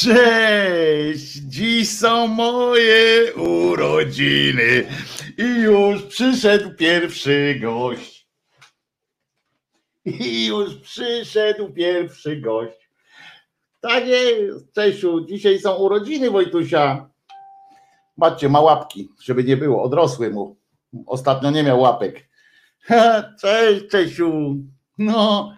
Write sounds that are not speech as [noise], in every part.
Cześć! Dziś są moje urodziny i już przyszedł pierwszy gość. I już przyszedł pierwszy gość. Tak jest, Czesiu, dzisiaj są urodziny Wojtusia. Patrzcie, ma łapki, żeby nie było, odrosły mu. Ostatnio nie miał łapek. [laughs] Cześć, Czesiu. No,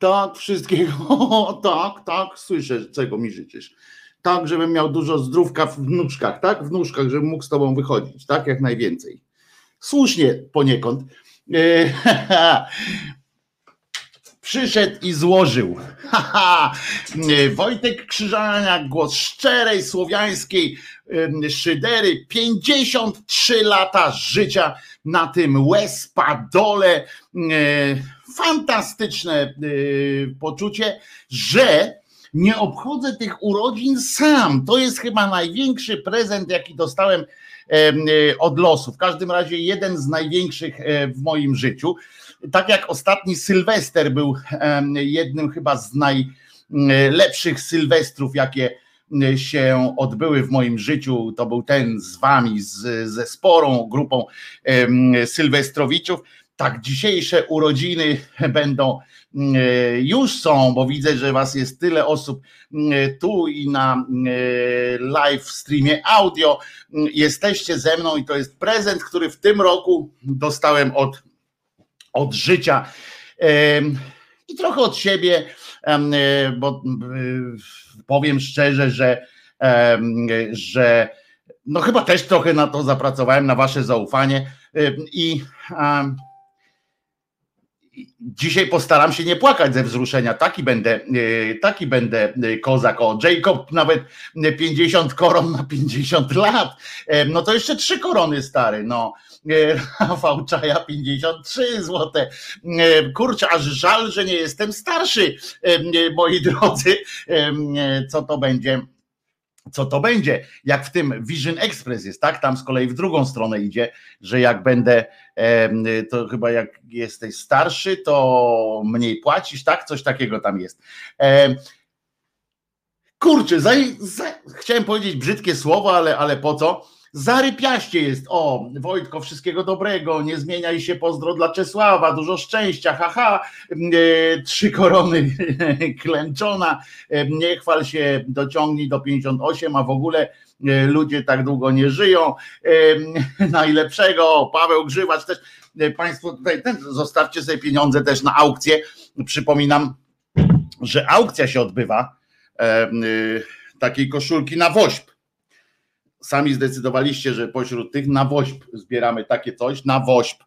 tak, wszystkiego. [laughs] tak, tak, słyszę, czego mi życzysz. Tak, żebym miał dużo zdrówka w nóżkach, tak? W nóżkach, żebym mógł z tobą wychodzić, tak? Jak najwięcej. Słusznie poniekąd. E, [laughs] Przyszedł i złożył. [laughs] Wojtek Krzyżaniak, głos szczerej, słowiańskiej szydery. 53 lata życia na tym łespadole. E, fantastyczne y, poczucie, że nie obchodzę tych urodzin sam. To jest chyba największy prezent, jaki dostałem y, od losu. W każdym razie jeden z największych e, w moim życiu. Tak jak ostatni Sylwester był jednym chyba z najlepszych Sylwestrów, jakie się odbyły w moim życiu. To był ten z wami, z, ze sporą grupą Sylwestrowiczów tak dzisiejsze urodziny będą mm, e, już są, bo widzę, że was jest tyle osób mm, tu i na mm, e, live streamie audio. Jesteście ze mną i to jest prezent, który w tym roku dostałem od, od życia i trochę od siebie, e, bo powiem szczerze, że, że no chyba też trochę na to zapracowałem, na wasze zaufanie i Dzisiaj postaram się nie płakać ze wzruszenia. Taki będę, e, taki będę e, kozak. O, Jacob nawet 50 koron na 50 lat. E, no to jeszcze trzy korony stary. No, Rafał Czaja 53 złote. Kurczę, aż żal, że nie jestem starszy, moi drodzy. Co to będzie? Co to będzie, jak w tym Vision Express jest, tak? Tam z kolei w drugą stronę idzie, że jak będę, to chyba jak jesteś starszy, to mniej płacisz, tak? Coś takiego tam jest. Kurczę, za, za, chciałem powiedzieć brzydkie słowo, ale, ale po co? Zarypiaście jest. O, Wojtko, wszystkiego dobrego. Nie zmieniaj się. Pozdro dla Czesława. Dużo szczęścia. Haha. E, trzy korony [laughs] klęczona. E, nie chwal się, dociągnij do 58, a w ogóle e, ludzie tak długo nie żyją. [laughs] Najlepszego. Paweł Grzywacz też. Państwo tutaj ten, zostawcie sobie pieniądze też na aukcję. Przypominam, że aukcja się odbywa takiej koszulki na woźb sami zdecydowaliście, że pośród tych na woźb zbieramy takie coś, na woźb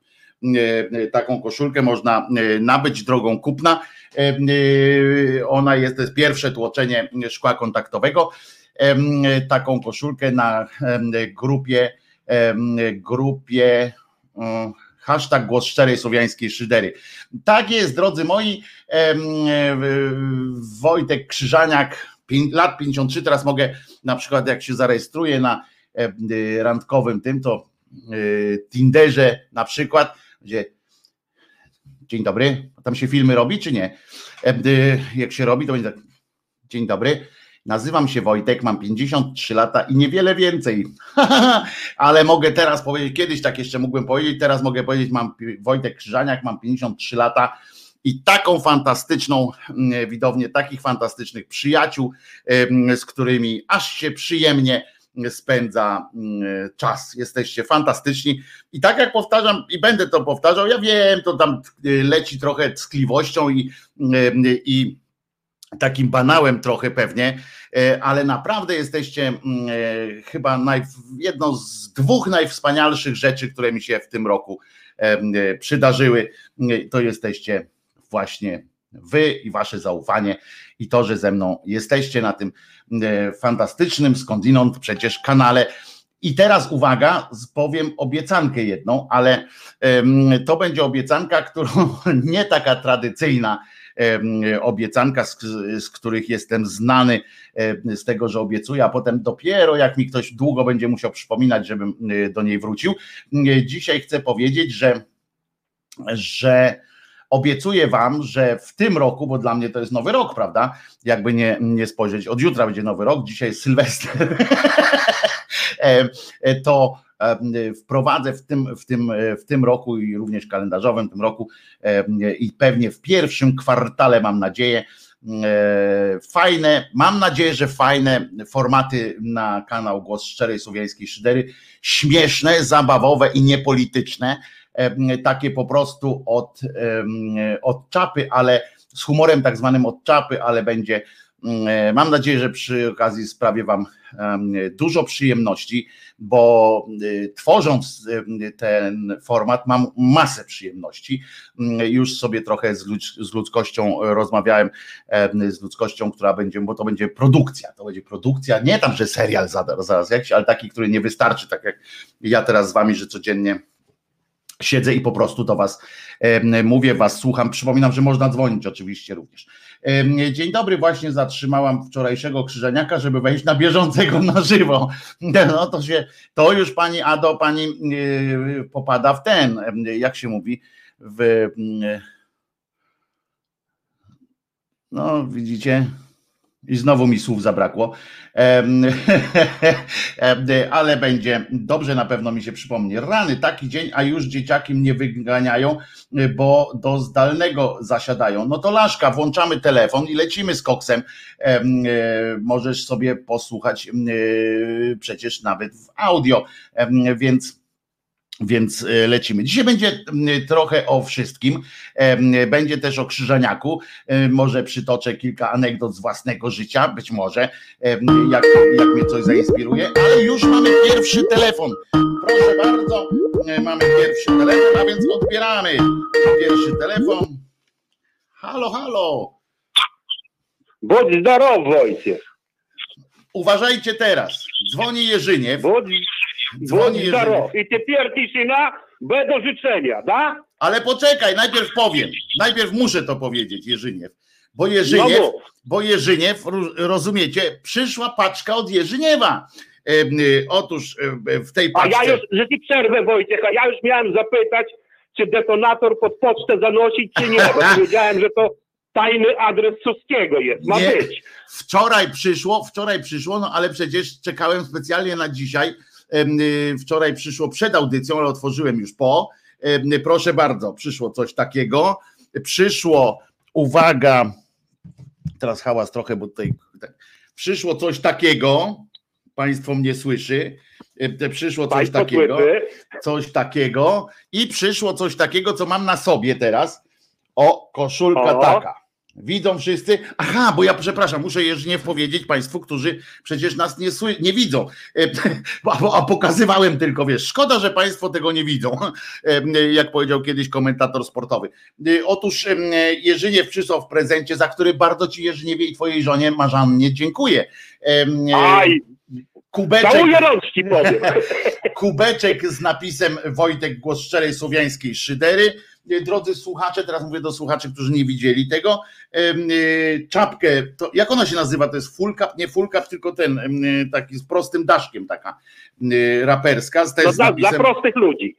taką koszulkę można e, nabyć drogą kupna. E, e, ona jest, to jest pierwsze tłoczenie szkła kontaktowego. Taką koszulkę na grupie grupie hashtag głos szczerej słowiańskiej szydery. Tak jest, drodzy moi, Wojtek Krzyżaniak, lat 53, teraz mogę na przykład jak się zarejestruję na e, randkowym tym, to e, Tinderze na przykład, gdzie dzień dobry, tam się filmy robi czy nie? E, jak się robi, to będzie tak, dzień dobry, Nazywam się Wojtek, mam 53 lata i niewiele więcej, [laughs] ale mogę teraz powiedzieć, kiedyś tak jeszcze mógłbym powiedzieć, teraz mogę powiedzieć, mam Wojtek Krzyżaniak, mam 53 lata i taką fantastyczną mm, widownię, takich fantastycznych przyjaciół, z którymi aż się przyjemnie spędza mm, czas. Jesteście fantastyczni. I tak jak powtarzam, i będę to powtarzał, ja wiem, to tam y, leci trochę tkliwością i, i takim banałem trochę pewnie, e, ale naprawdę jesteście mm, e, chyba naj, jedną z dwóch najwspanialszych rzeczy, które mi się w tym roku e, przydarzyły. To jesteście właśnie wy i wasze zaufanie i to, że ze mną jesteście na tym e, fantastycznym skądinąd przecież kanale. I teraz uwaga, powiem obiecankę jedną, ale to będzie obiecanka, którą [laughs] nie taka tradycyjna obiecanka, z, z, których jestem znany, z tego, że obiecuję, a potem dopiero jak mi ktoś długo będzie musiał przypominać, żebym e, do niej wrócił. Dzisiaj chcę powiedzieć, że, że obiecuję wam, że w tym roku, bo dla mnie to jest nowy rok, prawda? Jakby nie, nie spojrzeć, od jutra będzie nowy rok, dzisiaj jest Sylwester. [laughs] to wprowadzę w tym, w, tym, w tym roku i również kalendarzowym tym roku i pewnie w pierwszym kwartale mam nadzieję, E, fajne, mam nadzieję, że fajne formaty na kanał Głos Szczerej Słowiańskiej Szydery, śmieszne, zabawowe i niepolityczne, e, takie po prostu od, od czapy, ale z humorem tak zwanym od czapy, ale będzie, mam nadzieję, że przy okazji sprawię Wam dużo przyjemności, bo y, tworząc ten format mam masę przyjemności. Już sobie trochę z ludzkością rozmawiałem, z ludzkością, która będzie, bo to będzie produkcja, to będzie produkcja, nie tam, że serial zaraz jakiś, ale taki, który nie wystarczy, tak jak ja teraz z wami, że codziennie siedzę i po prostu do Was mówię, Was słucham. Przypominam, że można dzwonić oczywiście również. Dzień dobry, właśnie zatrzymałam wczorajszego krzyżeniaka, żeby wejść na bieżącego na żywo. No to się, to już pani Ado, pani y, popada w ten, jak się mówi, w. No, widzicie, i znowu mi słów zabrakło, [laughs] ale będzie dobrze, na pewno mi się przypomni. Rany, taki dzień, a już dzieciaki mnie wyganiają, bo do zdalnego zasiadają. No to Laszka, włączamy telefon i lecimy z koksem. E, możesz sobie posłuchać przecież nawet w audio, więc więc e, lecimy. Dzisiaj będzie trochę o wszystkim. Będzie też o krzyżaniaku. Może przytoczę kilka anegdot z własnego życia, być może, jak, jak mnie coś zainspiruje, ale już mamy pierwszy telefon. Proszę bardzo, mamy pierwszy telefon, a więc odbieramy pierwszy telefon. Halo, halo. Bądź zdrowy, Wojciech. Uważajcie teraz. Dzwoni Jerzyniew. Bądź Dzwoni Żarov. I teper tiszyna, będą życzenia, da? Ale poczekaj, najpierw powiem. Najpierw muszę to powiedzieć, Jerzyniew. Bo Jerzyniew, no bo Jerzyniew, rozumiecie, przyszła paczka od Jerzyniewa. Y, otóż w tej paczce... A ja już, że ci przerwę Wojciech, a ja już miałem zapytać, czy detonator pod pocztę zanosić, czy nie, bo [laughs] wiedziałem, że to tajny adres Suskiego jest, ma nie. być. Wczoraj przyszło, wczoraj przyszło, no ale przecież czekałem specjalnie na dzisiaj, wczoraj przyszło przed audycją, ale otworzyłem już po. Proszę bardzo, przyszło coś takiego. Przyszło, uwaga, teraz hałas trochę, bo tutaj tak, przyszło coś takiego. Państwo mnie słyszy. Przyszło coś Państwo takiego. Coś takiego. I przyszło coś takiego, co mam na sobie teraz. O, koszulka o. taka. Widzą wszyscy? Aha, bo ja przepraszam, muszę jeżdżnie powiedzieć Państwu, którzy przecież nas nie, nie widzą, e, [laughs] a, a pokazywałem tylko, wiesz, szkoda, że Państwo tego nie widzą, [laughs] e, jak powiedział kiedyś komentator sportowy. E, otóż Jerzyniew przysłał w prezencie, za który bardzo Ci Jerzyniewie i Twojej żonie Marzannie dziękuję. Aj, kubeczek, [laughs] kubeczek z napisem Wojtek Głos Szczerej Słowiańskiej Szydery, drodzy słuchacze, teraz mówię do słuchaczy, którzy nie widzieli tego, e, czapkę, to jak ona się nazywa, to jest full cap, nie full cap, tylko ten e, taki z prostym daszkiem, taka raperska. Też no, dla, napisem, dla prostych ludzi.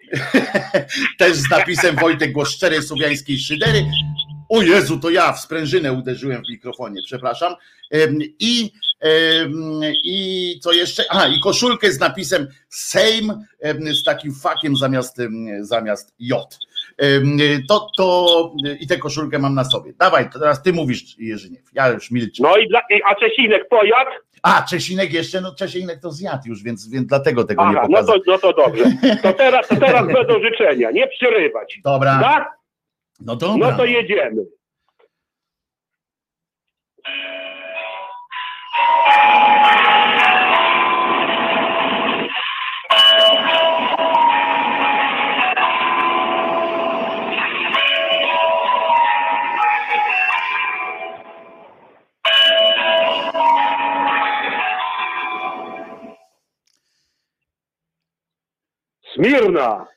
[laughs] też z napisem Wojtek Głos Szczerej Słowiańskiej Szydery. O Jezu, to ja w sprężynę uderzyłem w mikrofonie, przepraszam. I, i co jeszcze? A, i koszulkę z napisem Sejm z takim fakiem zamiast, zamiast J. To, to i tę koszulkę mam na sobie. Dawaj, teraz ty mówisz, Jerzyniew. Ja już milczę. No i dla, a Czesinek pojadł? A, Czesinek jeszcze, no Czesinek to zjadł już, więc, więc dlatego tego Aha, nie pokazał. No to, no to dobrze. To teraz, to teraz [laughs] będą życzenia, nie przerywać. Dobra. Tak? No dobra. No to jedziemy. Смирно!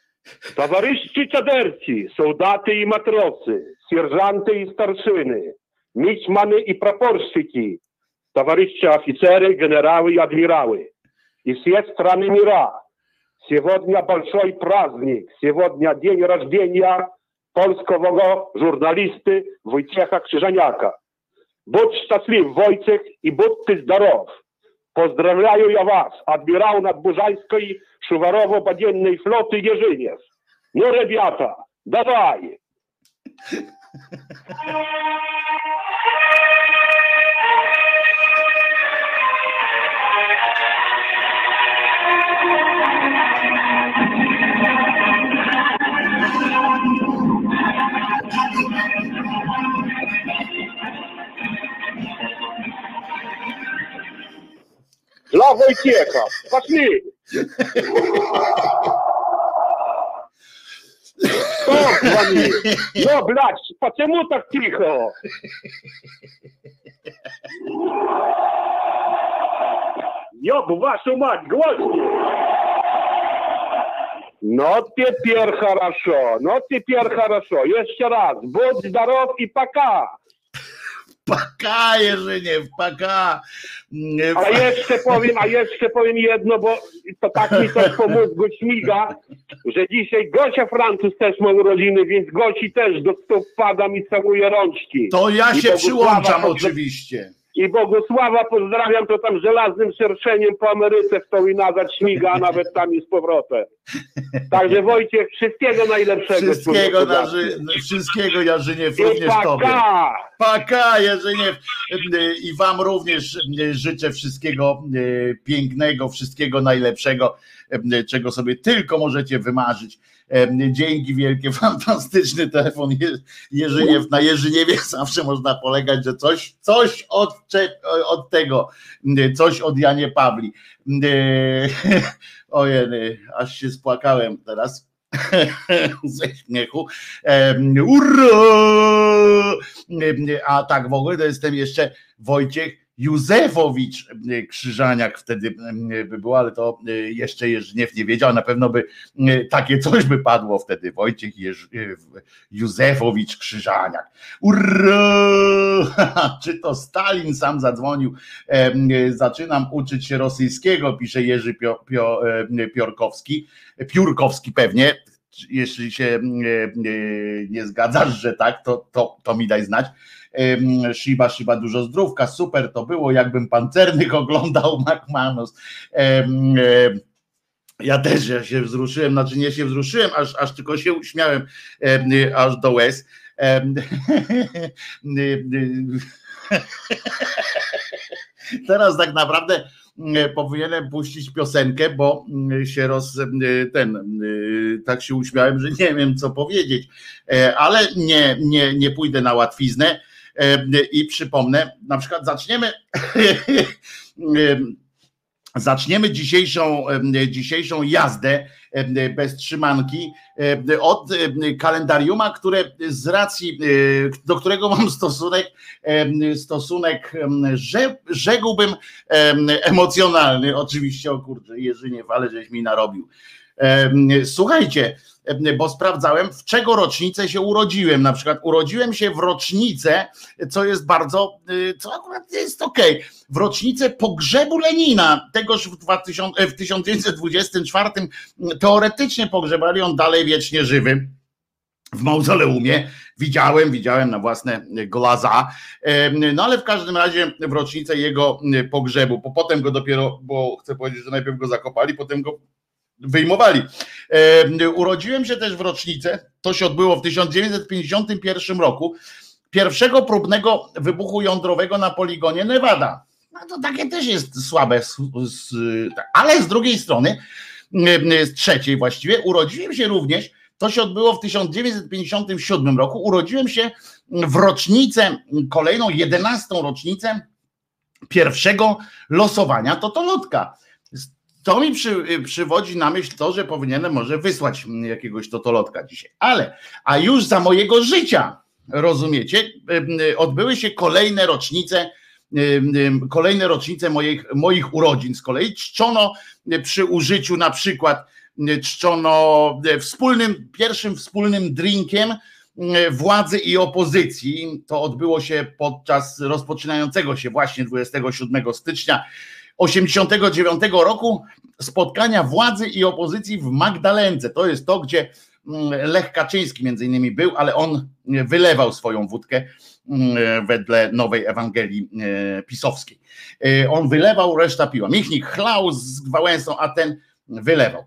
Товарищи чадерці, солдати і матроси, сержанти і старшини, мичманы и прапорщики, товарищи офицеры, генералы и адмиралы, и все страны мира. Сегодня большой праздник, сегодня день рождения polskowego żurnalisty Wojciecha Krzyżaniaka. Будь счастлив, Wojciech, i будьте здоров. Pozdrawiają ja was, admirał nadburzańskiej szuwarowo-badziennej floty Jerzyniew. No ребята, dawaj! [laughs] Dla Wojciecha! Пошли! Кто звонит? Ну, блядь, почему так тихо? Ёб вашу мать, гости! Ну, теперь хорошо, ну, теперь хорошо. Еще раз, будь здоров и пока. paka, Jerzynie, w paka. A jeszcze powiem, a jeszcze powiem jedno, bo to tak mi coś po mózgu śmiga, że dzisiaj Gosia Francuz też ma urodziny, więc Gosi też do stóp padam mi całuje rączki. To ja się przyłączam oczywiście. I Bogusława pozdrawiam, to tam żelaznym szerszeniem po Ameryce w to i nazad śmiga, a nawet tam i z powrotem. Także Wojciech, wszystkiego najlepszego. Wszystkiego, na, ży- wszystkiego Jarzyniew, I również tobie. paka! Paka, Jerzyniew. I wam również życzę wszystkiego e, pięknego, wszystkiego najlepszego, e, czego sobie tylko możecie wymarzyć. Dzięki wielkie, [laughs] fantastyczny telefon Je- Jerzyniew. Na Jerzyniewie zawsze można polegać, że coś, coś od, od tego, coś od Janie Pawli. E, [laughs] Ojej, aż się spłakałem teraz [laughs] ze śmiechu. Urra! A tak w ogóle to jestem jeszcze Wojciech Józefowicz em, Krzyżaniak wtedy em, by było, ale to e, jeszcze Jerzyniew nie wiedział, na pewno by e, takie coś by padło wtedy, Wojciech Jerzy, e, Józefowicz Krzyżaniak. Urra! [laughs] Czy to Stalin sam zadzwonił? Zaczynam uczyć się rosyjskiego, pisze Jerzy Pio, Pio, Piorkowski, Piórkowski pewnie, jeśli się e, e, nie zgadzasz, że tak, to, to, to mi daj znać. Shiba, Shiba, dużo zdrówka, super to było, jakbym pancernych [laughs] oglądał McManus. Ja też ja się wzruszyłem, znaczy nie się wzruszyłem, aż, aż tylko się uśmiałem em, aż do łez. [laughs] [laughs] Teraz tak naprawdę mm, powinienem puścić piosenkę, bo mm, się roz ten y, tak się uśmiałem, że nie wiem co powiedzieć, E, ale nie, nie, nie pójdę na łatwiznę. E, i przypomnę, na przykład zaczniemy [laughs] zaczniemy dzisiejszą, dzisiejszą jazdę bez trzymanki od em, kalendariuma, które z racji, e, do którego mam stosunek, stosunek, że, rzekłbym em, emocjonalny, oczywiście, o kurczę, Jerzyniew, ale żeś mi narobił. Słuchajcie, bo sprawdzałem, w czego rocznicę się urodziłem. Na przykład urodziłem się w rocznicę, co jest bardzo, y, co akurat jest okej, w rocznicę pogrzebu Lenina, tegoż w, 2000, w 1924 teoretycznie pogrzebali on dalej wiecznie żywy w mauzoleumie. Widziałem, widziałem na własne glaza. No ale w każdym razie w rocznicę jego pogrzebu, bo potem go dopiero, bo chcę powiedzieć, że najpierw go zakopali, potem go wyjmowali. Em, Urodziłem się też w rocznicę, to się odbyło w 1951 roku, pierwszego próbnego wybuchu jądrowego na poligonie Nevada. No to takie też jest słabe, ale z drugiej strony, z trzeciej właściwie, urodziłem się również, to się odbyło w 1957 roku, urodziłem się w rocznicę, kolejną 11 rocznicę pierwszego losowania Totolotka. To mi przy, przywodzi na myśl to, że powinienem może wysłać jakiegoś Totolotka dzisiaj. Ale, a już za mojego życia, rozumiecie, em, odbyły się kolejne rocznice, kolejne rocznice moich, moich urodzin. Z kolei czczono przy użyciu na przykład czczono wspólnym, pierwszym wspólnym drinkiem władzy i opozycji. To odbyło się podczas rozpoczynającego się właśnie 27 stycznia 89 roku spotkania władzy i opozycji w Magdalence. To jest to, gdzie Lech Kaczyński między innymi był, ale on wylewał swoją wódkę wedle nowej Ewangelii pisowskiej. On wylewał, reszta piła. Michnik chlał z Wałęsą, a ten wylewał.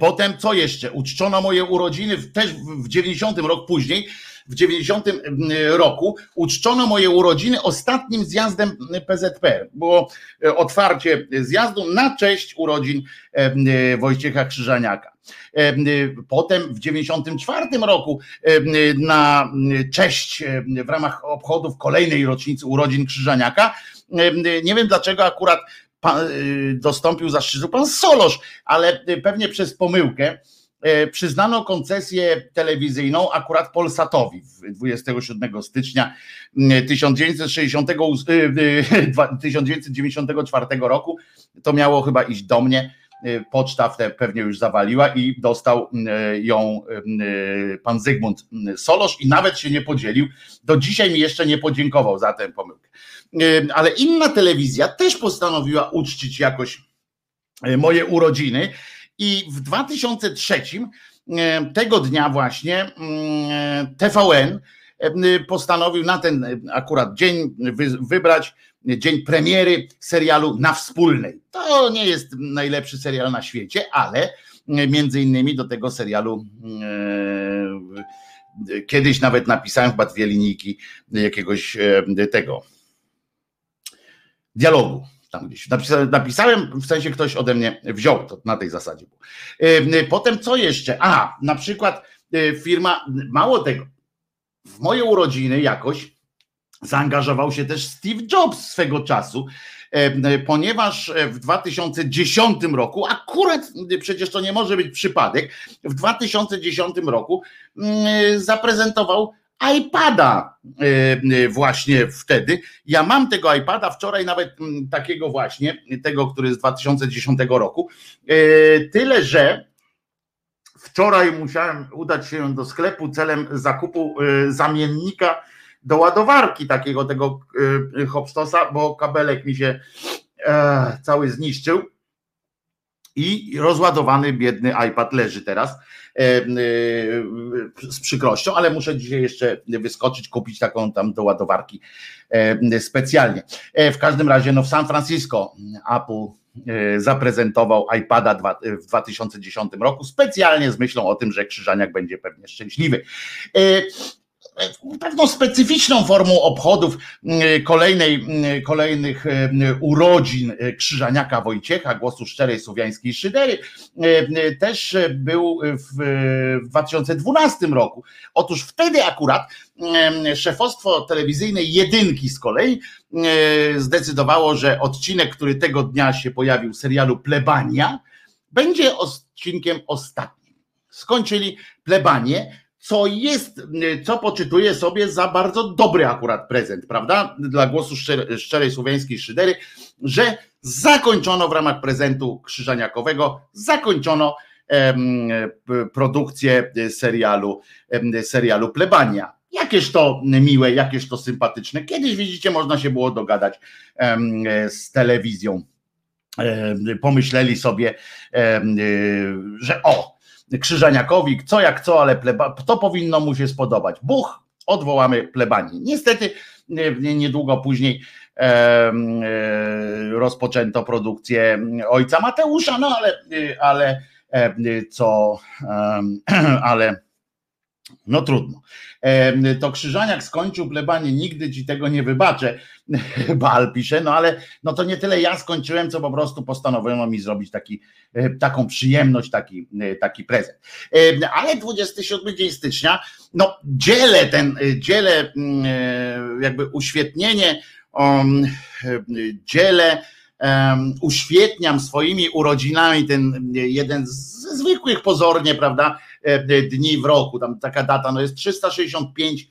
Potem co jeszcze? Uczczono moje urodziny też w 90 rok później w 90 roku uczczono moje urodziny ostatnim zjazdem PZPR. Było e, otwarcie zjazdu na cześć urodzin e, Wojciecha Krzyżaniaka. E, potem w 94 roku na cześć w ramach obchodów kolejnej rocznicy urodzin Krzyżaniaka. Nie wiem dlaczego akurat dostąpił zaszczytu pan Solosz, ale pewnie przez pomyłkę E, przyznano koncesję telewizyjną akurat Polsatowi 27 stycznia 1994 e, e, roku. To miało chyba iść do mnie. Poczta pewnie już zawaliła i dostał ją pan Zygmunt Solosz i nawet się nie podzielił. Do dzisiaj mi jeszcze nie podziękował za tę pomyłkę. Ale inna telewizja też postanowiła uczcić jakoś moje urodziny i w 2003 e, tego dnia właśnie mm, TVN e, postanowił na ten akurat dzień wybrać dzień premiery serialu Na Wspólnej. To nie jest najlepszy serial na świecie, ale między innymi do tego serialu e, kiedyś nawet napisałem chyba dwie linijki jakiegoś tego dialogu tam gdzieś. Napisałem, napisałem, w sensie ktoś ode mnie wziął, to na tej zasadzie. E, potem co jeszcze? A, na przykład e, firma, mało tego, w moje urodziny jakoś zaangażował się też Steve Jobs swego czasu, e, ponieważ w 2010 roku, akurat przecież to nie może być przypadek, w 2010 roku mm, zaprezentował iPada e, e, właśnie wtedy. Ja mam tego iPada wczoraj nawet mm, takiego właśnie, tego, który z 2010 roku. E, tyle, że wczoraj musiałem udać się do sklepu celem zakupu zamiennika do ładowarki takiego tego hopstosa, bo kabelek mi się cały zniszczył i rozładowany biedny iPad leży teraz E, e, z przykrością, ale muszę dzisiaj jeszcze wyskoczyć, kupić taką tam do ładowarki e, specjalnie. W każdym razie, no w San Francisco Apple zaprezentował iPada w 2010 roku, specjalnie z myślą o tym, że Krzyżaniak będzie pewnie szczęśliwy pewną specyficzną formą obchodów mm, kolejnej, mm, kolejnych mm, urodzin Krzyżaniaka Wojciecha, głosu szczerej słowiańskiej szydery, też był w 2012 roku. Otóż wtedy akurat szefostwo telewizyjnej jedynki z kolei zdecydowało, że odcinek, który tego dnia się pojawił serialu Plebania, będzie odcinkiem ostatnim. Skończyli plebanie, co jest, co poczytuję sobie za bardzo dobry akurat prezent, prawda? Dla głosu szczerej, szczerej słowiańskiej szydery, że zakończono w ramach prezentu krzyżaniakowego, zakończono em, produkcję serialu, em, serialu Plebania. Jakież to miłe, jakież to sympatyczne. Kiedyś widzicie, można się było dogadać em, z telewizją. Pomyśleli sobie, że o, Krzyżaniakowi, co jak co, ale pleba, to powinno mu się spodobać. Buch, odwołamy plebanii. Niestety niedługo później e, rozpoczęto produkcję ojca Mateusza, no ale, ale e, co, [clears throat] ale no trudno. To Krzyżaniak skończył plebanie, nigdy ci tego nie wybaczę, [laughs] Bal pisze, no ale no to nie tyle ja skończyłem, co po prostu postanowiono mi zrobić taki, e, taką przyjemność, taki, e, taki prezent. Ale 27 dzień stycznia, no dzielę ten, e, dzielę mm, jakby uświetnienie, um, dzielę uświetniam swoimi urodzinami ten jeden z zwykłych pozornie, prawda, dni w roku. Tam taka data no jest 365,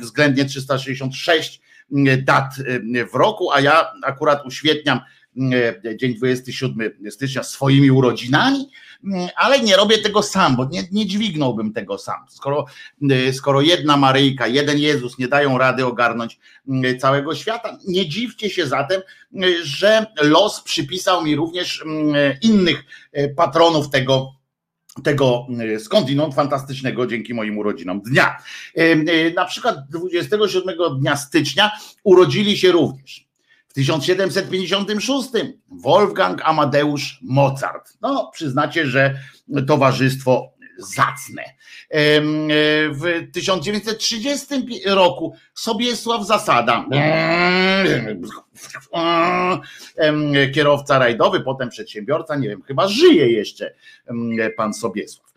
względnie 366 dat w roku, a ja akurat uświetniam dzień 27 stycznia swoimi urodzinami, ale nie robię tego sam, bo nie, nie dźwignąłbym tego sam. Skoro, skoro jedna Maryjka, jeden Jezus nie dają rady ogarnąć całego świata, nie dziwcie się zatem, że los przypisał mi również innych patronów tego tego skądinąd fantastycznego dzięki moim urodzinom dnia. Na przykład 27 dnia stycznia urodzili się również 1756 Wolfgang Amadeusz Mozart. No, przyznacie, że towarzystwo zacne. W 1930 roku Sobiesław Zasada, kierowca rajdowy, potem przedsiębiorca, nie wiem, chyba żyje jeszcze pan Sobiesław.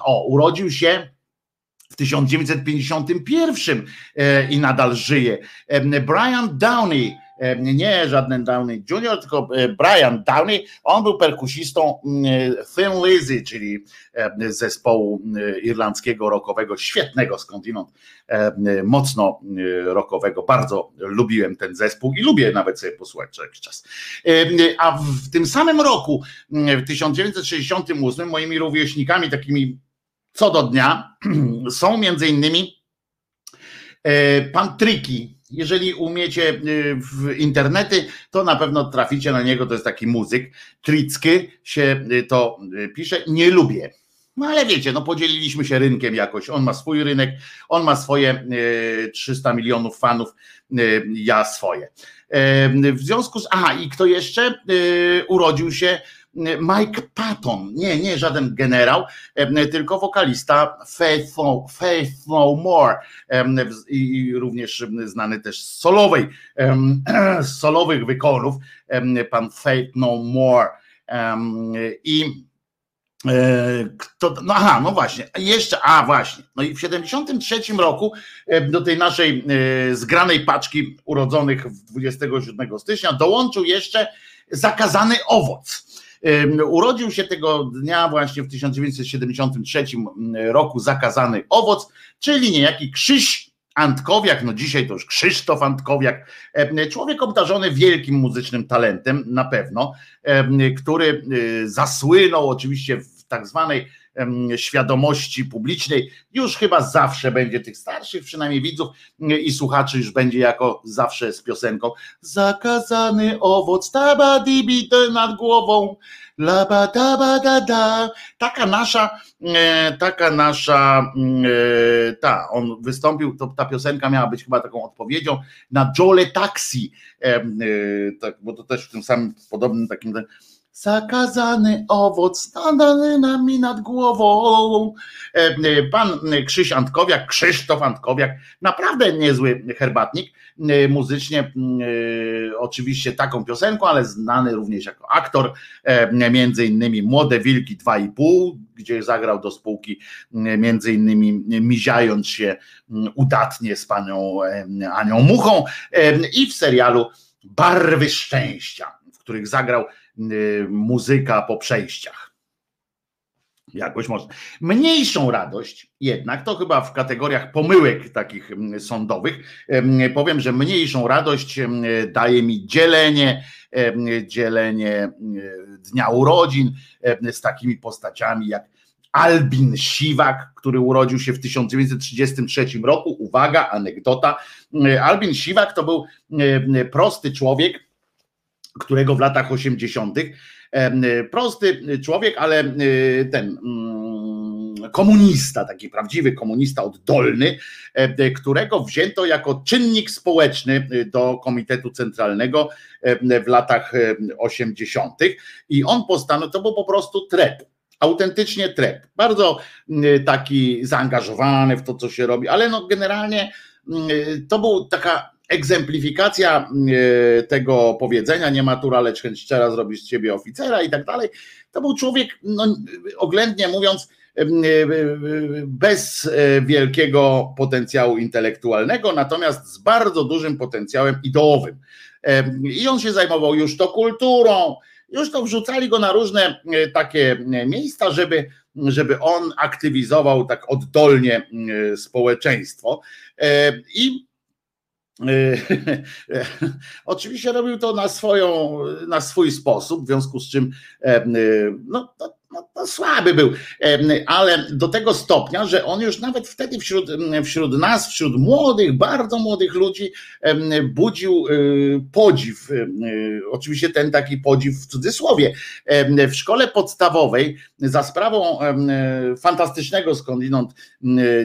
O, urodził się 1951 e, i nadal żyje. Brian Downey, nie żaden Downey Jr., tylko e, Brian Downey, on był perkusistą mm, Thin Lizzy, czyli zespołu irlandzkiego rockowego, świetnego skądinąd, mocno rockowego. Bardzo lubiłem ten zespół i lubię nawet sobie posłuchać co jakiś czas. A w tym samym roku, w 1968, moimi rówieśnikami, takimi co do dnia [clears throat] są między innymi e, pan Triki. Jeżeli umiecie e, w internety, to na pewno traficie na niego. To jest taki muzyk. Tricki się e, to pisze. Nie lubię. No ale wiecie, no podzieliliśmy się rynkiem jakoś. On ma swój rynek, on ma swoje 300 milionów fanów, ja swoje. W związku z. Aha, i kto jeszcze urodził się Mike Patton, nie, nie żaden generał, tylko wokalista Faith No, More i również znany też z solowej, [clears throat] z solowych wykonów, pan Faith No More i e, kto, no aha, no właśnie, jeszcze, a właśnie, no i w 73 roku do tej naszej e, zgranej paczki urodzonych 27 stycznia dołączył jeszcze zakazany owoc. Urodził się tego dnia właśnie w 1973 roku zakazany owoc, czyli niejaki Krzyś Antkowiak, no dzisiaj to już Krzysztof Antkowiak, człowiek obdarzony wielkim muzycznym talentem na pewno, który y, zasłynął oczywiście w tak zwanej świadomości publicznej, już chyba zawsze będzie tych starszych, przynajmniej widzów i słuchaczy, już będzie jako zawsze z piosenką. Zakazany owoc, tabadibi nad głową, da. Taka nasza, e, taka nasza, e, ta, on wystąpił, to, ta piosenka miała być chyba taką odpowiedzią na Jole Taxi, e, tak, bo to też w tym samym podobnym takim zakazany owoc stanął nami nad głową. E, e, pan Krzyś Antkowiak, Krzysztof Antkowiak, naprawdę niezły herbatnik, e, muzycznie oczywiście taką piosenką, ale znany również jako aktor, między innymi Młode Wilki 2,5, gdzie zagrał do spółki między innymi miziając się udatnie z panią Anią Muchą. I w serialu Barwy Szczęścia, w których zagrał muzyka po przejściach. Jakoś można. Mniejszą radość jednak, to chyba w kategoriach pomyłek takich mm, sądowych, powiem, że mniejszą radość daje mi dzielenie, dzielenie dnia urodzin z takimi postaciami jak Albin Siwak, który urodził się w 1933 roku. Uwaga, anegdota. Albin Siwak to był prosty człowiek, którego w latach 80. prosty człowiek, ale e, ten mm, komunista, taki prawdziwy komunista oddolny, którego wzięto jako czynnik społeczny do Komitetu Centralnego w latach 80. I on postanowił, to był po prostu trep autentycznie trep. Bardzo taki zaangażowany w to, co się robi, ale no generalnie to był taka egzemplifikacja e, tego powiedzenia, nie matura, lecz chęć szczera zrobić z ciebie oficera i tak dalej. To był człowiek, no, oględnie mówiąc, e, bez e, wielkiego potencjału intelektualnego, natomiast z bardzo dużym potencjałem ideowym. I on się zajmował już to kulturą, już to wrzucali go na różne takie miejsca, żeby, żeby on aktywizował tak oddolnie społeczeństwo. I [laughs] Oczywiście robił to na, swoją, na swój sposób, w związku z czym e, no, no, no, słaby był, ale do tego stopnia, że on już nawet wtedy wśród, wśród nas, wśród młodych, bardzo młodych ludzi budził y, podziw. Oczywiście ten taki podziw w cudzysłowie. W szkole podstawowej za sprawą fantastycznego skądinąd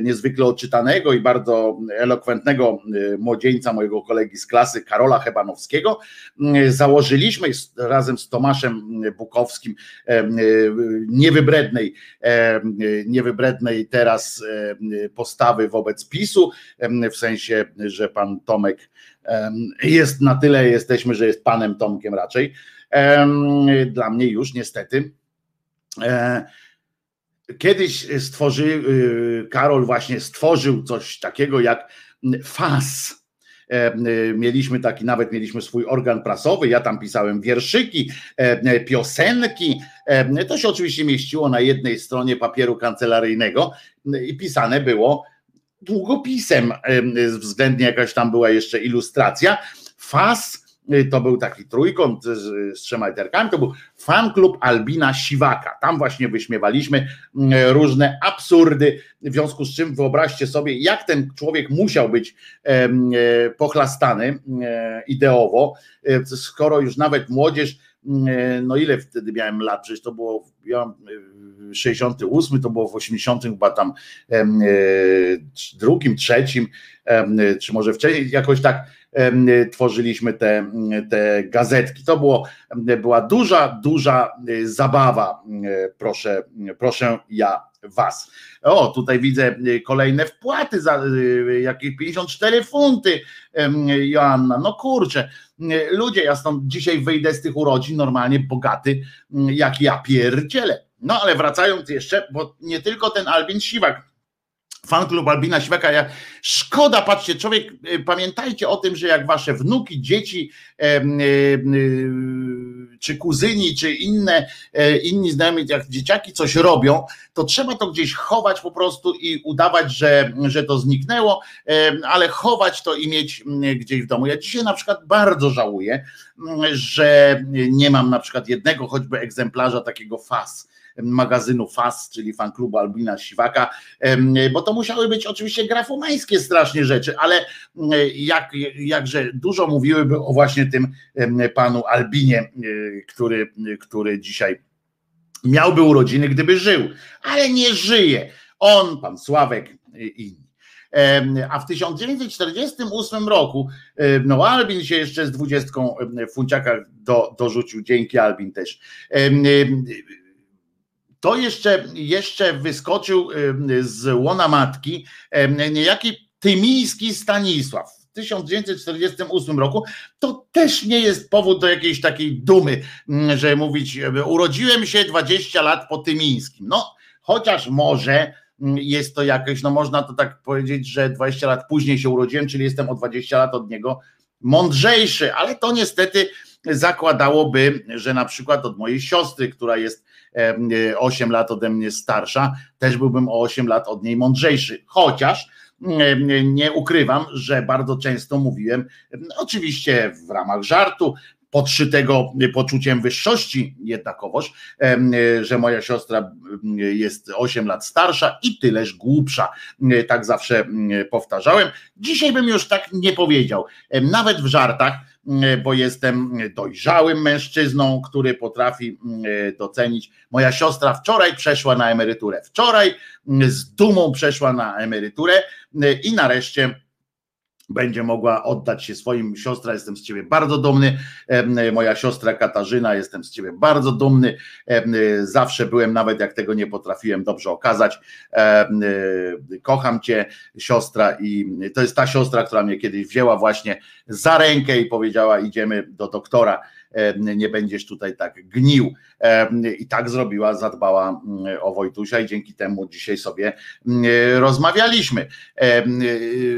niezwykle odczytanego i bardzo elokwentnego młodzieńca mojego kolegi z klasy Karola Hebanowskiego założyliśmy razem z Tomaszem Bukowskim niewybrednej, niewybrednej teraz postawy wobec PiSu, w sensie, że pan Tomek jest na tyle, jesteśmy, że jest panem Tomkiem raczej. Dla mnie już niestety. E, kiedyś stworzy, y, Karol właśnie stworzył coś takiego jak FAS E, e, mieliśmy taki, nawet mieliśmy swój organ prasowy, ja tam pisałem wierszyki, e, piosenki. To się oczywiście mieściło na jednej stronie papieru kancelaryjnego i pisane było długopisem, względnie jakaś tam była jeszcze ilustracja. Fas to był taki trójkąt z, z trzema literkami, to był fan klub Albina Siwaka. Tam właśnie wyśmiewaliśmy mm, różne absurdy, w związku z czym wyobraźcie sobie, jak ten człowiek musiał być e, pochlastany e, ideowo, e, skoro już nawet młodzież, mm, no ile wtedy miałem lat, przecież to było, ja 68, to było w 80 chyba tam drugim, trzecim, czy może wcześniej, jakoś tak tworzyliśmy te, te gazetki. To było, była duża, duża y, zabawa, y, proszę, proszę ja was. O, tutaj widzę y, kolejne wpłaty za jakieś 54 funty, Joanna. No kurczę, ludzie, ja stąd dzisiaj wyjdę z tych urodzin normalnie bogaty, jak ja pierdzielę. No ale wracając jeszcze, bo nie tylko ten Albin Siwak fan klub Albina Siwaka. Ja, szkoda, patrzcie, człowiek, y, pamiętajcie o tym, że jak wasze wnuki, dzieci, e, e, czy kuzyni, czy inne, e, inni znajomi, jak dzieciaki coś robią, to trzeba to gdzieś chować po prostu i udawać, że, że to zniknęło, ale chować to i mieć gdzieś w domu. Ja dzisiaj na przykład bardzo żałuję, że nie mam na przykład jednego choćby egzemplarza takiego FAS magazynu FAS, czyli fanklubu Albina Siwaka, bo to musiały być oczywiście grafomańskie strasznie rzeczy, ale jak, jakże dużo mówiłyby o właśnie tym panu Albinie, e, który, który dzisiaj miałby urodziny, gdyby żył, ale nie żyje. On, pan Sławek i inni. A w 1948 roku, no Albin się jeszcze z dwudziestką funciaka do, dorzucił, dzięki Albin też to jeszcze, jeszcze wyskoczył z łona matki niejaki Tymiński Stanisław. W 1948 roku to też nie jest powód do jakiejś takiej dumy, że mówić, urodziłem się 20 lat po Tymińskim. No, chociaż może jest to jakieś, no można to tak powiedzieć, że 20 lat później się urodziłem, czyli jestem o 20 lat od niego mądrzejszy, ale to niestety zakładałoby, że na przykład od mojej siostry, która jest 8 lat ode mnie starsza, też byłbym o 8 lat od niej mądrzejszy. Chociaż nie ukrywam, że bardzo często mówiłem, oczywiście w ramach żartu, podszytego poczuciem wyższości jednakowoż, że moja siostra jest 8 lat starsza i tyleż głupsza. Tak zawsze powtarzałem. Dzisiaj bym już tak nie powiedział. Nawet w żartach bo jestem dojrzałym mężczyzną, który potrafi docenić. Moja siostra wczoraj przeszła na emeryturę. Wczoraj z dumą przeszła na emeryturę i nareszcie będzie mogła oddać się swoim siostra, jestem z ciebie bardzo dumny, moja siostra Katarzyna, jestem z ciebie bardzo dumny, zawsze byłem, nawet jak tego nie potrafiłem dobrze okazać, kocham cię siostra i to jest ta siostra, która mnie kiedyś wzięła właśnie za rękę i powiedziała idziemy do doktora, nie będziesz tutaj tak gnił. I tak zrobiła, zadbała mm, o Wojtusia i dzięki temu dzisiaj sobie mm, rozmawialiśmy.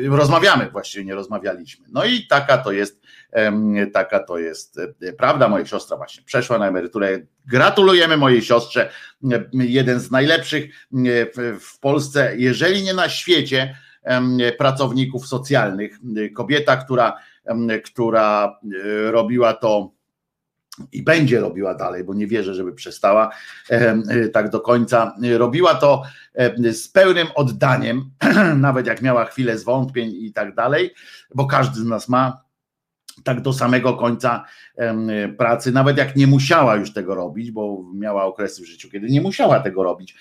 Rozmawiamy właściwie, nie rozmawialiśmy. No i taka to jest, taka to jest e, prawda. Moja siostra właśnie przeszła na emeryturę. Gratulujemy mojej siostrze. Jeden z najlepszych w Polsce, jeżeli nie na świecie, pracowników socjalnych. Kobieta, która, która e, robiła to i będzie robiła dalej, bo nie wierzę, żeby przestała tak do końca. Robiła to z pełnym oddaniem, [clears throat] nawet jak miała chwilę zwątpień i tak dalej, bo każdy z nas ma tak do samego końca pracy, nawet jak nie musiała już tego robić, bo miała okresy w życiu, kiedy nie musiała tego robić.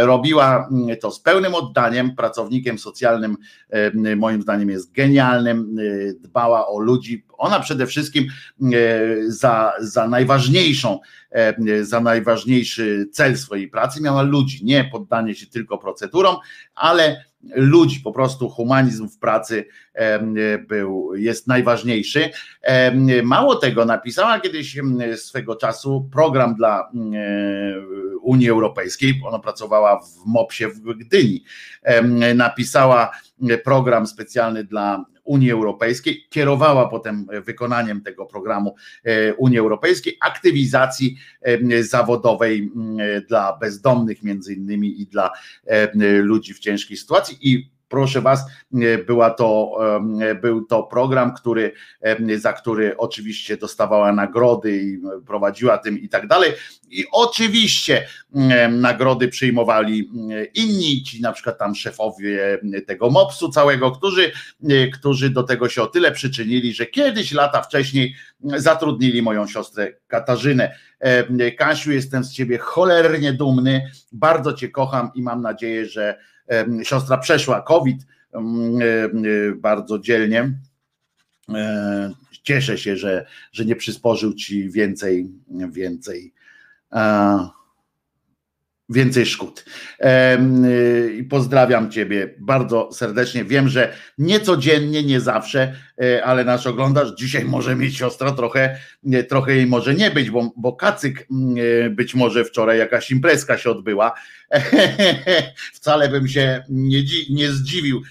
Robiła mm, to z pełnym oddaniem, pracownikiem socjalnym, moim zdaniem jest genialnym, dbała o ludzi. Ona przede wszystkim za, za najważniejszą, za najważniejszy cel swojej pracy miała ludzi, nie poddanie się tylko procedurom, ale ludzi, po prostu humanizm w pracy był, jest najważniejszy. Mało tego, napisała kiedyś swego czasu program dla Unii Europejskiej, ona pracowała w MOPS-ie w Gdyni, napisała program specjalny dla Unii Europejskiej, kierowała potem wykonaniem tego programu e, Unii Europejskiej, aktywizacji zawodowej dla bezdomnych między innymi i dla ludzi w ciężkiej sytuacji. I proszę Was, e, była to, e, był to program, który, e, za który oczywiście dostawała nagrody i prowadziła tym i tak dalej. I oczywiście nagrody przyjmowali inni, ci na przykład tam szefowie tego MOPS-u całego, którzy, którzy do tego się o tyle przyczynili, że kiedyś lata wcześniej zatrudnili moją siostrę Katarzynę. Kasiu, jestem z ciebie cholernie dumny, bardzo cię kocham i mam nadzieję, że Siostra przeszła COVID bardzo dzielnie. E, cieszę się, że, że nie przysporzył ci więcej, więcej więcej szkód. I pozdrawiam Ciebie bardzo serdecznie. Wiem, że nie codziennie, nie zawsze, e, ale nas oglądasz. Dzisiaj może mieć siostra trochę, trochę jej może nie być, bo, bo kacyk e, być może wczoraj jakaś imprezka się odbyła. [laughs] Wcale bym się nie, nie zdziwił,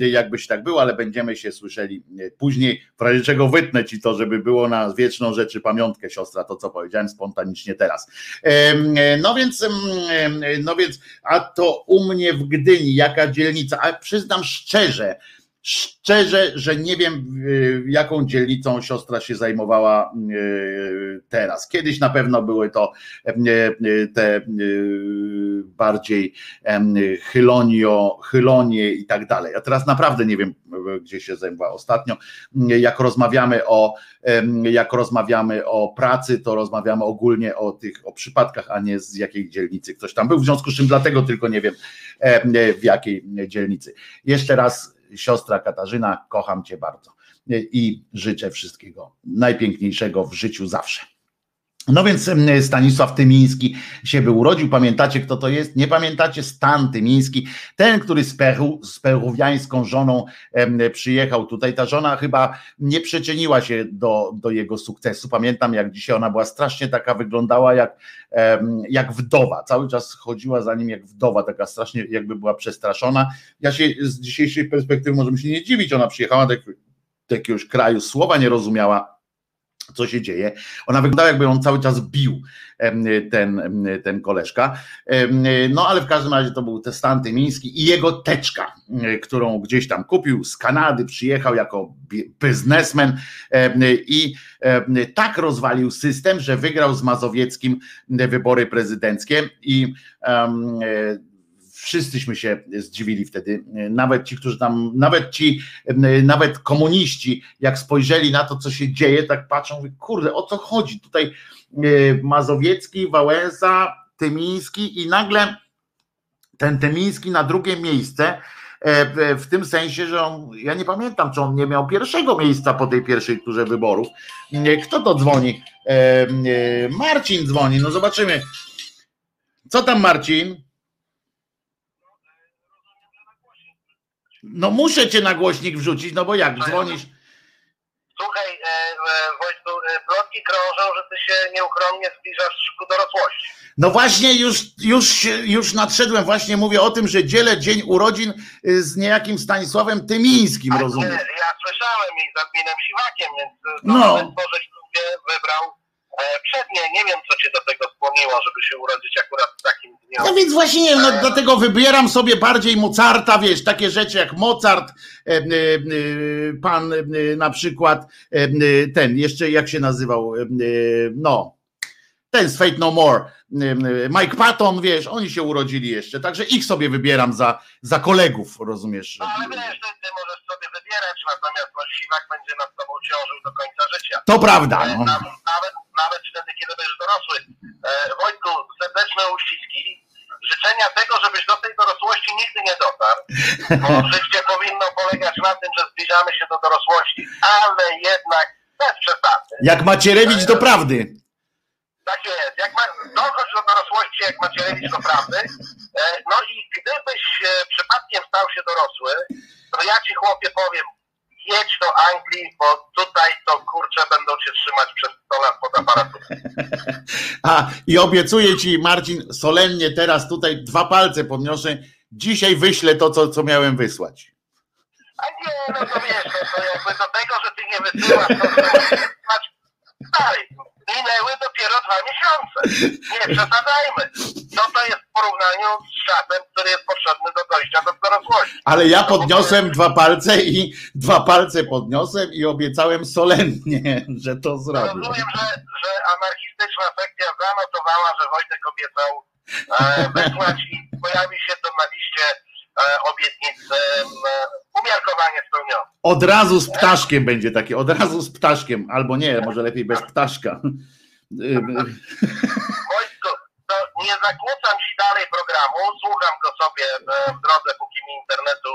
jakbyś tak było, ale będziemy się słyszeli e, później. W razie czego wytnę Ci to, żeby było na wieczną rzeczy pamiątkę, siostra, to co powiedziałem spontanicznie teraz. No więc no więc, a to u mnie w Gdyni, jaka dzielnica, a przyznam szczerze, Szczerze, że nie wiem, y, jaką dzielnicą siostra się zajmowała y, teraz. Kiedyś na pewno były to y, te bardziej chylonio, chylonie i tak dalej. A teraz naprawdę nie wiem, gdzie się zajmowała ostatnio. Jak rozmawiamy o, jak rozmawiamy o pracy, to rozmawiamy ogólnie o tych o przypadkach, a nie z jakiej dzielnicy ktoś tam był. W związku z czym dlatego tylko nie wiem, w jakiej dzielnicy. Jeszcze raz siostra Katarzyna, kocham Cię bardzo i życzę wszystkiego najpiękniejszego w życiu zawsze. No więc Stanisław Tymiński się by urodził. Pamiętacie, kto to jest? Nie pamiętacie? Stan Tymiński, ten, który z, Peru, z peruwiańską żoną przyjechał tutaj. Ta żona chyba nie przyczyniła się do, do jego sukcesu. Pamiętam, jak dzisiaj ona była strasznie taka, wyglądała jak, jak wdowa. Cały czas chodziła za nim jak wdowa, taka strasznie jakby była przestraszona. Ja się z dzisiejszej perspektywy możemy się nie dziwić. Ona przyjechała do, do jakiegoś kraju, słowa nie rozumiała co się dzieje. Ona wyglądała, jakby on cały czas bił ten, ten koleżka. No ale w każdym razie to był Stan Tymiński i jego teczka, którą gdzieś tam kupił z Kanady, przyjechał jako biznesmen i tak rozwalił system, że wygrał z Mazowieckim wybory prezydenckie i wszyscyśmy się zdziwili wtedy, nawet ci, którzy tam, nawet ci, nawet komuniści, jak spojrzeli na to, co się dzieje, tak patrzą, kurde, o co chodzi? Tutaj e, Mazowiecki, Wałęsa, Tymiński i nagle ten Tymiński na drugie miejsce, e, w tym sensie, że on, ja nie pamiętam, czy on nie miał pierwszego miejsca po tej pierwszej turze wyborów. Kto to dzwoni? E, Marcin dzwoni, no zobaczymy. Co tam Marcin? No muszę cię na głośnik wrzucić, no bo jak dzwonisz. Słuchaj, e, e, Wojtku, e, plotki krążą, że ty się nieuchronnie zbliżasz ku dorosłości. No właśnie, już, już, już nadszedłem, właśnie mówię o tym, że dzielę dzień urodzin y, z niejakim Stanisławem Tymińskim, A rozumiem. Nie, ja słyszałem i z adminem Siwakiem, więc no. sobie wybrał przednie. Nie wiem, co cię do tego skłoniło żeby się urodzić akurat w takim dniu. No więc właśnie nie, no dlatego wybieram sobie bardziej Mozarta, wiesz, takie rzeczy jak Mozart, e, e, e, pan e, na przykład e, e, ten, jeszcze jak się nazywał, e, e, no, ten z Fate No More, e, e, Mike Patton, wiesz, oni się urodzili jeszcze, także ich sobie wybieram za, za kolegów, rozumiesz? No ale wiesz, ty, możesz sobie wybierać, natomiast no, siwak będzie nad tobą ciążył do końca życia. To prawda, E, no. Nawet, nawet, nawet wtedy, kiedy będziesz dorosły. E, Wojtku, serdeczne uściski. Życzenia tego, żebyś do tej dorosłości nigdy nie dotarł, bo [laughs] życie powinno polegać na tym, że zbliżamy się do dorosłości, ale jednak bez przesady. Jak Macierewicz do prawdy. Tak jest. Jak ma, dochodź do dorosłości, jak Macierewicz do prawdy. E, no i gdybyś e, przypadkiem stał się dorosły, to ja ci chłopie powiem, jedź do Anglii, bo tutaj to kurczę będą cię trzymać przez 100 lat pod aparaturą. [laughs] A i obiecuję ci, Marcin, solennie teraz tutaj dwa palce podniosę. Dzisiaj wyślę to, co, co miałem wysłać. A nie, no to wiesz, no to jakby do tego, że ty nie wysyłasz, to wysłać. Stary, minęły dopiero dwa miesiące. Nie przesadzajmy. Co to jest w porównaniu z szatem, który jest potrzebny do dojścia do dorosłości? Ale ja podniosłem dwa palce i dwa palce podniosłem i obiecałem solennie, że to zrobię. Rozumiem, że, że anarchistyczna sekcja zanotowała, że Wojtek obiecał e, wysłać i pojawi się to na liście obietnic e, umiarkowanie spełnione. Od razu z ptaszkiem będzie takie, od razu z ptaszkiem, albo nie, może lepiej bez ptaszka. Wojtku, to nie zakłócam ci dalej programu, słucham go sobie e, w drodze, póki mi internetu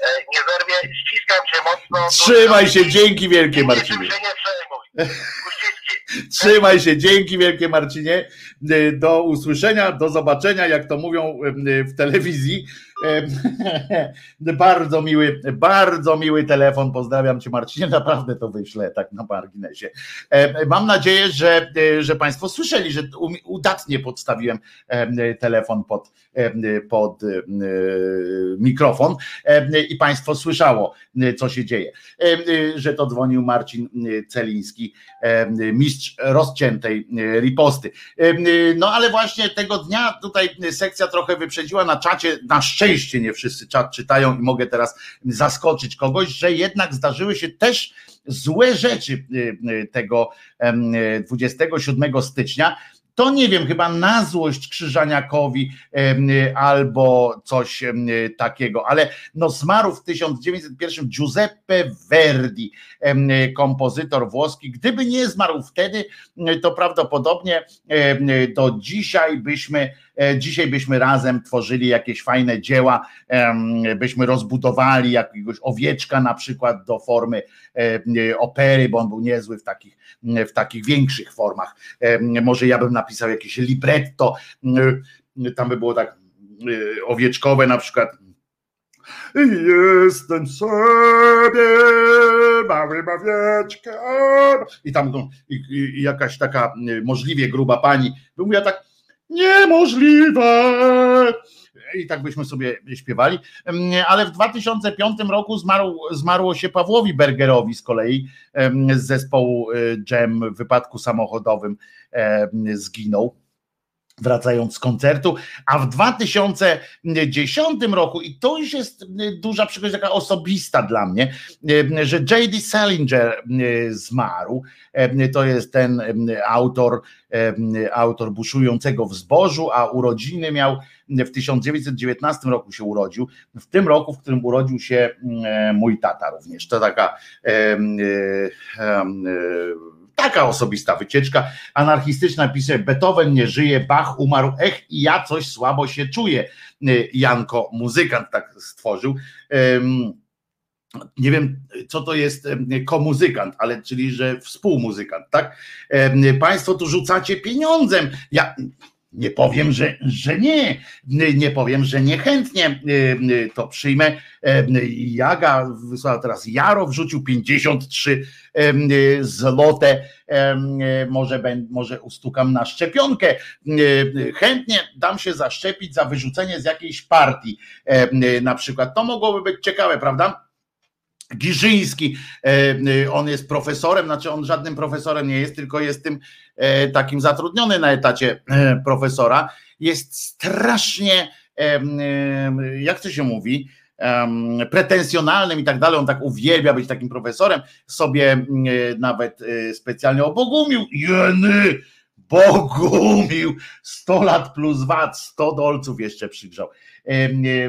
e, nie zerwie. Ściskam cię mocno. Trzymaj się, dzięki wielkie Marcinie. się nie przejmuj. Uściski. Trzymaj się, dzięki wielkie Marcinie. Do usłyszenia, do zobaczenia, jak to mówią w telewizji. [laughs] Bardzo miły, bardzo miły telefon. Pozdrawiam cię, Marcinie. Naprawdę to wyślę tak na marginesie. Mam nadzieję, że, że Państwo słyszeli, że udatnie podstawiłem telefon pod, pod mikrofon i Państwo słyszało, co się dzieje. Że to dzwonił Marcin Celiński, mistrz rozciętej riposty. No ale właśnie tego dnia tutaj sekcja trochę wyprzedziła na czacie, na szczęście nie wszyscy czat czytają i mogę teraz zaskoczyć kogoś, że jednak zdarzyły się też złe rzeczy tego 27 stycznia. To nie wiem, chyba na złość Krzyżaniakowi albo coś takiego, ale no zmarł w 1901 Giuseppe Verdi, kompozytor włoski. Gdyby nie zmarł wtedy, to prawdopodobnie do dzisiaj byśmy dzisiaj byśmy razem tworzyli jakieś fajne dzieła, byśmy rozbudowali jakiegoś owieczka na przykład do formy opery, bo on był niezły w takich, w takich większych formach. Może ja bym napisał jakieś libretto, tam by było tak owieczkowe na przykład. Jestem sobie małym owieczkiem. I tam i, i jakaś taka możliwie gruba pani by mówiła tak niemożliwe. I tak byśmy sobie śpiewali. Ale w 2005 roku zmarł, zmarło się Pawłowi Bergerowi z kolei z zespołu Jam w wypadku samochodowym zginął wracając z koncertu, a w 2010 roku, i to już jest duża przykładowa, taka osobista dla mnie, że J.D. Salinger zmarł, to jest ten autor, autor buszującego w zbożu, a urodziny miał w 1919 roku się urodził, w tym roku, w którym urodził się mój tata również, to taka Taka osobista wycieczka anarchistyczna pisze, Beethoven nie żyje, Bach umarł, ech i ja coś słabo się czuję. Janko, muzykant tak stworzył. Nie wiem, co to jest komuzykant, ale czyli, że współmuzykant, tak? Państwo tu rzucacie pieniądzem. Ja nie powiem, że, że nie, nie powiem, że niechętnie to przyjmę. Jaga wysłała teraz Jaro, wrzucił 53 złote, może, może ustukam na szczepionkę. Chętnie dam się zaszczepić za wyrzucenie z jakiejś partii na przykład. To mogłoby być ciekawe, prawda? Giżyński, on jest profesorem, znaczy on żadnym profesorem nie jest, tylko jest tym takim zatrudniony na etacie profesora. Jest strasznie, jak to się mówi, pretensjonalnym i tak dalej. On tak uwielbia być takim profesorem. Sobie nawet specjalnie obogumił. Jeny! Bogumił 100 lat plus VAT, 100 dolców jeszcze przygrzał.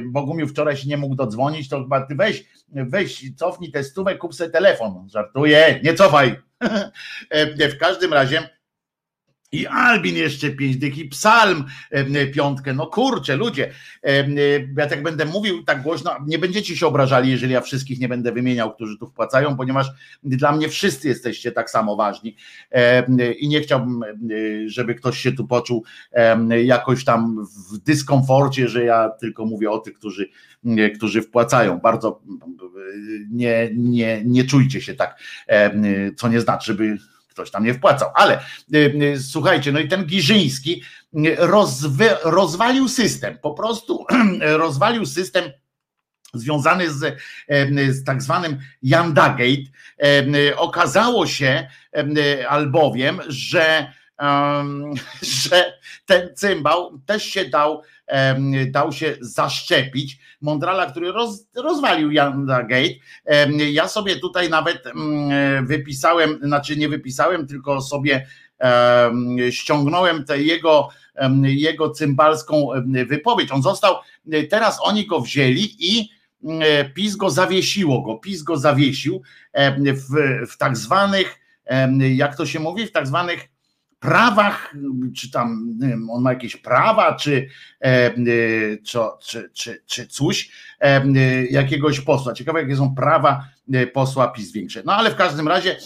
Bogumił wczoraj się nie mógł dodzwonić, to chyba ty weź, weź, cofnij tę stówę, kup sobie telefon. Żartuję, nie cofaj. [laughs] w każdym razie i Albin jeszcze pięć dych, i psalm piątkę. No kurczę, ludzie, ja tak będę mówił tak głośno, nie będziecie się obrażali, jeżeli ja wszystkich nie będę wymieniał, którzy tu wpłacają, ponieważ dla mnie wszyscy jesteście tak samo ważni i nie chciałbym, żeby ktoś się tu poczuł jakoś tam w dyskomforcie, że ja tylko mówię o tych, którzy, którzy wpłacają. Bardzo nie, nie, nie czujcie się tak, co nie znaczy, żeby ktoś tam nie wpłacał. Ale y, y, słuchajcie, no i ten Giżyński y, rozwy, rozwalił system, po prostu [clears throat] rozwalił system związany z, z tak zwanym Yandagate. Okazało się albowiem, że, [laughs] że ten cymbał też się dał dał się zaszczepić. Mondrala, który roz, rozwalił Janda Gate. Ja sobie tutaj nawet wypisałem, znaczy nie wypisałem, tylko sobie ściągnąłem tę jego, jego cymbalską wypowiedź. On został, teraz oni go wzięli i PiS go zawiesiło go, PiS go zawiesił w, w tak zwanych, jak to się mówi, w tak zwanych prawach, czy tam wiem, on ma jakieś prawa, czy, e, e, czy, czy, czy, czy coś e, jakiegoś posła. Ciekawe, jakie są prawa posła PiS większe. No ale w każdym razie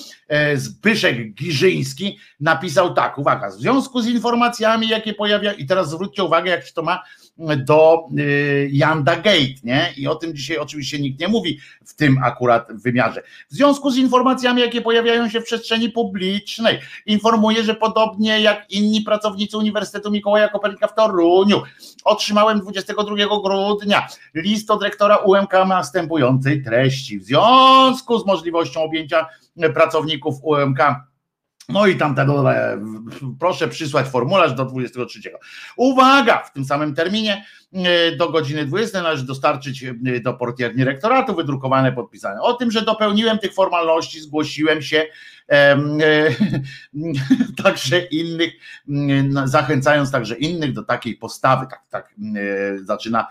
Zbyszek Giżyński napisał tak, uwaga, w związku z informacjami, jakie pojawia, i teraz zwróćcie uwagę, jak się to ma do Yanda Gate, nie? I o tym dzisiaj oczywiście nikt nie mówi w tym akurat wymiarze. W związku z informacjami, jakie pojawiają się w przestrzeni publicznej, informuję, że podobnie jak inni pracownicy Uniwersytetu Mikołaja Kopernika w Toruniu, otrzymałem 22 grudnia list od rektora UMK następującej treści. W związku z możliwością objęcia pracowników UMK no i tam tego, proszę przysłać formularz do 23. Uwaga, w tym samym terminie e, do godziny 20 należy dostarczyć e, do portierni rektoratu wydrukowane, podpisane. O tym, że dopełniłem tych formalności, zgłosiłem się e, [laughs] także innych, zachęcając także innych do takiej postawy. Tak, tak zaczyna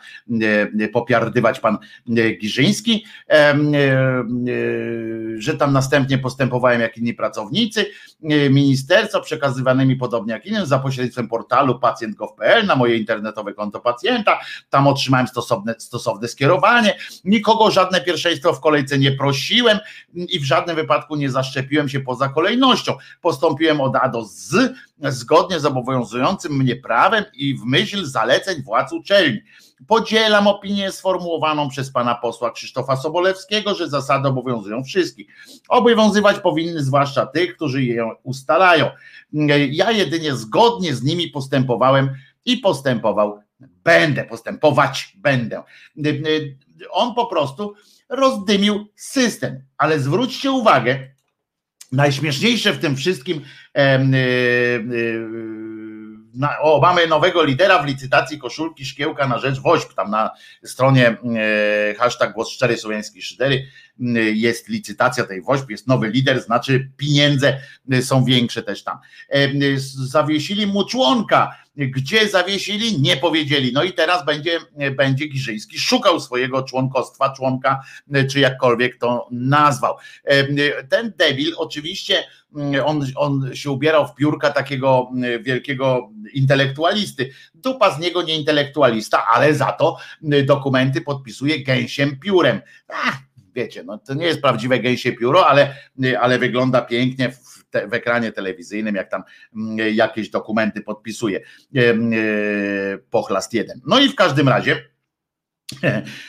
popiardywać pan Giżyński, że tam następnie postępowałem jak inni pracownicy ministerstwa przekazywanymi podobnie jak innym za pośrednictwem portalu pacjent.gov.pl na moje internetowe konto pacjenta. Tam otrzymałem stosowne, stosowne skierowanie. Nikogo żadne pierwszeństwo w kolejce nie prosiłem i w żadnym wypadku nie zaszczepiłem się poza kolejnością. Postąpiłem od A do Z zgodnie z obowiązującym mnie prawem i w myśl zaleceń władz uczelni. Podzielam opinię sformułowaną przez pana posła Krzysztofa Sobolewskiego, że zasady obowiązują wszystkich. Obowiązywać powinny zwłaszcza tych, którzy je ustalają. Ja jedynie zgodnie z nimi postępowałem i postępował będę, postępować będę. On po prostu rozdymił system, ale zwróćcie uwagę, najśmieszniejsze w tym wszystkim e, e, o, mamy nowego lidera w licytacji koszulki szkiełka na rzecz WOŚP, tam na stronie e, hashtag głos szczery słowiański szydery jest licytacja tej WOŚP, jest nowy lider, znaczy pieniądze są większe też tam. Zawiesili mu członka, gdzie zawiesili, nie powiedzieli. No i teraz będzie, będzie Giżyński szukał swojego członkostwa, członka, czy jakkolwiek to nazwał. Ten debil oczywiście on, on się ubierał w piórka takiego wielkiego intelektualisty. Dupa z niego nie intelektualista, ale za to dokumenty podpisuje gęsiem piórem. Ach, wiecie, no to nie jest prawdziwe gęsie pióro, ale, ale wygląda pięknie w, w ekranie telewizyjnym, jak tam mm, jakieś dokumenty podpisuje. E, e, pochlast jeden. No i w każdym razie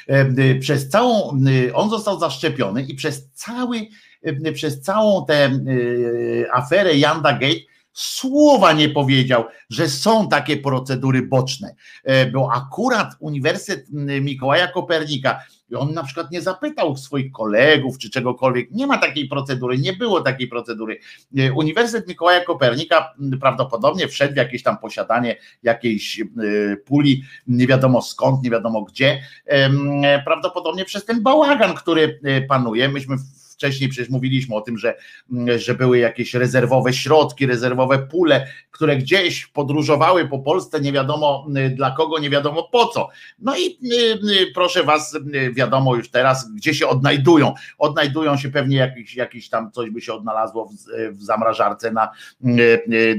e, przez całą, on został zaszczepiony i przez cały, przez całą tę aferę Yanda Gate słowa nie powiedział, że są takie procedury boczne, bo akurat Uniwersytet Mikołaja Kopernika i on na przykład nie zapytał swoich kolegów czy czegokolwiek. Nie ma takiej procedury, nie było takiej procedury. E, Uniwersytet Mikołaja Kopernika prawdopodobnie wszedł w jakieś tam posiadanie jakiejś e, puli, nie wiadomo skąd, nie wiadomo gdzie. Prawdopodobnie przez ten bałagan, który e, panuje. Myśmy wcześniej przecież mówiliśmy o tym, że, że były jakieś rezerwowe środki, rezerwowe pule, które gdzieś podróżowały po Polsce, nie wiadomo y, dla kogo, nie wiadomo po co. No i y, y, proszę was, wiadomo już teraz, gdzie się odnajdują. Odnajdują się pewnie jakiś, jakiś tam coś by się odnalazło w, w zamrażarce na,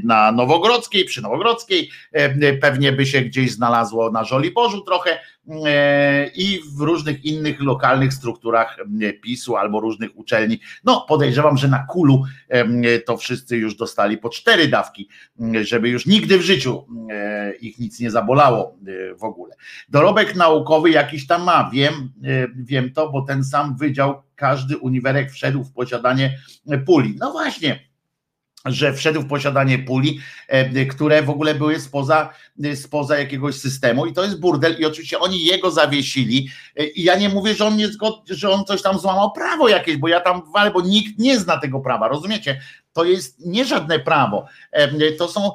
na Nowogrodzkiej, przy Nowogrodzkiej, pewnie by się gdzieś znalazło na Żoliborzu trochę, i w różnych innych lokalnych strukturach PiSu albo różnych uczelni. No, podejrzewam, że na kulu to wszyscy już dostali po cztery dawki, żeby już nigdy w życiu ich nic nie zabolało w ogóle. Dorobek naukowy jakiś tam ma, wiem, wiem to, bo ten sam wydział, każdy uniwerek wszedł w posiadanie puli. No właśnie że wszedł w posiadanie puli, e, które w ogóle były spoza, spoza jakiegoś systemu i to jest burdel i oczywiście oni jego zawiesili e, i ja nie mówię, że on, nie zgod, że on coś tam złamał prawo jakieś, bo ja tam walę, bo nikt nie zna tego prawa, rozumiecie? To jest nie żadne prawo. To są,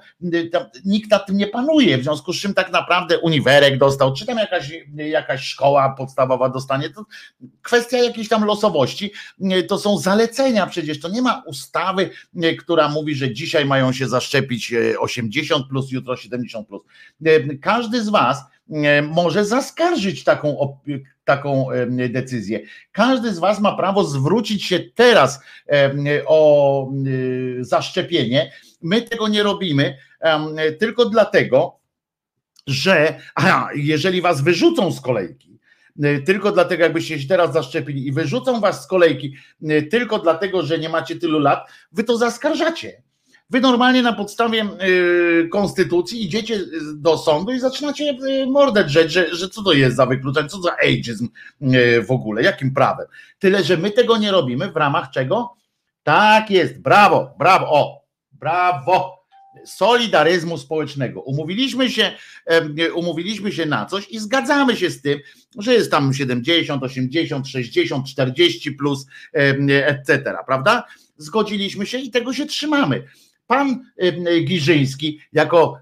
nikt nad tym nie panuje, w związku z czym tak naprawdę uniwerek dostał, czy tam jakaś, jakaś szkoła podstawowa dostanie, to kwestia jakiejś tam losowości, to są zalecenia przecież, to nie ma ustawy, która mówi, że dzisiaj mają się zaszczepić 80 plus, jutro 70 plus. Każdy z was może zaskarżyć taką, taką decyzję. Każdy z Was ma prawo zwrócić się teraz o zaszczepienie. My tego nie robimy tylko dlatego, że aha, jeżeli Was wyrzucą z kolejki, tylko dlatego, jakbyście się teraz zaszczepili i wyrzucą was z kolejki, tylko dlatego, że nie macie tylu lat, wy to zaskarżacie. Wy normalnie na podstawie y, konstytucji idziecie do sądu i zaczynacie y, mordę drzeć, że, że co to jest za wykluczenie, co za ageizm y, w ogóle, jakim prawem. Tyle, że my tego nie robimy w ramach czego? Tak jest, brawo, brawo, o, brawo solidaryzmu społecznego. Umówiliśmy się, umówiliśmy się na coś i zgadzamy się z tym, że jest tam 70, 80, 60, 40 plus, etc. Prawda? Zgodziliśmy się i tego się trzymamy. Pan Giżyński, jako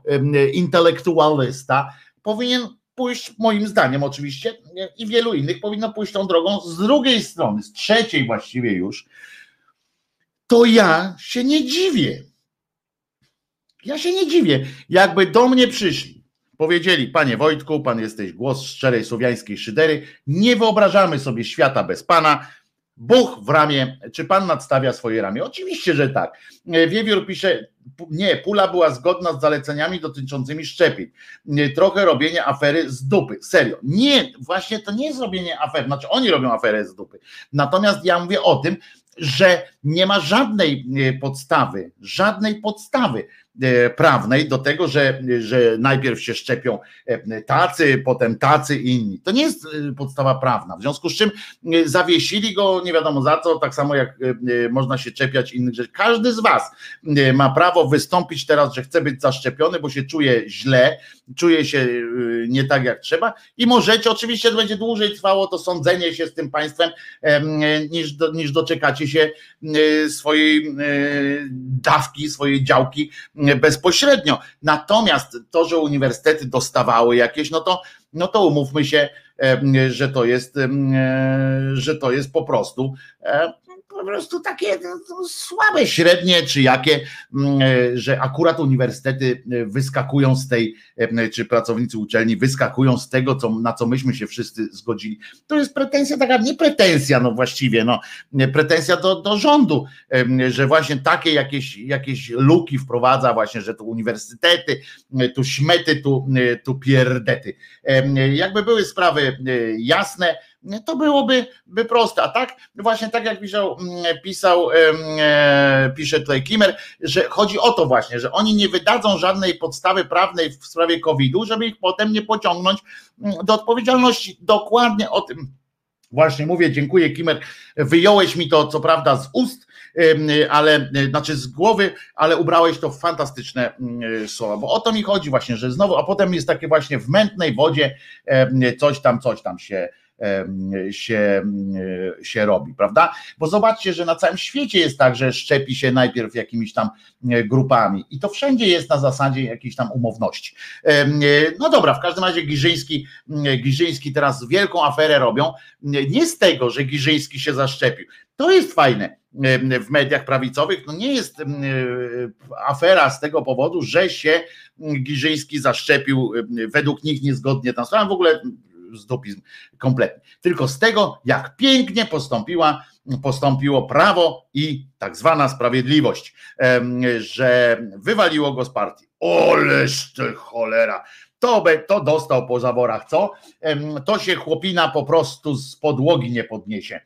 intelektualista, powinien pójść, moim zdaniem oczywiście, i wielu innych powinno pójść tą drogą z drugiej strony, z trzeciej właściwie już. To ja się nie dziwię. Ja się nie dziwię. Jakby do mnie przyszli, powiedzieli, panie Wojtku, pan jesteś głos szczerej słowiańskiej szydery, nie wyobrażamy sobie świata bez pana, Buch w ramię, czy pan nadstawia swoje ramię? Oczywiście, że tak. Wiewiór pisze, nie, pula była zgodna z zaleceniami dotyczącymi szczepień. Trochę robienie afery z dupy. Serio. Nie, właśnie to nie jest robienie afery, znaczy oni robią aferę z dupy. Natomiast ja mówię o tym, że nie ma żadnej podstawy, żadnej podstawy E, prawnej do tego, że, że najpierw się szczepią e, tacy, potem tacy inni. To nie jest e, podstawa prawna. W związku z czym zawiesili go nie wiadomo za co, tak samo jak można się czepiać innych rzeczy. Każdy z Was ma prawo wystąpić teraz, że chce być zaszczepiony, bo się czuje źle, czuje się nie tak jak trzeba i możecie, oczywiście to będzie dłużej trwało to sądzenie się z tym państwem, niż, niż doczekacie się swojej dawki, swojej działki bezpośrednio. Natomiast to, że uniwersytety dostawały jakieś, no to, no to umówmy się, że to jest, że to jest po prostu po prostu takie no, słabe, średnie, czy jakie, mm, e, że akurat uniwersytety e, wyskakują z tej, e, czy pracownicy uczelni wyskakują z tego, co, na co myśmy się wszyscy zgodzili. To jest pretensja taka, nie pretensja, no właściwie, no, pretensja do, do rządu, że właśnie takie jakieś, jakieś luki wprowadza właśnie, że tu uniwersytety, tu śmety, tu, tu pierdety. Jakby były sprawy jasne, to byłoby by proste. A tak, właśnie tak jak pisał, mm, pisał e, pisze tutaj Kimer, że chodzi o to właśnie, że oni nie wydadzą żadnej podstawy prawnej w sprawie COVID-u, żeby ich potem nie pociągnąć mm, do odpowiedzialności. Dokładnie o tym Właśnie mówię, dziękuję Kimer. Wyjąłeś mi to co prawda z ust, ale znaczy z głowy, ale ubrałeś to w fantastyczne mm, słowa, bo o to mi chodzi właśnie, że znowu, a potem jest takie właśnie w mętnej wodzie coś tam, coś tam się się, się robi, prawda? Bo zobaczcie, że na całym świecie jest tak, że szczepi się najpierw jakimiś tam grupami i to wszędzie jest na zasadzie jakiejś tam umowności. No dobra, w każdym razie Giżyński, Giżyński teraz wielką aferę robią, nie z tego, że Giżyński się zaszczepił. To jest fajne w mediach prawicowych. No nie jest afera z tego powodu, że się Giżyński zaszczepił według nich niezgodnie tam w ogóle zdopizm kompletny. Tylko z tego, jak pięknie postąpiła, postąpiło prawo i tak zwana sprawiedliwość, że wywaliło go z partii. Oleż ty cholera. To, to dostał po zaborach, co? To się chłopina po prostu z podłogi nie podniesie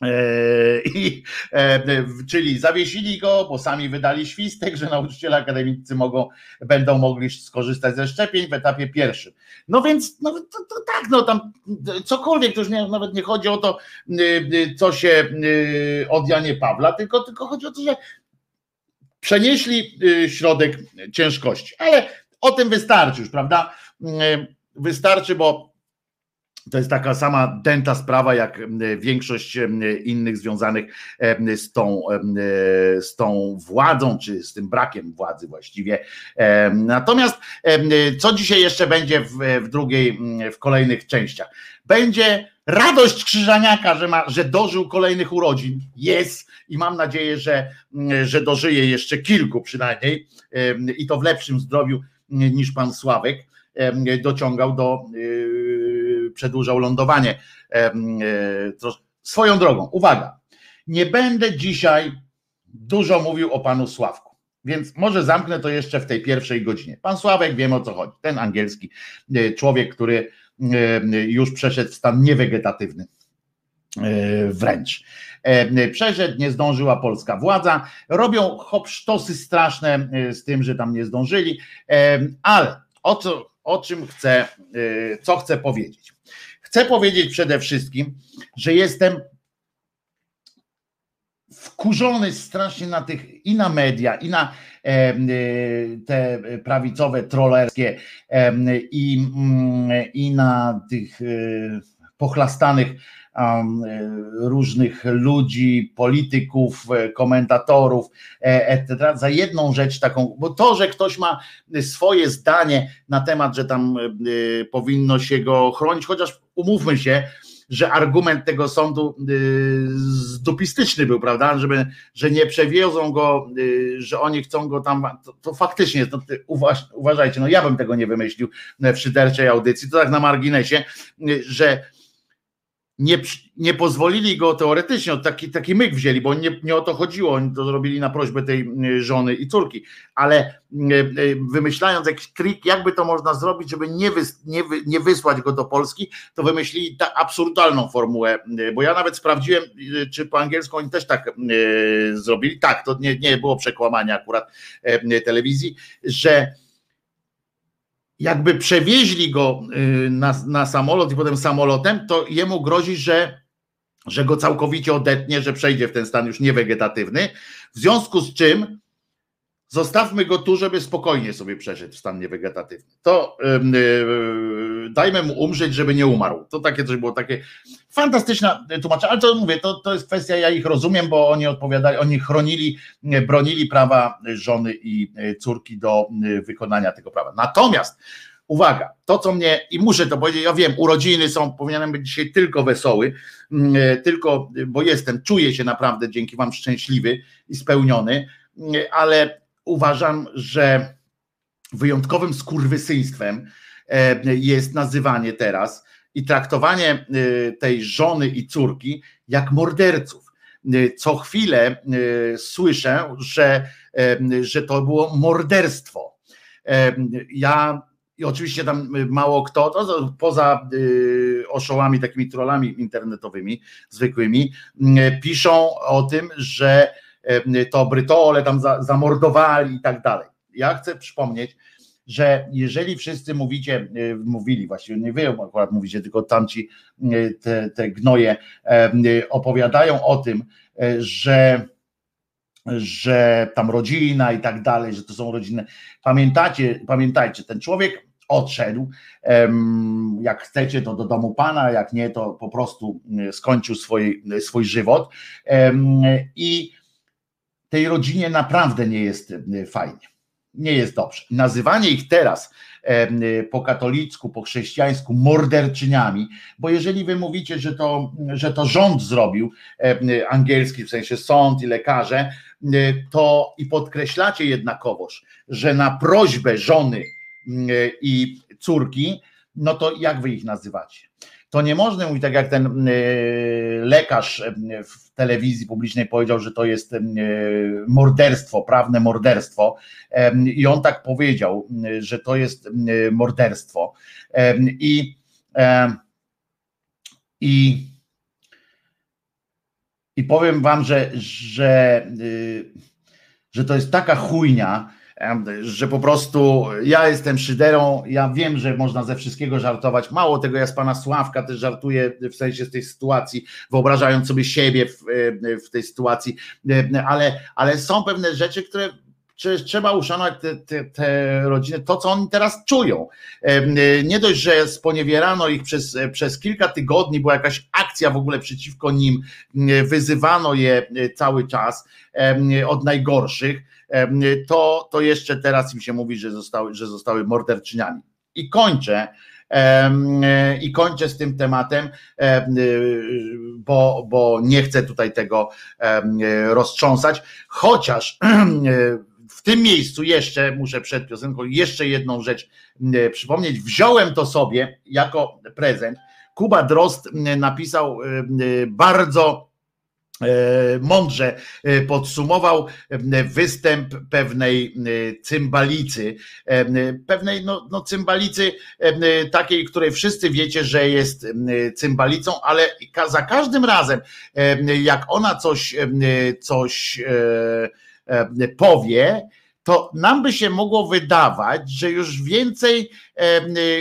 [laughs] I, e, czyli zawiesili go, bo sami wydali świstek, że nauczyciele akademicy mogą, będą mogli skorzystać ze szczepień w etapie pierwszym. No więc no, to, to tak, no tam cokolwiek, to już nie, nawet nie chodzi o to, co się od Janie Pawla, tylko, tylko chodzi o to, że przenieśli środek ciężkości. Ale o tym wystarczy już, prawda? Wystarczy, bo to jest taka sama dęta sprawa, jak większość innych związanych z tą, z tą władzą, czy z tym brakiem władzy właściwie. Natomiast co dzisiaj jeszcze będzie w, w drugiej, w kolejnych częściach? Będzie radość Krzyżaniaka, że, ma, że dożył kolejnych urodzin. Jest i mam nadzieję, że, że dożyje jeszcze kilku przynajmniej i to w lepszym zdrowiu niż pan Sławek dociągał do przedłużał lądowanie. E, swoją drogą, uwaga, nie będę dzisiaj dużo mówił o panu Sławku. Więc może zamknę to jeszcze w tej pierwszej godzinie. Pan Sławek wiem o co chodzi. Ten angielski e, człowiek, który e, już przeszedł w stan niewegetatywny wręcz. Przeszedł, nie zdążyła polska władza. Robią hopsztosy straszne z tym, że tam nie zdążyli, ale o, co, o czym chcę, co chcę powiedzieć. Chcę powiedzieć przede wszystkim, że jestem wkurzony strasznie na tych i na media, i na e, te prawicowe, trollerskie e, i, mm, i na tych e, pochlastanych różnych ludzi, polityków, e, komentatorów, e, etc. za jedną rzecz taką, bo to, że ktoś ma swoje zdanie na temat, że tam e, powinno się go chronić, chociaż umówmy się, że argument tego sądu zdupistyczny był, prawda, żeby, że nie przewiozą go, że oni chcą go tam, to, to faktycznie, to uważ, uważajcie, no ja bym tego nie wymyślił w szyderczej audycji, to tak na marginesie, że nie, nie pozwolili go teoretycznie, taki, taki myk wzięli, bo nie, nie o to chodziło, oni to zrobili na prośbę tej mm, żony i córki, ale mm, e, wymyślając jakiś trik, jakby to można zrobić, żeby nie, wys, nie, nie wysłać go do Polski, to wymyślili ta absurdalną formułę, bo ja nawet sprawdziłem, czy po angielsku oni też tak zrobili, tak, to nie, nie było przekłamania akurat telewizji, że jakby przewieźli go y, na, na samolot i potem samolotem, to jemu grozi, że, że go całkowicie odetnie, że przejdzie w ten stan już niewegetatywny. W związku z czym Zostawmy go tu, żeby spokojnie sobie przeszedł w stan niewegetatywny. To yy, dajmy mu umrzeć, żeby nie umarł. To takie coś było takie fantastyczne tłumaczenie, ale to mówię, to, to jest kwestia, ja ich rozumiem, bo oni odpowiadali, oni chronili, bronili prawa żony i córki do wykonania tego prawa. Natomiast uwaga, to co mnie, i muszę to powiedzieć, ja wiem, urodziny są, powinienem być dzisiaj tylko wesoły, tylko, bo jestem, czuję się naprawdę dzięki wam szczęśliwy i spełniony, ale uważam, że wyjątkowym skurwysyństwem e, jest nazywanie teraz i traktowanie e, tej żony i córki jak morderców. E, co chwilę słyszę, że, że to było morderstwo. Ja i oczywiście tam mało kto, to poza oszołami, takimi trollami internetowymi, zwykłymi, piszą o tym, że to Brytole tam zamordowali i tak dalej. Ja chcę przypomnieć, że jeżeli wszyscy mówicie, mówili właściwie, nie wy akurat mówicie, tylko tamci te, te gnoje opowiadają o tym, że że tam rodzina i tak dalej, że to są rodziny. Pamiętacie, pamiętajcie, ten człowiek odszedł. Jak chcecie, to do domu pana, jak nie, to po prostu skończył swój, swój żywot. I tej rodzinie naprawdę nie jest fajnie. Nie jest dobrze. Nazywanie ich teraz po katolicku, po chrześcijańsku morderczyniami, bo jeżeli wy mówicie, że to, że to rząd zrobił, angielski, w sensie sąd i lekarze, to i podkreślacie jednakowoż, że na prośbę żony i córki, no to jak wy ich nazywacie? To nie można mówić tak jak ten lekarz w telewizji publicznej powiedział, że to jest morderstwo, prawne morderstwo. I on tak powiedział, że to jest morderstwo. I i i powiem wam, że, że, że to jest taka chujnia, że po prostu ja jestem szyderą, ja wiem, że można ze wszystkiego żartować. Mało tego, ja z pana Sławka też żartuję w sensie z tej sytuacji, wyobrażając sobie siebie w, w tej sytuacji, ale, ale są pewne rzeczy, które trzeba uszanować te, te, te, rodziny, to co oni teraz czują. Nie dość, że sponiewierano ich przez, przez kilka tygodni, była jakaś akcja w ogóle przeciwko nim, wyzywano je cały czas od najgorszych to, to jeszcze teraz im się mówi, że zostały, że zostały morderczyniami. I kończę. I kończę z tym tematem, bo, bo nie chcę tutaj tego roztrząsać, chociaż [clears throat] w tym miejscu jeszcze muszę przed piosenką jeszcze jedną rzecz przypomnieć. Wziąłem to sobie jako prezent. Kuba Drost napisał bardzo mądrze e, podsumował e, występ pewnej cymbalicy, pewnej no, no cymbalicy takiej, której wszyscy wiecie, że jest cymbalicą, ale za każdym razem jak ona coś, coś powie, to nam by się mogło wydawać, że już więcej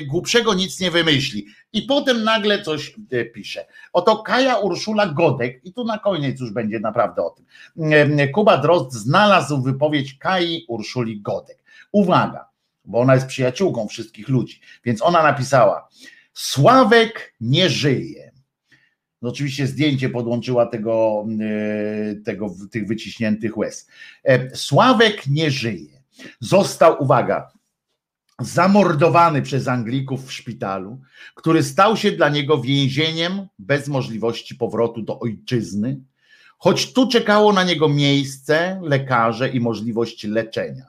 głupszego nic nie wymyśli i potem nagle coś e, pisze. Oto Kaja Urszula Godek, i tu na koniec już będzie naprawdę o tym. Kuba Drozd znalazł wypowiedź Kai Urszuli Godek. Uwaga, bo ona jest przyjaciółką wszystkich ludzi, więc ona napisała: Sławek nie żyje. No oczywiście zdjęcie podłączyła tego, e, tego, tych wyciśniętych łez. E, Sławek nie żyje. Został, uwaga, zamordowany przez Anglików w szpitalu, który stał się dla niego więzieniem bez możliwości powrotu do ojczyzny, choć tu czekało na niego miejsce, lekarze i możliwość leczenia.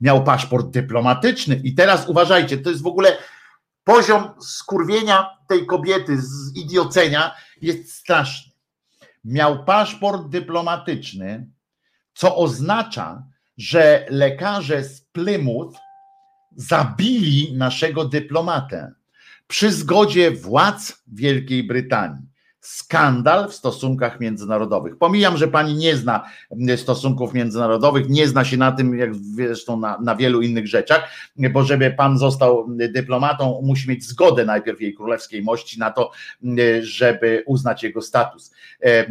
Miał paszport dyplomatyczny i teraz uważajcie, to jest w ogóle poziom skurwienia tej kobiety, z idiocenia jest straszny. Miał paszport dyplomatyczny, co oznacza, że lekarze z Plymouth zabili naszego dyplomatę przy zgodzie władz Wielkiej Brytanii. Skandal w stosunkach międzynarodowych. Pomijam, że pani nie zna stosunków międzynarodowych, nie zna się na tym, jak zresztą na, na wielu innych rzeczach, bo żeby pan został dyplomatą, musi mieć zgodę najpierw jej królewskiej mości na to, żeby uznać jego status e,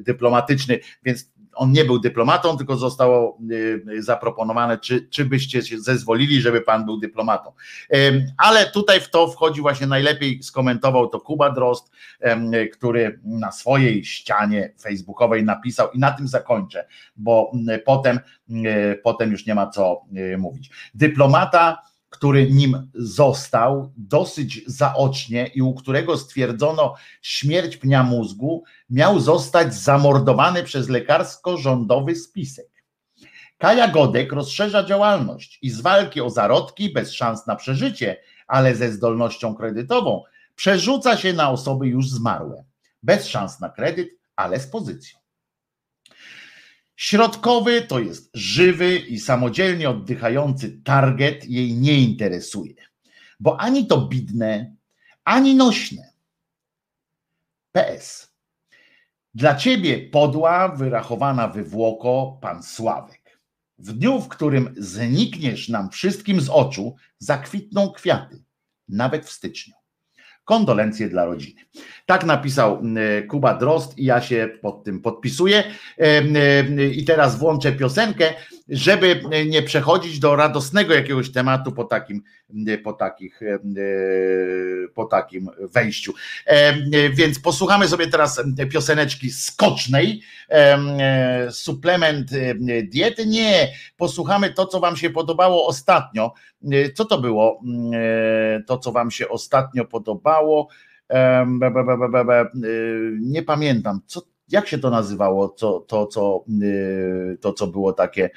dyplomatyczny. Więc on nie był dyplomatą, tylko zostało y, zaproponowane, czy, czy byście się zezwolili, żeby pan był dyplomatą. Ale tutaj w to wchodzi właśnie najlepiej skomentował to Kuba Drost, który na swojej ścianie facebookowej napisał i na tym zakończę, bo potem, potem już nie ma co mówić. Dyplomata który nim został dosyć zaocznie i u którego stwierdzono śmierć pnia mózgu, miał zostać zamordowany przez lekarsko-rządowy spisek. Kaja Godek rozszerza działalność i z walki o zarodki bez szans na przeżycie, ale ze zdolnością kredytową, przerzuca się na osoby już zmarłe, bez szans na kredyt, ale z pozycją. Środkowy to jest żywy i samodzielnie oddychający target jej nie interesuje, bo ani to bidne, ani nośne. PS. Dla ciebie podła, wyrachowana wywłoko, pan Sławek. W dniu, w którym znikniesz nam wszystkim z oczu, zakwitną kwiaty, nawet w styczniu. Kondolencje dla rodziny. Tak napisał Kuba Drost i ja się pod tym podpisuję. I teraz włączę piosenkę, żeby nie przechodzić do radosnego jakiegoś tematu po takim, po takich, po takim wejściu. Więc posłuchamy sobie teraz pioseneczki skocznej. Suplement diety? Nie. Posłuchamy to, co Wam się podobało ostatnio. Co to było? To, co Wam się ostatnio podobało. Nie pamiętam. Co, jak się to nazywało, to, to, co, y, to, co było takie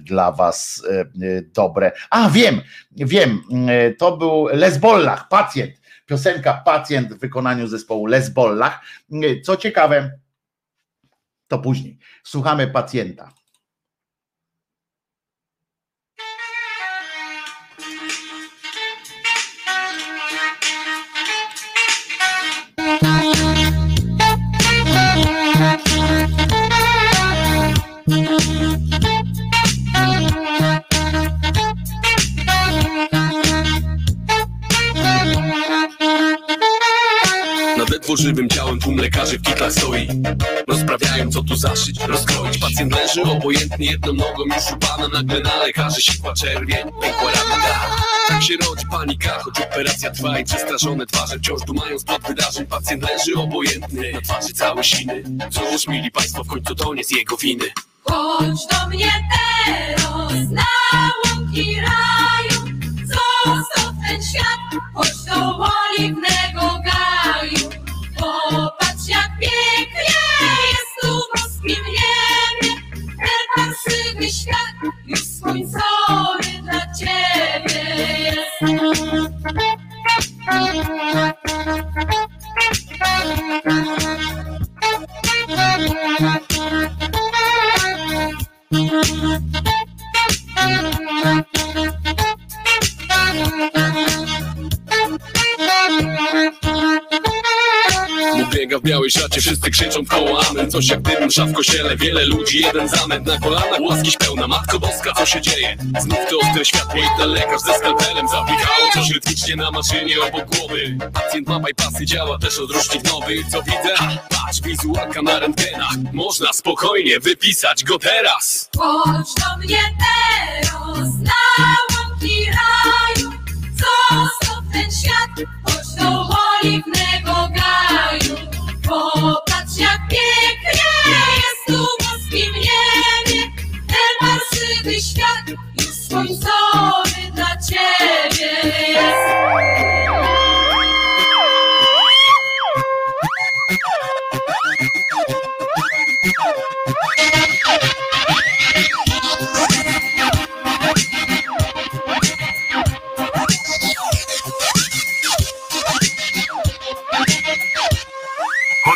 dla was y, dobre. A wiem, wiem, y, to był Lesbollach, pacjent, piosenka Pacjent w wykonaniu zespołu Lesbollach. Co ciekawe, to później. Słuchamy pacjenta. Żywym ciałem tłum lekarzy w kitlach stoi. Rozprawiają co tu zaszyć, rozkroić. Pacjent leży obojętnie jedną nogą już u pana Nagle na lekarzy sikła czerwień, pękła rana Tak się rodzi panika, choć operacja trwa I przestraszone twarze wciąż dumają spod wydarzeń. Pacjent leży obojętny, na twarzy całe siny. Cóż, mili państwo, w końcu to nie z jego winy. Chodź do mnie teraz na łąki raju. Zostaw ten świat, chodź do oliwnego już słońcowy dla ciebie biega w białej szacie. Wszyscy krzyczą w koło amen. Coś jak dym msza w kościele. Wiele ludzi, jeden zamęt na kolanach. Łaski pełna, Matko Boska, co się dzieje? Znów to ostre światło i ten lekarz ze skalpelem Zapikało coś rytmicznie na maszynie obok głowy. Pacjent ma bypassy, działa też odrusznik nowy. Co widzę? Patrz, wizualka na rentgenach. Można spokojnie wypisać go teraz. Chodź do mnie teraz na łąki raju. Zostaw ten świat, chodź do oliwnego gaju Popatrz jak pięknie jest tu w boskim niebie Ten marsywy świat już słońcowy dla ciebie jest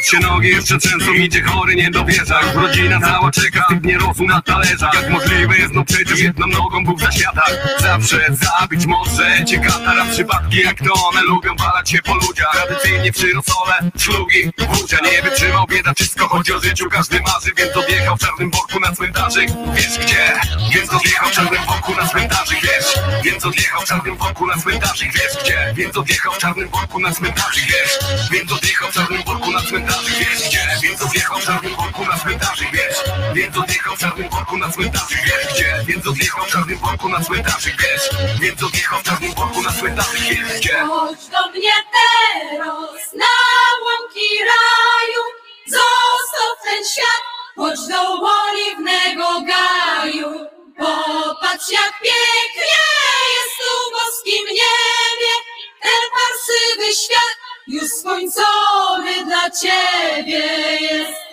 się nogi jeszcze trzęsą, idzie chory, nie dowierza. Rodzina cała czeka, nie rosł na talerzach. Jak możliwe jest, no przecież jedną nogą był za światach Zawsze zabić może cię katara Przypadki jak to one lubią walać się po ludziach. Tradycyjnie przy rosole, szlugi, wódzia Nie wytrzymał bieda, wszystko chodzi o życiu. Każdy marzy, więc odjechał w czarnym worku na cmentarzyk. Wiesz gdzie? Więc odjechał w czarnym worku na cmentarzyk. Wiesz? Więc odjechał w czarnym worku na cmentarzyk. Wiesz gdzie? Więc odjechał w czarnym worku na cmentarzyk. Wiesz? Więc odjechał w czarnym worku na cmentarzyk cmentarzyk, wiesz gdzie Więc odjechał w czarnym worku na cmentarzyk, wiesz Więc odjechał w czarnym worku na cmentarzyk, wiesz gdzie Więc odjechał w czarnym worku na cmentarzyk, wiesz Więc odjechał w czarnym worku na cmentarzyk, wiesz gdzie Chodź do mnie teraz na łąki raju. Zostaw ten świat, chodź do oliwnego gaju. Popatrz jak pięknie jest tu w boskim niebie Ten parsywy świat już skończony dla ciebie jest.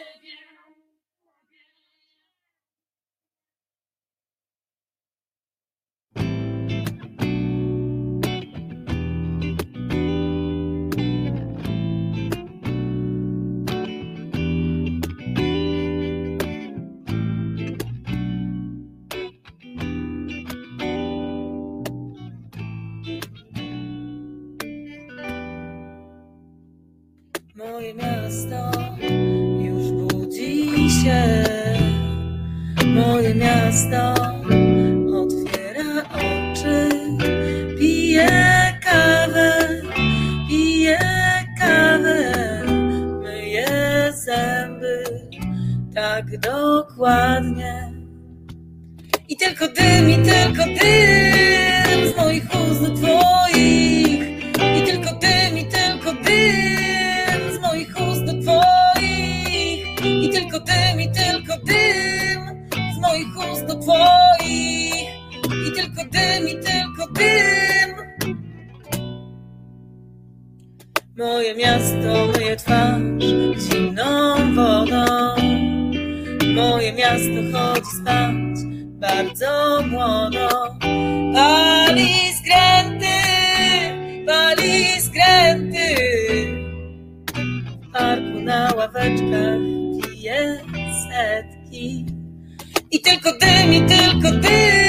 Dokładnie. Bardzo młodo. Pali skręty, pali skręty. W parku na ławeczkach pije setki. I tylko dym, i tylko dym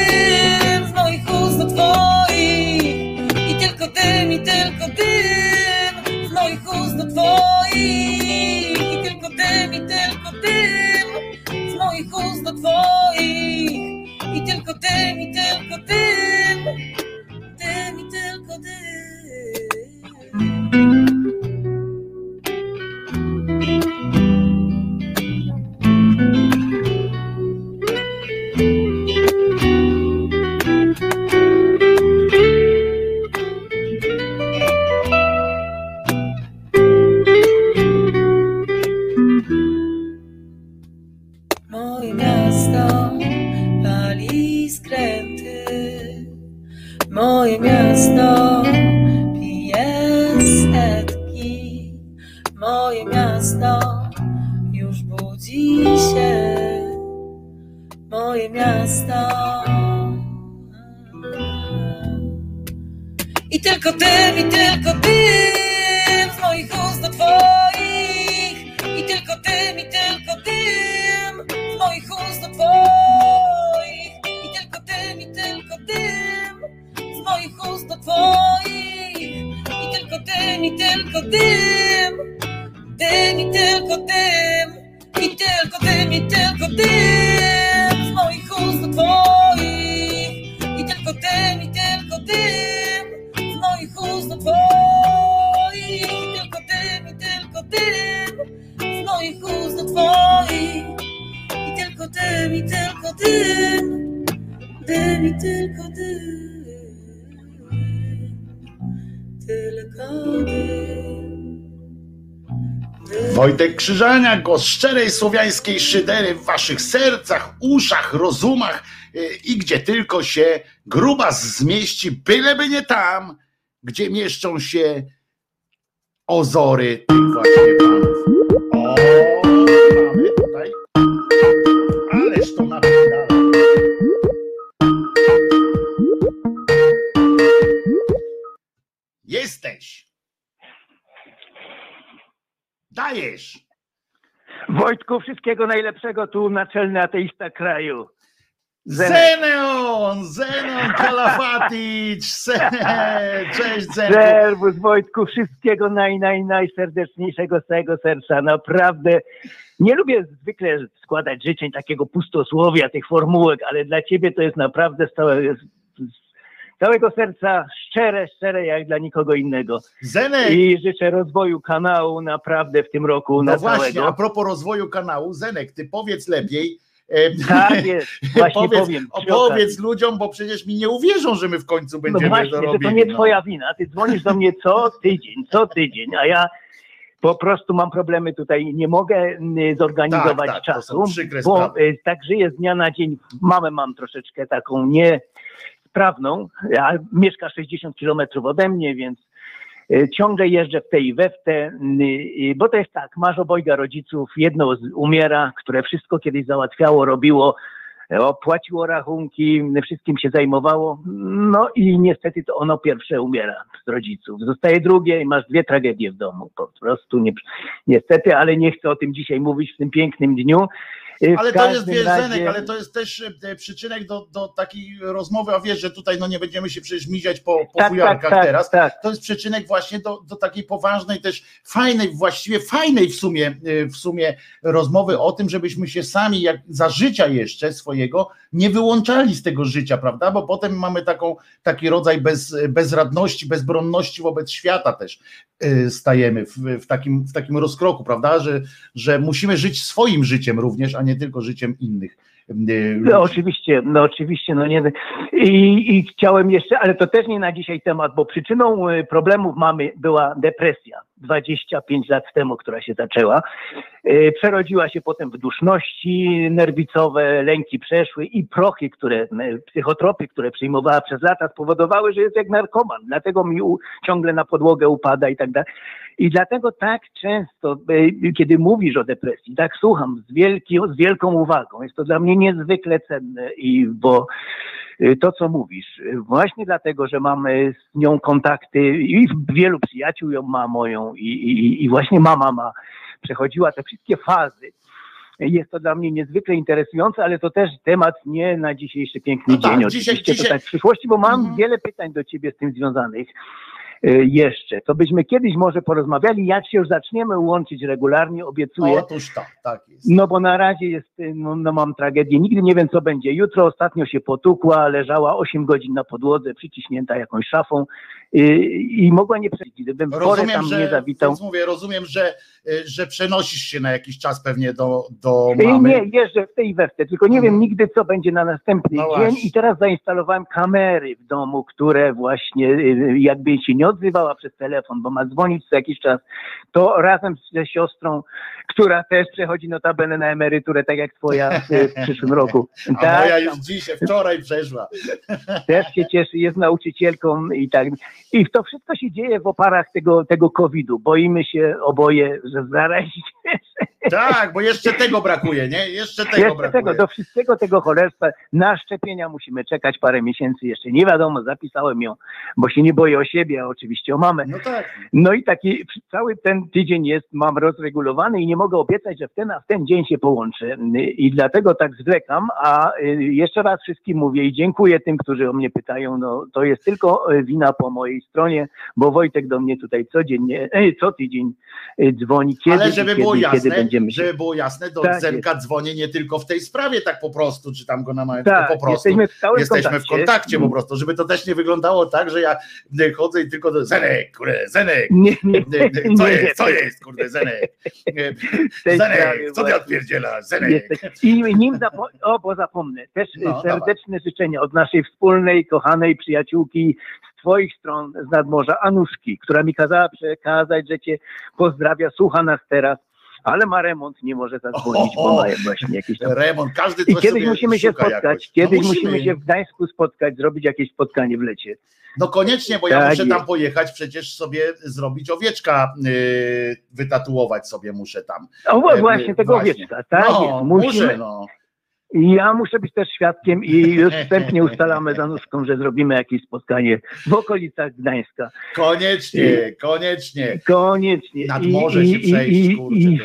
Krzyżaniak, głos szczerej słowiańskiej szydery w waszych sercach, uszach, rozumach y, i gdzie tylko się grubas zmieści, byleby nie tam, gdzie mieszczą się ozory tych właśnie panów. O, mamy tutaj. Ależ to napisane. Jesteś. Dajesz. Wojtku, wszystkiego najlepszego tu naczelny ateista kraju. Zeneon, Zenon Kalafatic, [laughs] cześć Zenku. Serwus Wojtku, wszystkiego naj, naj, najserdeczniejszego z całego serca. Naprawdę nie lubię zwykle składać życzeń takiego pustosłowia, tych formułek, ale dla ciebie to jest naprawdę z całego, z całego serca szczere, szczere jak dla nikogo innego. Zenek, I życzę rozwoju kanału naprawdę w tym roku no na właśnie, a całego. propos rozwoju kanału, Zenek, ty powiedz lepiej, e, Tak jest, właśnie [laughs] powiedz, powiem. opowiedz ludziom, bo przecież mi nie uwierzą, że my w końcu No będziemy właśnie, to robili. to nie no. twoja wina. Ty dzwonisz do mnie co tydzień, co tydzień, a ja po prostu mam problemy tutaj. Nie mogę zorganizować Tak, tak, czasu, bo y, tak żyję z dnia na dzień. Mamę mam troszeczkę taką niesprawną, a mieszka 60 kilometrów ode mnie, więc y, ciągle jeżdżę w te i we w te, y, y, bo to jest tak, masz obojga rodziców, jedno umiera, które wszystko kiedyś załatwiało, robiło, o, płaciło rachunki, wszystkim się zajmowało. No i niestety to ono pierwsze umiera z rodziców. Zostaje drugie i masz dwie tragedie w domu. Po prostu nie, niestety, ale nie chcę o tym dzisiaj mówić w tym pięknym dniu. Ale to jest wiesz, razie- Zenek, ale to jest też e, przyczynek do, do takiej rozmowy, a wiesz, że tutaj no nie będziemy się przecież miziać po, po tak, tak, tak, teraz. tak. To jest przyczynek właśnie do, do takiej poważnej, też fajnej, właściwie fajnej w sumie, e, w sumie rozmowy o tym, żebyśmy się sami jak za życia jeszcze swojego nie wyłączali z tego życia, prawda? Bo potem mamy taką, taki rodzaj bez, bezradności, bezbronności wobec świata też e, stajemy w, w, takim, w takim rozkroku, prawda? Że, że musimy żyć swoim życiem również, a nie tylko życiem innych. e, ludzi. No, oczywiście, no oczywiście, no nie. I, I chciałem jeszcze, ale to też nie na dzisiaj temat, bo przyczyną y, problemów mamy była depresja 25 lat temu, która się zaczęła. Y, Przerodziła się potem w duszności nerwicowe, lęki przeszły i prochy, które, y, psychotropy, które przyjmowała przez lata spowodowały, że jest jak narkoman. Dlatego mi u, ciągle na podłogę upada i tak dalej. I dlatego tak często, y, kiedy mówisz o depresji, tak słucham z, wielki, z wielką uwagą. Jest to dla mnie niezwykle cenne, i bo to, co mówisz, y, właśnie dlatego, że mamy z nią kontakty i wielu przyjaciół ją ma moją i, i, i właśnie mama ma, przechodziła te wszystkie fazy. Jest to dla mnie niezwykle interesujące, ale to też temat nie na dzisiejszy piękny No tak, dzień. dzisiaj- Oczywiście dzisiaj- to tak w przyszłości, bo mam Mhm. wiele pytań do ciebie z tym związanych y, jeszcze. To byśmy kiedyś może porozmawiali, jak się już zaczniemy łączyć regularnie, obiecuję. Otóż tak, tak jest. No bo na razie jest, y, no, no mam tragedię, nigdy nie wiem co będzie. Jutro ostatnio się potukła, leżała 8 godzin na podłodze, przyciśnięta jakąś szafą yy, i mogła nie przejść. Gdybym Rozumiem, tam nie że, zawitał. więc mówię, rozumiem, że, y, że przenosisz się na jakiś czas pewnie do, do mamy. Nie, jeżdżę w tej i we w te, tylko nie Mhm. wiem nigdy co będzie na następny No dzień właśnie. i teraz zainstalowałem kamery w domu, które właśnie jakby się nie odzywała przez telefon, bo ma dzwonić co jakiś czas, to razem ze siostrą, która też przechodzi notabene na emeryturę, tak jak twoja w, [laughs] przyszłym roku. A Tak, moja już dzisiaj, wczoraj przeszła. [laughs] też się cieszy, jest nauczycielką i tak. I to wszystko się dzieje w oparach tego, tego COVID-u. Boimy się oboje, że zarazić Tak, bo jeszcze tego brakuje, nie? Jeszcze tego jeszcze brakuje. tego, do wszystkiego tego cholerstwa. Na szczepienia musimy czekać parę miesięcy jeszcze. Nie wiadomo, zapisałem ją, bo się nie boję o siebie, a oczywiście o mamę. No tak. No i taki cały ten tydzień jest, mam rozregulowany i nie mogę obiecać, że w ten, a w ten dzień się połączę. I dlatego tak zwlekam, a y, jeszcze raz wszystkim mówię i dziękuję tym, którzy o mnie pytają. No to jest tylko y, wina po mojej stronie, bo Wojtek do mnie tutaj codziennie, e, co tydzień y, dzwoni, kiedy, Ale żeby kiedy, było kiedy jasne, będziemy się... żeby było jasne, do Tak Zenka dzwonię nie tylko w tej sprawie tak po prostu, czy tam go namawiam, Tak, tylko po prostu. jesteśmy w stałym Jesteśmy kontakcie. w kontakcie. po prostu, żeby to też nie wyglądało tak, że ja chodzę i tylko do Zenek, kurde, Zenek, Nie, nie, y, co nie, jest, co nie. jest, kurde, Zenek, Zenek, co ty odpierdzielasz, Zenek. I nim zapo- o, bo zapomnę, też No, serdeczne życzenia od naszej wspólnej, kochanej przyjaciółki z Twoich stron z nadmorza, Anuszki, która mi kazała przekazać, że Cię pozdrawia, słucha nas teraz, ale ma remont, nie może zadzwonić, bo ma właśnie jakieś tam... Remont, każdy I kiedyś musimy się spotkać, jakoś. kiedyś no, musimy się w Gdańsku spotkać, zrobić jakieś spotkanie w lecie. No koniecznie, bo ja Tak muszę tam jest. pojechać, przecież sobie zrobić owieczka, yy, wytatuować sobie muszę tam. O, E, właśnie, tego właśnie. owieczka, tak no, jest, musimy, muszę, no. I ja muszę być też świadkiem i [laughs] już wstępnie ustalamy z Anuszką, że zrobimy jakieś spotkanie w okolicach Gdańska. Koniecznie, koniecznie. Koniecznie. Nad morze i- się i- przejść, i- kurczę, i.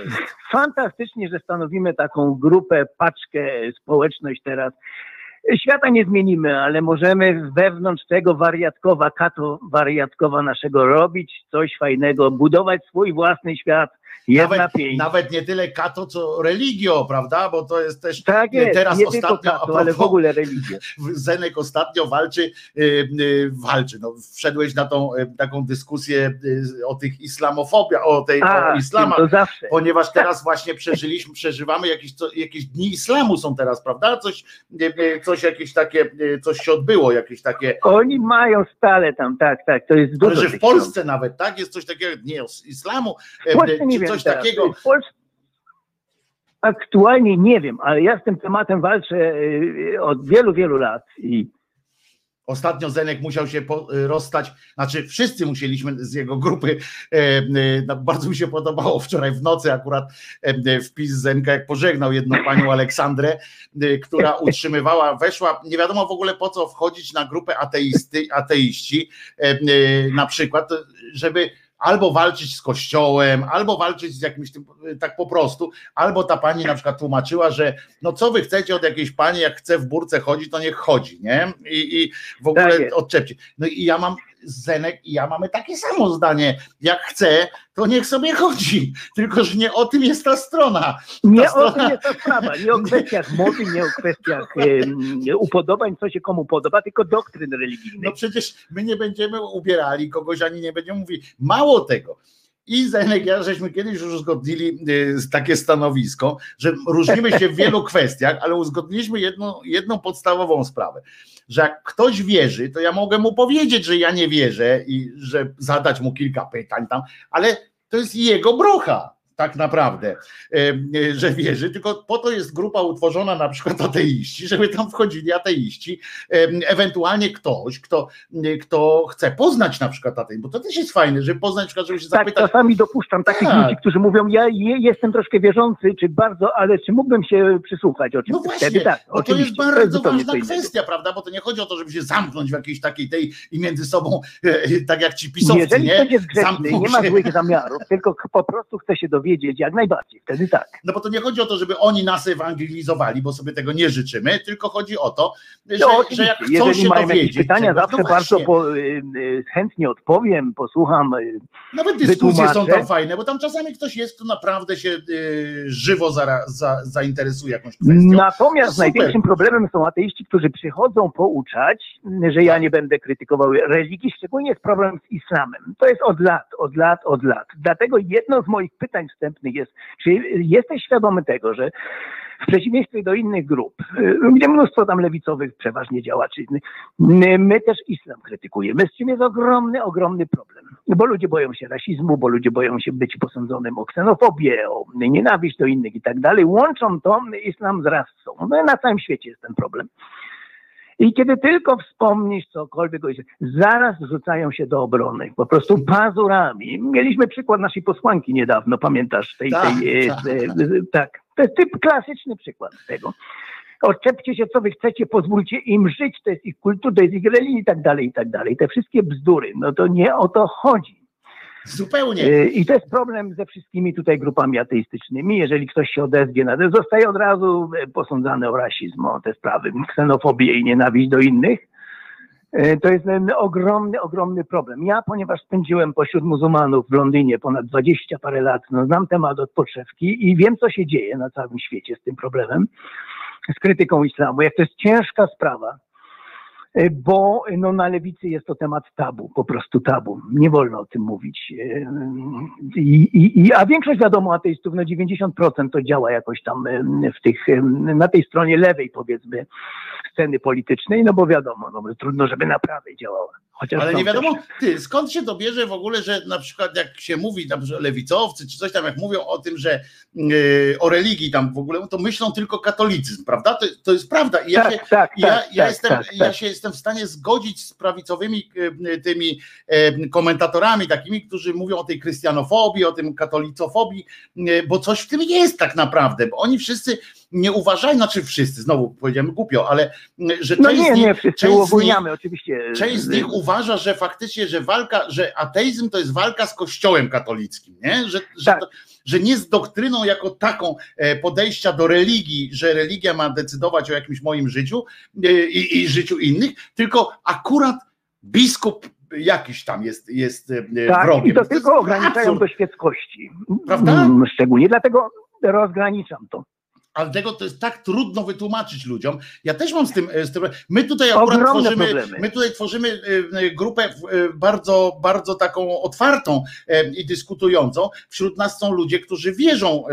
Fantastycznie, że stanowimy taką grupę, paczkę, społeczność teraz. Świata nie zmienimy, ale możemy wewnątrz tego wariatkowa, kato wariatkowa naszego robić coś fajnego, budować swój własny świat. Jedna Nawet, pięć. nawet nie tyle kato, co religio, prawda? Bo to jest też tak jest, teraz nie ostatnio, kato, ale w ogóle religię. [laughs] Zenek ostatnio walczy, y, y, walczy, no wszedłeś na tą y, taką dyskusję o tych islamofobia, o tej A, o islamach, ponieważ teraz właśnie przeżyliśmy, przeżywamy jakieś, co, jakieś dni islamu są teraz, prawda? Coś, coś jakieś takie, coś się odbyło, jakieś takie, Oni mają stale tam, tak, tak, to jest dużo ale że w Polsce nawet, tak? Jest coś takiego, nie, islamu, W Polsce nie wiem coś teraz. takiego, aktualnie nie wiem, ale ja z tym tematem walczę y, od wielu, wielu lat i Ostatnio Zenek musiał się y, rozstać, znaczy wszyscy musieliśmy z jego grupy. No, bardzo mi się podobało wczoraj w nocy akurat wpis Zenka, jak pożegnał jedną panią Aleksandrę, która utrzymywała, weszła, nie wiadomo w ogóle po co wchodzić na grupę ateisty, ateiści, na przykład, żeby albo walczyć z kościołem, albo walczyć z jakimś tym, tak po prostu, albo ta pani na przykład tłumaczyła, że no co wy chcecie od jakiejś pani, jak chce w burce chodzić, to niech chodzi, nie? I, i w ogóle Tak odczepcie. No i ja mam Zenek i ja mamy takie samo zdanie. Jak chce, to niech sobie chodzi. Tylko, że nie o tym jest ta strona. Nie Ta o tym strona- jest ta sprawa, nie o [laughs] kwestiach mody, nie o kwestiach upodobań, co się komu podoba, tylko doktryn No religijnych. przecież my nie będziemy ubierali kogoś, ani nie będziemy mówili. Mało tego. I Zenek, ja żeśmy kiedyś już uzgodnili y, takie stanowisko, że różnimy się w wielu [laughs] kwestiach, ale uzgodniliśmy jedną, jedną podstawową sprawę, że jak ktoś wierzy, to ja mogę mu powiedzieć, że ja nie wierzę i że zadać mu kilka pytań tam, ale to jest jego brocha. Tak naprawdę, że wierzy, tylko po to jest grupa utworzona na przykład ateiści, żeby tam wchodzili ateiści, ewentualnie ktoś, kto, kto chce poznać na przykład ateizm, bo to też jest fajne, żeby poznać, na przykład, żeby się Tak, zapytać, czasami dopuszczam takich Tak. ludzi, którzy mówią, ja je, jestem troszkę wierzący, czy bardzo, ale czy mógłbym się przysłuchać? No Oczywiście, właśnie, wtedy tak, bo to jest bardzo zupełnie ważna kwestia, prawda? Bo to nie chodzi o to, żeby się zamknąć w jakiejś takiej tej i między sobą, e, tak jak ci pisowcy, Jeżeli nie? ktoś jest grzeczny, nie ma złych zamiarów, tylko po prostu chce się dowiedzieć, jak najbardziej, wtedy tak. No bo to nie chodzi o to, żeby oni nas ewangelizowali, bo sobie tego nie życzymy, tylko chodzi o to, że, No, że jak chcą jeżeli się mają dowiedzieć. jakieś pytania, czegoś, zawsze no bardzo po, y, y, chętnie odpowiem, posłucham. y, Nawet dyskusje są tam fajne, bo tam czasami ktoś jest, kto naprawdę się żywo zara, za, zainteresuje jakąś kwestią. Natomiast największym problemem są ateiści, którzy przychodzą pouczać, że ja nie będę krytykował religii, szczególnie jest problem z islamem. To jest od lat, od lat, od lat. Dlatego jedno z moich pytań wstępnych jest, czy jesteś świadomy tego, że w przeciwieństwie do innych grup, y, gdzie mnóstwo tam lewicowych przeważnie działaczy, my też islam krytykujemy, z czym jest ogromny, ogromny problem. Bo ludzie boją się rasizmu, bo ludzie boją się być posądzonym o ksenofobię, o nienawiść do innych i tak dalej. Łączą to islam z rasą. No, na całym świecie jest ten problem. I kiedy tylko wspomnisz cokolwiek, zaraz rzucają się do obrony, po prostu pazurami. Mieliśmy przykład naszej posłanki niedawno, pamiętasz? Tej, Tak, tej, e, tak. e, e, tak. To jest typ klasyczny przykład tego. Odczepcie się, co wy chcecie, pozwólcie im żyć, to jest ich kultura, to jest ich religia i tak dalej, i tak dalej. Te wszystkie bzdury, no to nie o to chodzi. Zupełnie. E, I to jest problem ze wszystkimi tutaj grupami ateistycznymi. Jeżeli ktoś się odezwie na to, zostaje od razu e, posądzany o rasizm, o te sprawy, ksenofobię i nienawiść do innych. E, To jest ogromny, ogromny problem. Ja, ponieważ spędziłem pośród muzułmanów w Londynie ponad 20 parę lat, no znam temat od podszewki i wiem, co się dzieje na całym świecie z tym problemem, z krytyką islamu, jak to jest ciężka sprawa. E, Bo no, na lewicy jest to temat tabu, po prostu tabu. Nie wolno o tym mówić. E, I, i, i, a większość wiadomo ateistów, no 90% to działa jakoś tam e, w tych, e, na tej stronie lewej powiedzmy sceny politycznej, no bo wiadomo, no, trudno, żeby na prawej działała. Chociaż Ale nie wiadomo, też- ty, skąd się to bierze w ogóle, że na przykład jak się mówi, tam, że lewicowcy czy coś tam, jak mówią o tym, że yy, o religii tam w ogóle, to myślą tylko katolicyzm, prawda? To, to jest prawda. I ja, Tak, się, tak, ja, tak, ja, tak, jestem, tak, ja tak. się jestem w stanie zgodzić z prawicowymi yy, tymi yy, komentatorami takimi, którzy mówią o tej chrystianofobii, o tym katolicofobii, yy, bo coś w tym jest tak naprawdę, bo oni wszyscy nie uważają, znaczy wszyscy, znowu powiedziałem głupio, ale że No część nie, z nich, część z nich- oczywiście. Część z nich uważa, że faktycznie, że walka, że ateizm to jest walka z kościołem katolickim, nie? Że, że, Tak. to, że nie z doktryną jako taką e, podejścia do religii, że religia ma decydować o jakimś moim życiu e, i, i życiu innych, tylko akurat biskup jakiś tam jest, jest e, Tak, wrogiem. i to jest tylko ograniczają absurd. do świeckości. Prawda? Mm, Szczególnie dlatego rozgraniczam to. Ale tego to jest tak trudno wytłumaczyć ludziom. Ja też mam z tym, e, z tym my tutaj akurat Ogromne tworzymy, problemy. my tutaj tworzymy e, e, grupę bardzo, bardzo taką otwartą i dyskutującą. Wśród nas są ludzie, którzy wierzą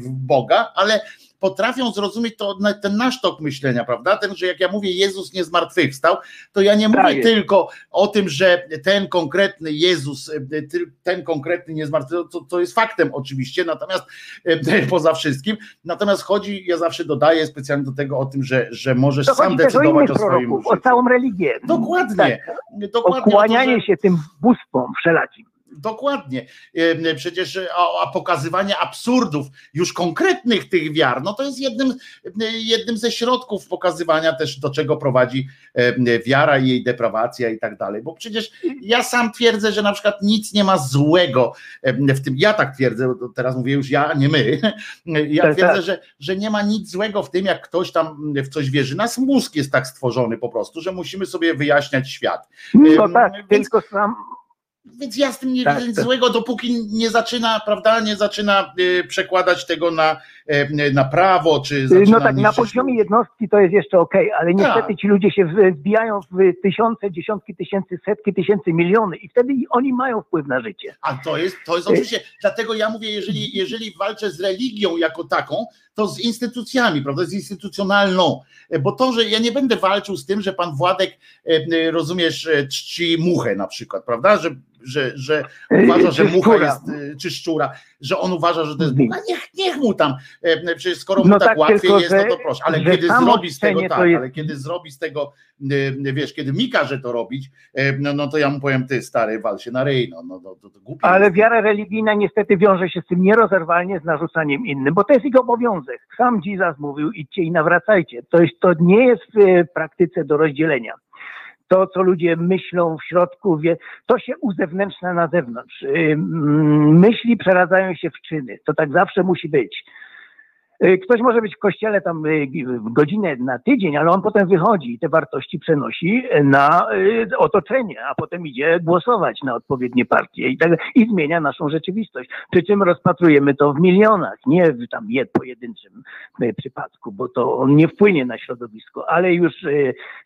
w Boga, ale potrafią zrozumieć to, ten nasz tok myślenia, prawda? Ten, że jak ja mówię Jezus nie zmartwychwstał, to ja nie mówię Tak tylko o tym, że ten konkretny Jezus, e, ten konkretny nie zmartwychwstał, to, to jest faktem oczywiście, natomiast e, [laughs] poza wszystkim, natomiast chodzi, ja zawsze dodaję specjalnie do tego o tym, że, że możesz To sam o decydować innych o swoim proroków, o życiu. całą religię. Dokładnie, Tak. dokładnie. o to, Okłanianie że- się tym bóstwom wszelakim. Dokładnie. E, Przecież a, a pokazywanie absurdów już konkretnych tych wiar, no to jest jednym, jednym ze środków pokazywania też do czego prowadzi e, wiara i jej deprawacja i tak dalej. Bo przecież ja sam twierdzę, że na przykład nic nie ma złego e, w tym. Ja tak twierdzę, teraz mówię już ja, nie my. [laughs] Ja Tak, twierdzę, tak. że, że nie ma nic złego w tym, jak ktoś tam w coś wierzy. Nas mózg jest tak stworzony po prostu, że musimy sobie wyjaśniać świat. No tak, więc- tylko sam. Więc ja z tym nie Tak, widzę nic tak. złego, dopóki nie zaczyna, prawda, nie zaczyna y, przekładać tego na, y, na prawo, czy zaczyna No tak, na poziomie jednostki to jest jeszcze okej, ale niestety Tak. ci ludzie się wbijają w tysiące, dziesiątki tysięcy, setki tysięcy, miliony i wtedy oni mają wpływ na życie. A to jest, to jest oczywiście, dlatego ja mówię, jeżeli, jeżeli walczę z religią jako taką, to z instytucjami, prawda, z instytucjonalną, bo to, że ja nie będę walczył z tym, że pan Władek, rozumiesz, czci muchę na przykład, prawda, że, że, że uważa, że mucha jest, e, czy szczura, że on uważa, że to jest Mhm. Bóg, a niech, niech mu tam, e, przecież skoro mu No tak, tak, łatwiej tylko, jest, no to proszę, ale że kiedy zrobi z tego tak, jest- ale kiedy zrobi z tego, wiesz, kiedy mi każe to robić, e, no, no to ja mu powiem, ty stary, wal się na ryj, no, no, no to, to głupie Ale jest. wiara religijna niestety wiąże się z tym nierozerwalnie z narzucaniem innym, bo to jest ich obowiązek. Sam Jesus mówił, idźcie i nawracajcie. To, jest, to nie jest w e, praktyce do rozdzielenia. To, co ludzie myślą w środku, wie, to się uzewnętrznia na zewnątrz. Myśli przeradzają się w czyny. To tak zawsze musi być. Y, Ktoś może być w kościele tam y, godzinę na tydzień, ale on potem wychodzi i te wartości przenosi na y, otoczenie, a potem idzie głosować na odpowiednie partie i, tak, i zmienia naszą rzeczywistość. Przy czym rozpatrujemy to w milionach, nie w tam jed pojedynczym przypadku, bo to on nie wpłynie na środowisko, ale już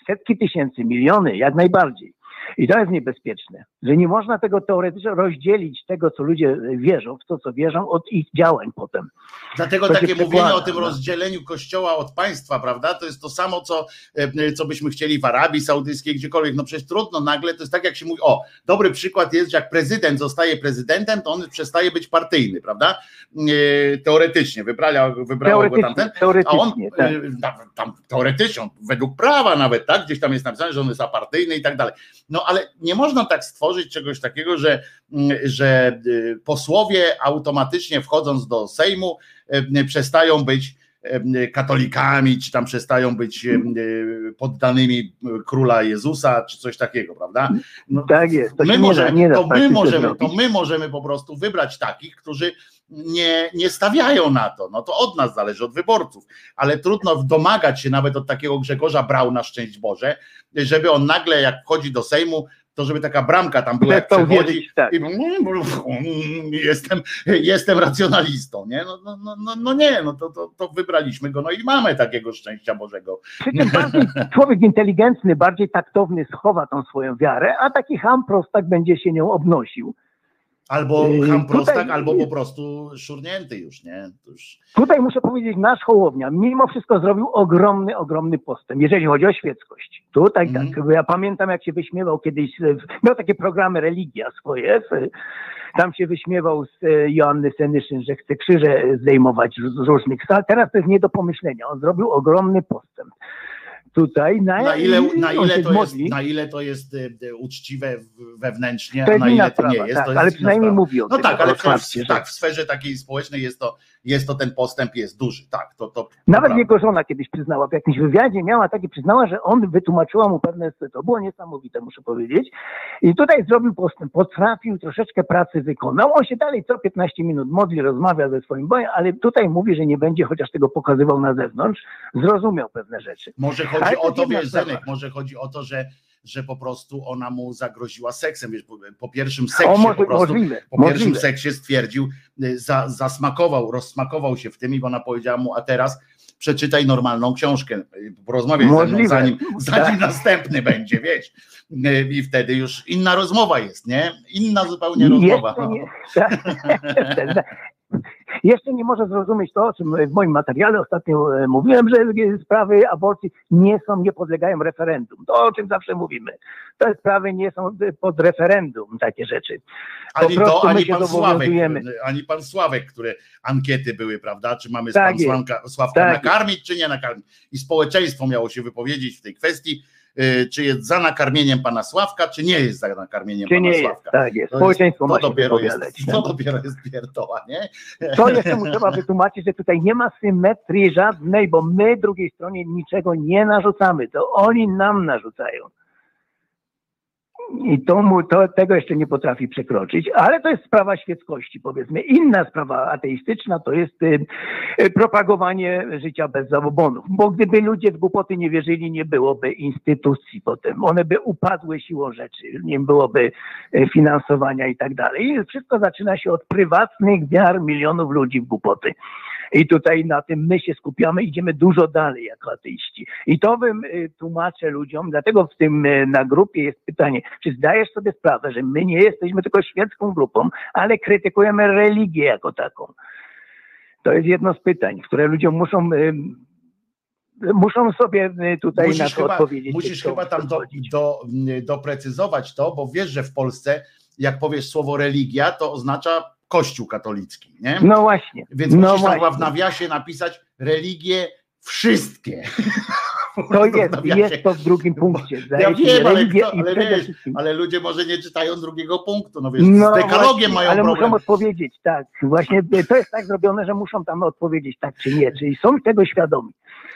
setki tysięcy, miliony, jak najbardziej. I to jest niebezpieczne, że nie można tego teoretycznie rozdzielić tego, co ludzie wierzą, w to, co wierzą, od ich działań potem. Dlatego To takie mówienie o tym no. rozdzieleniu kościoła od państwa, prawda? To jest to samo, co, e, co byśmy chcieli w Arabii Saudyjskiej, gdziekolwiek. No przecież trudno nagle, to jest tak jak się mówi, o, dobry przykład jest, że jak prezydent zostaje prezydentem, to on przestaje być partyjny, prawda? E, Teoretycznie, wybrała, wybrało go tamten. Teoretycznie, A on teoretycznie tak. tam, tam teoretycznie, według prawa nawet, tak? Gdzieś tam jest napisane, że on jest apartyjny i tak dalej. No ale nie można tak stworzyć czegoś takiego, że, mm, że y, posłowie automatycznie wchodząc do Sejmu y, przestają być y, katolikami, czy tam przestają być poddanymi króla Jezusa, czy coś takiego, prawda? No, Tak jest. To my się nie da, możemy, nie da to w my możemy, to my możemy po prostu wybrać takich, którzy nie, nie stawiają na to. No to od nas zależy, od wyborców. Ale trudno domagać się nawet od takiego Grzegorza Brauna, szczęść Boże, żeby on nagle, jak wchodzi do Sejmu, to żeby taka bramka tam była, jak przechodzi tak. i jestem, jestem racjonalistą, nie? No, no, no, no, no nie, no to, to, to wybraliśmy go, no i mamy takiego szczęścia Bożego. Przy czym bardziej człowiek inteligentny, bardziej taktowny schowa tą swoją wiarę, a taki ham prostak będzie się nią obnosił. Albo Yy, ham prostak, tutaj- albo po prostu szurnięty już, nie? Już... Tutaj muszę powiedzieć, nasz Hołownia mimo wszystko zrobił ogromny, ogromny postęp, jeżeli chodzi o świeckość. Tutaj Mhm. tak, ja pamiętam jak się wyśmiewał kiedyś, miał takie programy religia swoje, tam się wyśmiewał z e, Joanny Senyszyn, że chce krzyże zdejmować z różnych sal. Teraz to jest nie do pomyślenia, on zrobił ogromny postęp. Tutaj na, Na ile, na, ile to jest, modli. na ile to jest y, y, uczciwe wewnętrznie, a na ile to nie jest, tak, to jest ale przynajmniej mówi o No tak, ale w, tak, w sferze takiej społecznej jest to, jest to ten postęp jest duży, tak, to, to Nawet prawda. jego żona kiedyś przyznała w jakimś wywiadzie, miała takie, przyznała, że on wytłumaczyła mu pewne, to było niesamowite, muszę powiedzieć. I tutaj zrobił postęp, potrafił, troszeczkę pracy wykonał. On się dalej co 15 minut modli, rozmawia ze swoim bojem, ale tutaj mówi, że nie będzie chociaż tego pokazywał na zewnątrz, zrozumiał pewne rzeczy. Może Ale chodzi to o to, wiesz. Zenek, może chodzi o to, że, że po prostu ona mu zagroziła seksem, wiesz, po, po pierwszym O, seksie może, po prostu, możliwe, po pierwszym możliwe. seksie stwierdził, y, za, zasmakował, rozsmakował się w tym i ona powiedziała mu, a teraz przeczytaj normalną książkę, y, porozmawiaj ze mną, Możliwe. zanim, [laughs] zanim Tak. następny będzie, wiesz. Y, I wtedy już inna rozmowa jest, nie? Inna zupełnie rozmowa. [laughs] [laughs] Jeszcze nie, tak. Jeszcze nie może zrozumieć to, o czym w moim materiale ostatnio e, mówiłem, że sprawy aborcji nie są, nie podlegają referendum. To, o czym zawsze mówimy. Te sprawy nie są pod referendum, takie rzeczy. Ani po prostu to, ani pan Sławek, ani pan Sławek, które ankiety były, prawda? Czy mamy z Tak pan. Sławka, Sławka Tak nakarmić, czy nie nakarmić? I społeczeństwo miało się wypowiedzieć w tej kwestii. Y, czy jest za nakarmieniem pana Sławka, czy nie jest za nakarmieniem Czy pana nie jest? Sławka. Tak jest. To Społeczeństwo jest, to dopiero jest, to dopiero jest pierdoła, nie? To jeszcze mu trzeba wytłumaczyć, że tutaj nie ma symetrii żadnej, bo my drugiej stronie niczego nie narzucamy, to oni nam narzucają. I to mu, to, tego jeszcze nie potrafi przekroczyć, ale to jest sprawa świeckości, powiedzmy. Inna sprawa ateistyczna to jest y, y, propagowanie życia bez zabobonów, bo gdyby ludzie w głupoty nie wierzyli, nie byłoby instytucji potem. One by upadły siłą rzeczy, nie byłoby y, finansowania i tak dalej. Wszystko zaczyna się od prywatnych wiar milionów ludzi w głupoty. I tutaj na tym my się skupiamy, idziemy dużo dalej jako ateiści. I to bym y, tłumaczę ludziom, dlatego w tym y, na grupie jest pytanie, czy zdajesz sobie sprawę, że my nie jesteśmy tylko świecką grupą, ale krytykujemy religię jako taką. To jest jedno z pytań, które ludziom muszą y, muszą sobie tutaj na Musisz to chyba, odpowiedzieć. musisz chyba tam do, do, doprecyzować to, bo wiesz, że w Polsce jak powiesz słowo religia, to oznacza kościół katolicki, nie? No właśnie. Więc no musisz tam właśnie. w nawiasie napisać religie wszystkie. [laughs] To jest, jest to w drugim punkcie. Ja wiem, ale, kto, ale, wiesz, ale ludzie może nie czytają drugiego punktu, no wiesz, No z dekalogiem właśnie, mają ale problem. muszą odpowiedzieć, tak. Właśnie to jest tak zrobione, że muszą tam odpowiedzieć tak czy nie, czyli są tego świadomi.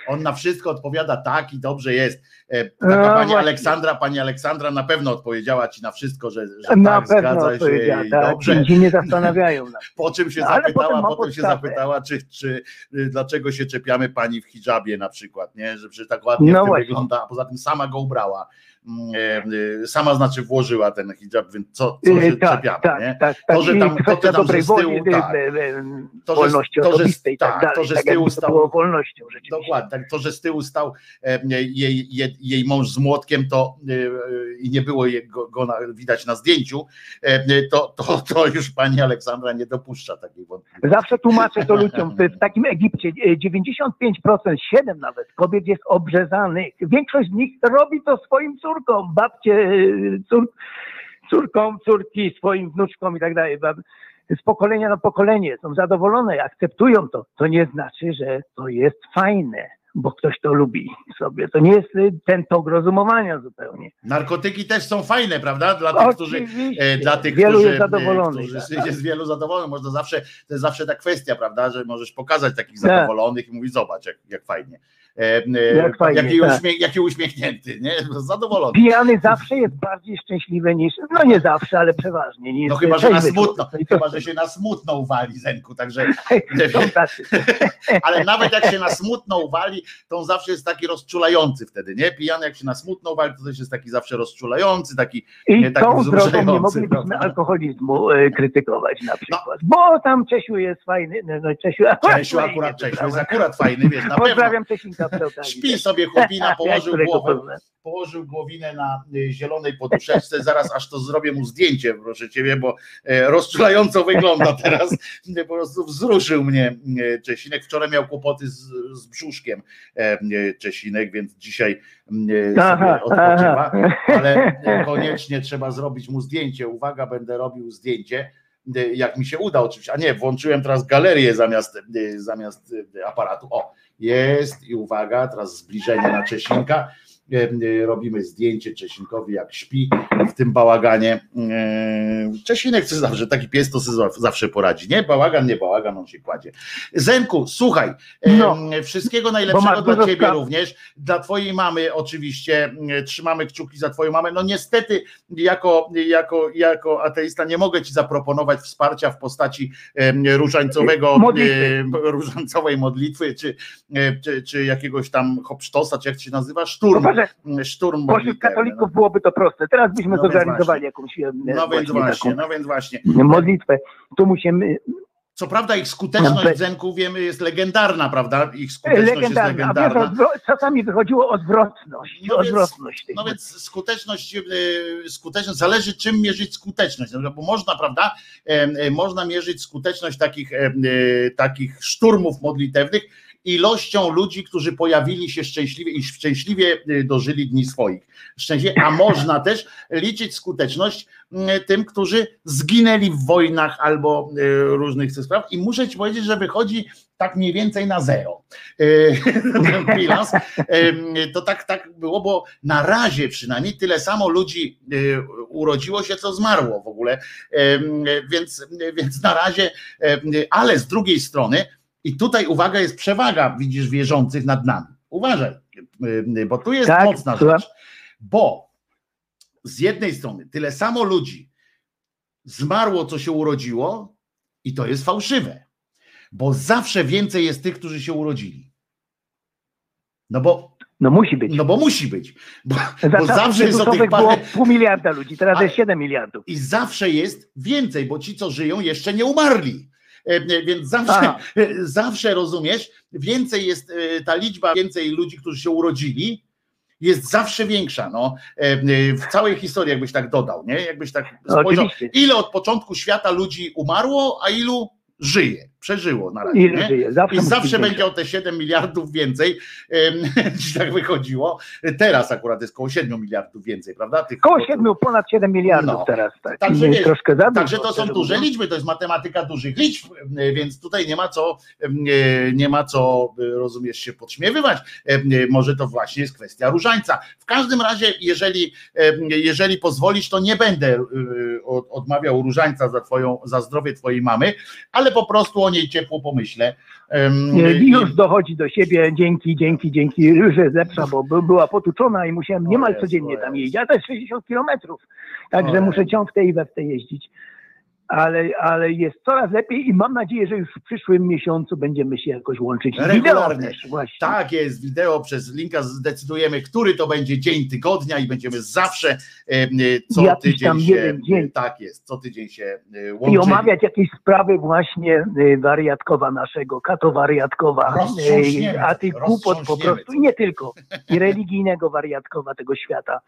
On na wszystko odpowiada tak i dobrze jest. E, Taka No pani właśnie. Aleksandra, pani Aleksandra na pewno odpowiedziała ci na wszystko, że, że Na tak, pewno zgadza się i tak. dobrze. I się nie zastanawiają. [laughs] Po czym się Ale zapytała, potem potem, się zapytała, czy, czy y, dlaczego się czepiamy pani w hijabie na przykład, nie? Że przecież tak ładnie No wygląda, a poza tym sama go ubrała. Mm, e, y, Sama znaczy włożyła ten hijab, więc co, co się Yy, tak, czepiamy, tak, nie? tak, To, tak. że tam- to, tam, że z tyłu, tak. To, że- wolności to, że- tak, tak, to, że z tak tyłu stał- wolnością. Dokładnie, tak, to, że z tyłu stał jej, jej, jej mąż z młotkiem, to e, e, i nie było jego, go na, widać na zdjęciu, e, to, to, to już pani Aleksandra nie dopuszcza takiej wątpliwości. Zawsze tłumaczę to ludziom. W takim Egipcie e, 95%, 7 nawet kobiet jest obrzezanych. Większość z nich robi to swoim córkom, babcie, e, cór, córkom, córki, swoim wnuczkom i tak dalej. Z pokolenia na pokolenie są zadowolone, akceptują to. To nie znaczy, że to jest fajne, bo ktoś to lubi sobie. To nie jest ten tok rozumowania zupełnie. Narkotyki też są fajne, prawda? Dla tych, którzy, Oczywiście. e, dla tych, Wielu którzy, jest zadowolonych. którzy tak. jest wielu zadowolonych. Można zawsze, to jest zawsze ta kwestia, prawda, że możesz pokazać takich Tak. zadowolonych i mówić, zobacz, jak, jak fajnie. E, e, Jak fajnie, jaki, tak. uśmiech, jaki uśmiechnięty, nie? Zadowolony. Pijany zawsze jest bardziej szczęśliwy niż, no nie zawsze, ale przeważnie. Niż No chyba, że na smutno, to- chyba, że się na smutno uwali, Zenku, także [laughs] [laughs] ale nawet jak się na smutno uwali, to on zawsze jest taki rozczulający wtedy, nie? Pijany jak się na smutno uwali, to też jest taki zawsze rozczulający, taki I Nie, taki tą drogą nie moglibyśmy prawda? alkoholizmu e, krytykować na przykład. Bo tam Czesiu jest fajny, no, no Czesiu akurat, Czesiu akurat Czesiu jest akurat fajny, wiesz, na pewno. Pozdrawiam Czesinka przy okazji. Śpi sobie chłopina, [laughs] położył głowę, położył głowinę na y, zielonej poduszeczce, zaraz aż to zrobię mu zdjęcie, proszę ciebie, bo e, rozczulająco wygląda teraz, [laughs] po prostu wzruszył mnie e, Czesinek, wczoraj miał kłopoty z, z brzuszkiem e, Czesinek, więc dzisiaj sobie odpoczywa, ale koniecznie trzeba zrobić mu zdjęcie, uwaga, będę robił zdjęcie, jak mi się uda oczywiście, a nie, włączyłem teraz galerię zamiast, zamiast aparatu, o, jest i uwaga, teraz zbliżenie na Czesinka. E, Robimy zdjęcie Czesinkowi, jak śpi w tym bałaganie. Czesinek to zawsze, taki pies to sobie zawsze poradzi. Nie bałagan, nie bałagan, on się kładzie. Zenku, słuchaj, No. wszystkiego najlepszego dla ciebie spraw. również, dla twojej mamy oczywiście, trzymamy kciuki za twoją mamę. No niestety, jako, jako, jako ateista nie mogę ci zaproponować wsparcia w postaci różańcowego, Modlitwy. różańcowej modlitwy, czy, czy, czy jakiegoś tam hopsztosa, czy jak się nazywa, szturm, Chyba, że szturm pośród katolików byłoby to proste. Teraz byśmy No więc zorganizowali jakąś e, No więc właśnie, no więc właśnie. modlitwę. Tu musimy, Co prawda ich skuteczność Nawet- Zenku wiemy jest legendarna, prawda? Ich skuteczność jest legendarna, wiesz, legendarna. odwro- czasami wychodziło odwrotność, No więc- odwrotność. tej No więc skuteczność, e, skuteczność, zależy czym mierzyć skuteczność, no, bo można, prawda, e, można mierzyć skuteczność takich, takich szturmów modlitewnych ilością ludzi, którzy pojawili się szczęśliwie i szczęśliwie y, dożyli dni swoich. Szczęśliwie, a można też liczyć skuteczność y, tym, którzy zginęli w wojnach albo y, różnych spraw. I muszę ci powiedzieć, że wychodzi tak mniej więcej na zero. [laughs] Ten bilans. To tak, tak było, bo na razie przynajmniej tyle samo ludzi urodziło się, co zmarło w ogóle. Więc, więc na razie, ale z drugiej strony, i tutaj uwaga, jest przewaga, widzisz, wierzących nad nami. Uważaj, y, bo tu jest Tak, mocna rzecz. Bo z jednej strony tyle samo ludzi zmarło, co się urodziło, i to jest fałszywe, bo zawsze więcej jest tych, którzy się urodzili. No bo, No musi być. no bo musi być. Bo, bo zawsze jest o tych Jezusowek było parę, pół miliarda ludzi, teraz A- jest 7 miliardów. i zawsze jest więcej, bo ci, co żyją, jeszcze nie umarli. E, e, Więc zawsze, Aha. e, zawsze rozumiesz, więcej jest ta liczba, więcej ludzi, którzy się urodzili, jest zawsze większa. No, w całej historii, jakbyś tak dodał, nie? Jakbyś tak spojrzał, Oczywiście. ile od początku świata ludzi umarło, a ilu żyje, przeżyło na razie. Nie? żyje? Zawsze I zawsze będzie o te 7 miliardów więcej, [laughs] tak wychodziło. Teraz akurat jest około 7 miliardów więcej, prawda? Tych Koło 7, ponad 7 miliardów No. teraz. Tak. Także wiesz, troszkę Także to są duże liczby, to jest matematyka dużych liczb, więc tutaj nie ma co, nie ma co, e, rozumiesz, się podśmiewywać. E, Może to właśnie jest kwestia różańca. W każdym razie, jeżeli, jeżeli pozwolisz, to nie będę od- odmawiał różańca za, twoją, za zdrowie twojej mamy, ale po prostu o niej ciepło pomyślę. I- Już dochodzi do siebie, dzięki, dzięki, dzięki, że jest lepsza, bo by- była potuczona i musiałem niemal codziennie tam jeździć, a to jest 60 kilometrów, także muszę ciąg w tej i we w tej jeździć. Ale, ale jest coraz lepiej i mam nadzieję, że już w przyszłym miesiącu będziemy się jakoś łączyć. Regularnie. też. Tak jest, wideo przez linka zdecydujemy, który to będzie dzień tygodnia i będziemy zawsze e, co tydzień się, dzień. tak jest, co tydzień się e, I omawiać jakieś sprawy właśnie wariatkowa naszego, kato wariatkowa, a tych głupot po prostu nie tylko, i religijnego wariatkowa tego świata.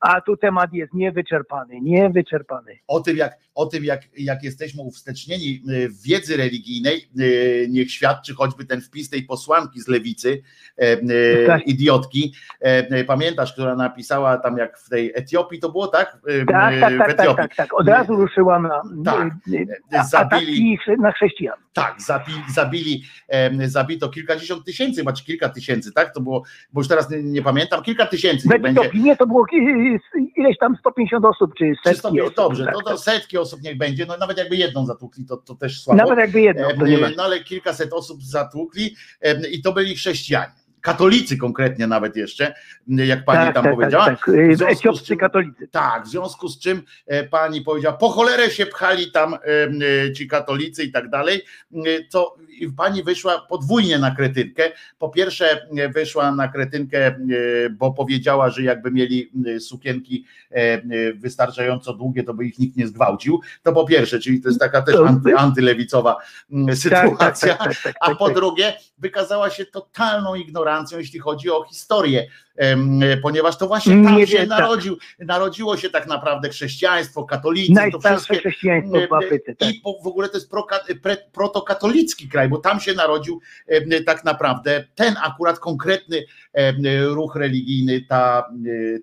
A tu temat jest niewyczerpany, niewyczerpany. O tym, jak, o tym jak, jak jesteśmy uwstecznieni e, w wiedzy religijnej, e, niech świadczy choćby ten wpis tej posłanki z lewicy, e, e, Tak. idiotki. E, Pamiętasz, która napisała tam jak w tej Etiopii to było, tak? Tak, tak, w tak, tak, tak, tak. Od razu ruszyłam na Tak. y, y, Zabili, na chrześcijan. Tak, zabili, zabili zabito kilkadziesiąt tysięcy, macie kilka tysięcy, tak? To było, bo już teraz nie, nie pamiętam, kilka tysięcy W. Etiopii nie, to było y, y, ileś tam 150 osób, czy setki stopnie, osób. dobrze, tak, to, to tak. setki osób niech będzie, no nawet jakby jedną zatłukli, to, to też słabo. Nawet jakby jedno, to nie ma. No ale kilkaset osób zatłukli em, i to byli chrześcijanie. Katolicy konkretnie nawet jeszcze, jak pani tak, tam tak, powiedziała. tak, tak. Etiopscy czym- katolicy. Tak, w związku z czym e, pani powiedziała, po cholerę się pchali tam em, e, ci katolicy i tak dalej, e, to i pani wyszła podwójnie na kretynkę. Po pierwsze e, wyszła na kretynkę, e, bo powiedziała, że jakby mieli e, sukienki e, e, wystarczająco długie, to by ich nikt nie zgwałcił. To po pierwsze, czyli to jest taka też anty, antylewicowa Tak, tak, sytuacja. tak, A po drugie, wykazała się totalną ignorancją, jeśli chodzi o historię, ponieważ to właśnie tam Nie się tak. narodził, narodziło się tak naprawdę chrześcijaństwo, katolicyzm, to wszystkie. chrześcijaństwo w Afryce. Tak. I w ogóle to jest proka, pre, protokatolicki kraj, bo tam się narodził tak naprawdę ten akurat konkretny ruch religijny, ta,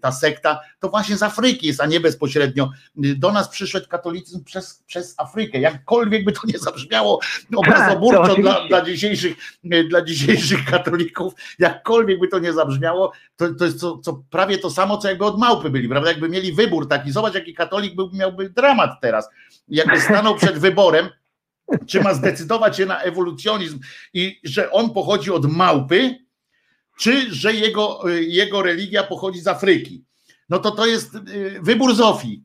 ta sekta, to właśnie z Afryki jest, a nie bezpośrednio. Do nas przyszedł katolicyzm przez, przez Afrykę. Jakkolwiek by to nie zabrzmiało [laughs] obrazoburczo dla, dla, dzisiejszych, dla dzisiejszych katolików, jakkolwiek by to nie zabrzmiało, to, to jest co, co prawie to samo, co jakby od małpy byli, prawda? Jakby mieli wybór taki, zobacz jaki katolik był, miałby dramat teraz. Jakby stanął przed wyborem, czy ma zdecydować się na ewolucjonizm i że on pochodzi od małpy, czy że jego, jego religia pochodzi z Afryki. No to to jest y, wybór Zofii.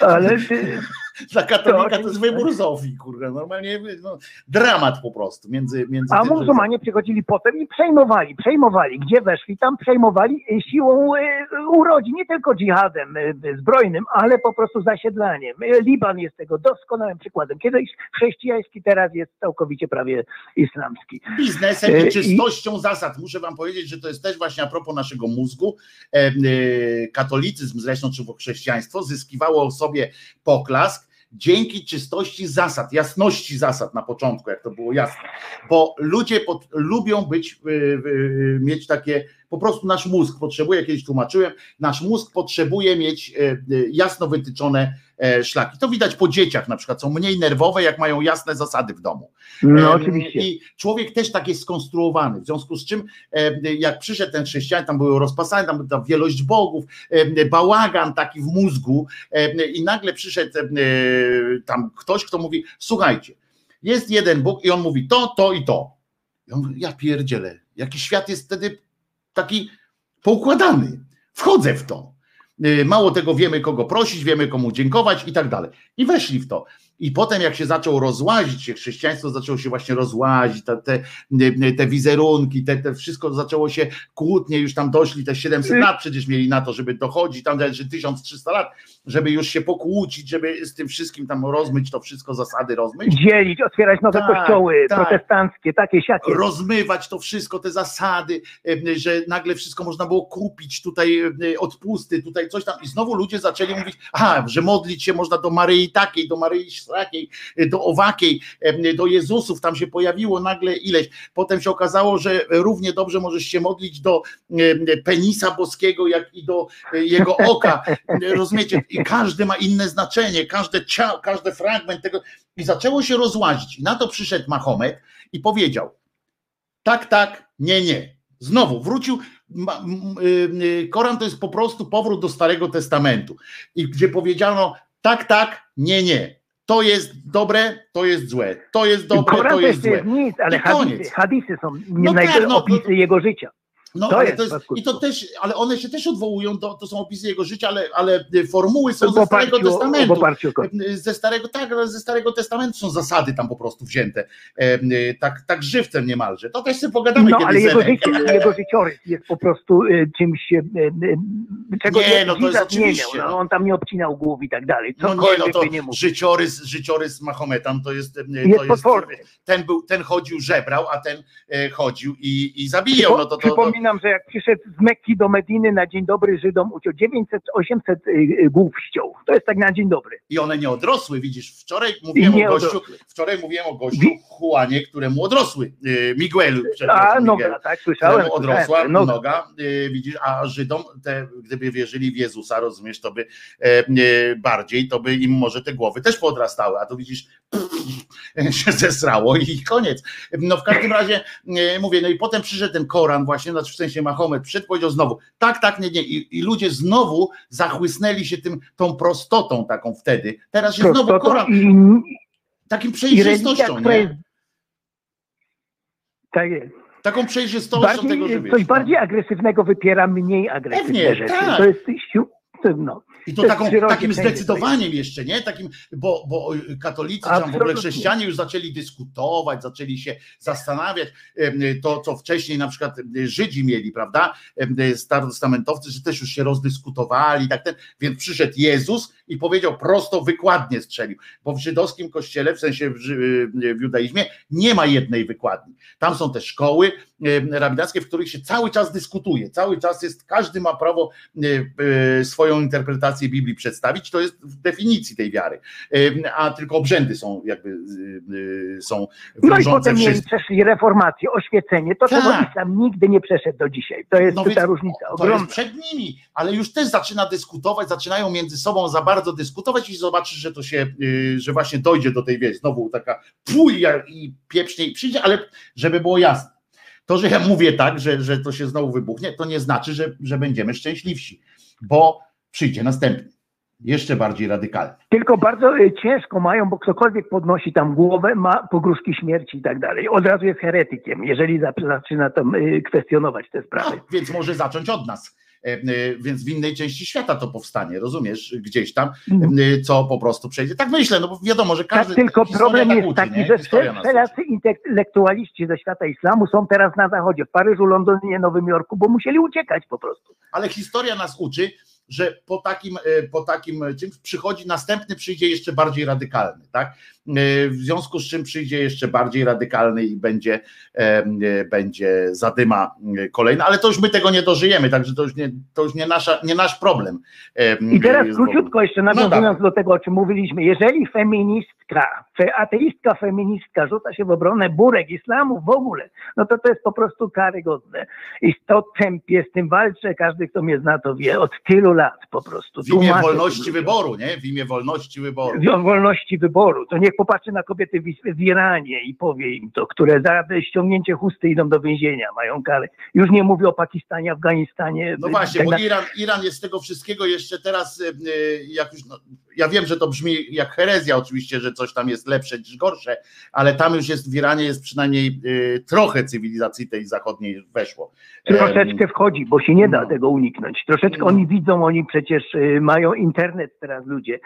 Ale y, Dla katolika to jest wybór Zofii, kurde. Normalnie no, dramat po prostu między, między a tym, że- muzułmanie przychodzili potem i przejmowali, przejmowali. Gdzie weszli, tam przejmowali y, siłą y, urodzin, nie tylko dżihadem y, zbrojnym, ale po prostu zasiedlaniem. Liban jest tego doskonałym przykładem. Kiedyś chrześcijański, teraz jest całkowicie prawie islamski. biznesem i i- czystością zasad. Muszę wam powiedzieć, że to jest też właśnie a propos naszego mózgu. Katolicyzm zresztą, czy chrześcijaństwo zyskiwało sobie poklask, dzięki czystości zasad, jasności zasad na początku, jak to było jasne, bo ludzie pod, lubią być, y, y, mieć takie, po prostu nasz mózg potrzebuje, kiedyś tłumaczyłem, nasz mózg potrzebuje mieć y, y, jasno wytyczone e, szlaki. To widać po dzieciach na przykład, są mniej nerwowe, jak mają jasne zasady w domu. No oczywiście. I człowiek też tak jest skonstruowany, w związku z czym jak przyszedł ten chrześcijanin, tam były rozpasane, tam była wielość bogów, bałagan taki w mózgu i nagle przyszedł e, tam ktoś, kto mówi, słuchajcie, jest jeden Bóg i on mówi to, to i to. I on mówi, ja pierdzielę, jaki świat jest wtedy taki poukładany. Wchodzę w to. Y, Mało tego, wiemy kogo prosić, wiemy komu dziękować i tak dalej. I weszli w to. I potem, jak się zaczął rozłazić, się chrześcijaństwo zaczęło się właśnie rozłazić, te, te, te wizerunki, te, te wszystko zaczęło się kłótnie, już tam doszli, te 700 lat przecież mieli na to, żeby dochodzić, tam że 1300 lat, żeby już się pokłócić, żeby z tym wszystkim tam rozmyć to wszystko, zasady rozmyć Dzielić, otwierać nowe Tak, kościoły tak. protestanckie, takie siakie. rozmywać to wszystko, te zasady, że nagle wszystko można było kupić, tutaj odpusty, tutaj coś tam i znowu ludzie zaczęli mówić, aha, że modlić się można do Maryi takiej, do Maryi śrakiej, do owakiej, em, do Jezusów, tam się pojawiło nagle ileś, potem się okazało, że równie dobrze możesz się modlić do penisa boskiego, jak i do e, jego oka, [laughs] rozumiecie, i każdy ma inne znaczenie, każde ciało, każdy fragment tego i zaczęło się rozłazić na to przyszedł Mahomet i powiedział, tak, tak, nie, nie. Znowu wrócił. y, y, Koran to jest po prostu powrót do Starego Testamentu, i gdzie powiedziano tak, tak, nie, nie. To jest dobre, to jest złe. To jest dobre, Koran to jest złe. jest nic, ale hadisy, hadisy są No tak, no, opisy jego życia. No, To ale jest to jest. I to też, ale one się też odwołują, do, to są opisy jego życia, ale, ale formuły są ze Starego Testamentu. Koran. Ze starego, tak, ale ze Starego Testamentu są zasady tam po prostu wzięte. E, Tak, tak żywcem niemalże. To też sobie pogadamy No, ale jego, życie, jego życiorys jest po prostu e, czymś, e, e, czego Nie, nie, no to jest nie miał. No, no. on tam nie obcinał głów i tak dalej. No nie, no to nie mógł. życiorys, życiorys Mahometan to jest, e, Jest to jest potworny. ten był, ten chodził, żebrał, a ten e, chodził i, i zabijał. No to, to, to, Przypominam, że jak przyszedł z Mekki do Mediny na dzień dobry Żydom, uciął 900, 800 y, y, głów ściął. To jest tak na dzień dobry. I one nie odrosły, widzisz, wczoraj mówiłem nie o gościu, odrosły. wczoraj mówiłem o gościu Wi- Juanie, któremu odrosły, e, Miguelu, A, Miguel. tak, słyszałem. odrosła słyszałem, no, noga, y, widzisz, a Żydom, te, gdyby wierzyli w Jezusa, rozumiesz, to by e, bardziej, to by im może te głowy też podrastały, a tu widzisz, [laughs] się zesrało i koniec. No w każdym razie e, mówię, no i potem przyszedł ten Koran właśnie, znaczy w sensie Mahomet przyszedł, powiedział znowu, tak, tak, nie, nie i, i ludzie znowu zachłysnęli się tym, tą prostotą taką wtedy, teraz się znowu Koran, i, takim religia, przejrzystością, jest... nie? Tak jest. Taką przejrzystością tego, że Bardziej, wiesz, coś no. bardziej agresywnego wypiera mniej agresywne Pewnie, rzeczy. tak. To jest to, no. I to, taką, takim zdecydowaniem jeszcze, nie? Takim, bo, bo katolicy, czy tam w ogóle chrześcijanie już zaczęli dyskutować, zaczęli się zastanawiać, to co wcześniej na przykład Żydzi mieli, prawda? Starotestamentowcy, że też już się rozdyskutowali, tak ten, więc przyszedł Jezus i powiedział prosto, wykładnie strzelił, bo w żydowskim kościele, w sensie w, w judaizmie, nie ma jednej wykładni. Tam są te szkoły rabinackie, w których się cały czas dyskutuje, cały czas jest, każdy ma prawo e, e, swoją interpretację Biblii przedstawić, to jest w definicji tej wiary, E, a tylko obrzędy są jakby e, e, są No i potem mieli przeszli reformację, oświecenie, to czego Tak. islam nigdy nie przeszedł do dzisiaj. To jest No ta różnica To jest ogromna. przed nimi, ale już też zaczyna dyskutować, zaczynają między sobą za bardzo dyskutować i zobaczysz, że to się, y, że właśnie dojdzie do tej wieś, znowu taka puja i pieprznie i przyjdzie, ale żeby było jasne. To, że ja mówię tak, że, że to się znowu wybuchnie, to nie znaczy, że, że będziemy szczęśliwsi, bo przyjdzie następny, jeszcze bardziej radykalny. Tylko bardzo y, ciężko mają, bo ktokolwiek podnosi tam głowę, ma pogróżki śmierci i tak dalej. Od razu jest heretykiem, jeżeli zaczyna tam y, kwestionować te sprawy. No, więc może zacząć od nas. E, e, Więc w innej części świata to powstanie, rozumiesz, gdzieś tam, e, co po prostu przejdzie. Tak myślę, no bo wiadomo, że każdy. tak, tylko problem tak jest uczy, taki, nie? że wszelacy intelektualiści ze świata islamu są teraz na zachodzie, w Paryżu, Londynie, Nowym Jorku, bo musieli uciekać po prostu. Ale historia nas uczy, że po takim, po takim czymś przychodzi następny, przyjdzie jeszcze bardziej radykalny, tak? E, w związku z czym przyjdzie jeszcze bardziej radykalny i będzie, e, będzie zadyma kolejna, ale to już my tego nie dożyjemy, także to już nie, to już nie, nasza, nie nasz problem. I teraz króciutko jeszcze nawiązując no do tego, o czym mówiliśmy, jeżeli feministka, fe, ateistka feministka rzuca się w obronę burek islamu w ogóle, no to to jest po prostu karygodne. I to tempie, z tym walczę, każdy kto mnie zna to wie, od tylu lat po prostu. W imię wolności wyboru, nie? W imię wolności wyboru. W wolności wyboru. To niech popatrzy na kobiety w, w Iranie i powie im to, które za ściągnięcie chusty idą do więzienia, mają karę. Już nie mówię o Pakistanie, Afganistanie. No właśnie, bo Iran, Iran jest z tego wszystkiego jeszcze teraz, e, e, jak już, no, ja wiem, że to brzmi jak herezja oczywiście, że coś tam jest lepsze niż gorsze, ale tam już jest w Iranie jest przynajmniej y, trochę cywilizacji tej zachodniej weszło. Troszeczkę wchodzi, bo się nie da no. tego uniknąć. Troszeczkę no. oni widzą, oni przecież mają internet teraz ludzie.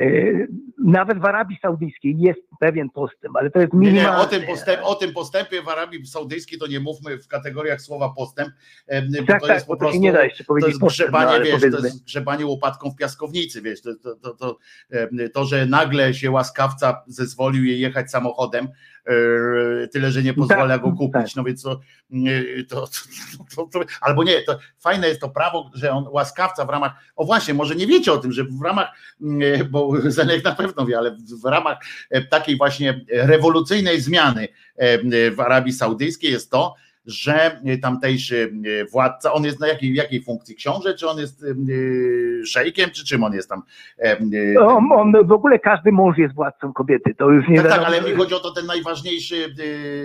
Y, nawet w Arabii Saudyjskiej jest pewien postęp, ale to jest minimalny. Nie, nie, o, tym postęp, o tym postępie w Arabii Saudyjskiej to nie mówmy w kategoriach słowa postęp, bo tak, to tak, jest po prostu nie da jeszcze to jest grzebanie, no, wiesz, to jest grzebanie łopatką w piaskownicy, wiesz, to, to, to, to, to, że nagle się łaskawca zezwolił jej jechać samochodem, e, tyle, że nie pozwala tak, go kupić, tak. no więc to, to, to, to, albo nie, to fajne jest to prawo, że on łaskawca w ramach, o właśnie, może nie wiecie o tym, że w ramach, bo [laughs] Zenek na pewno wie, ale w ramach takich takiej właśnie rewolucyjnej zmiany e, w Arabii Saudyjskiej jest to, że tamtejszy władca, on jest na jakiej, jakiej funkcji książę, czy on jest e, szejkiem, czy czym on jest tam? E, on, on, w ogóle każdy mąż jest władcą kobiety, to już nie Tak, tak ale mi chodzi o to ten najważniejszy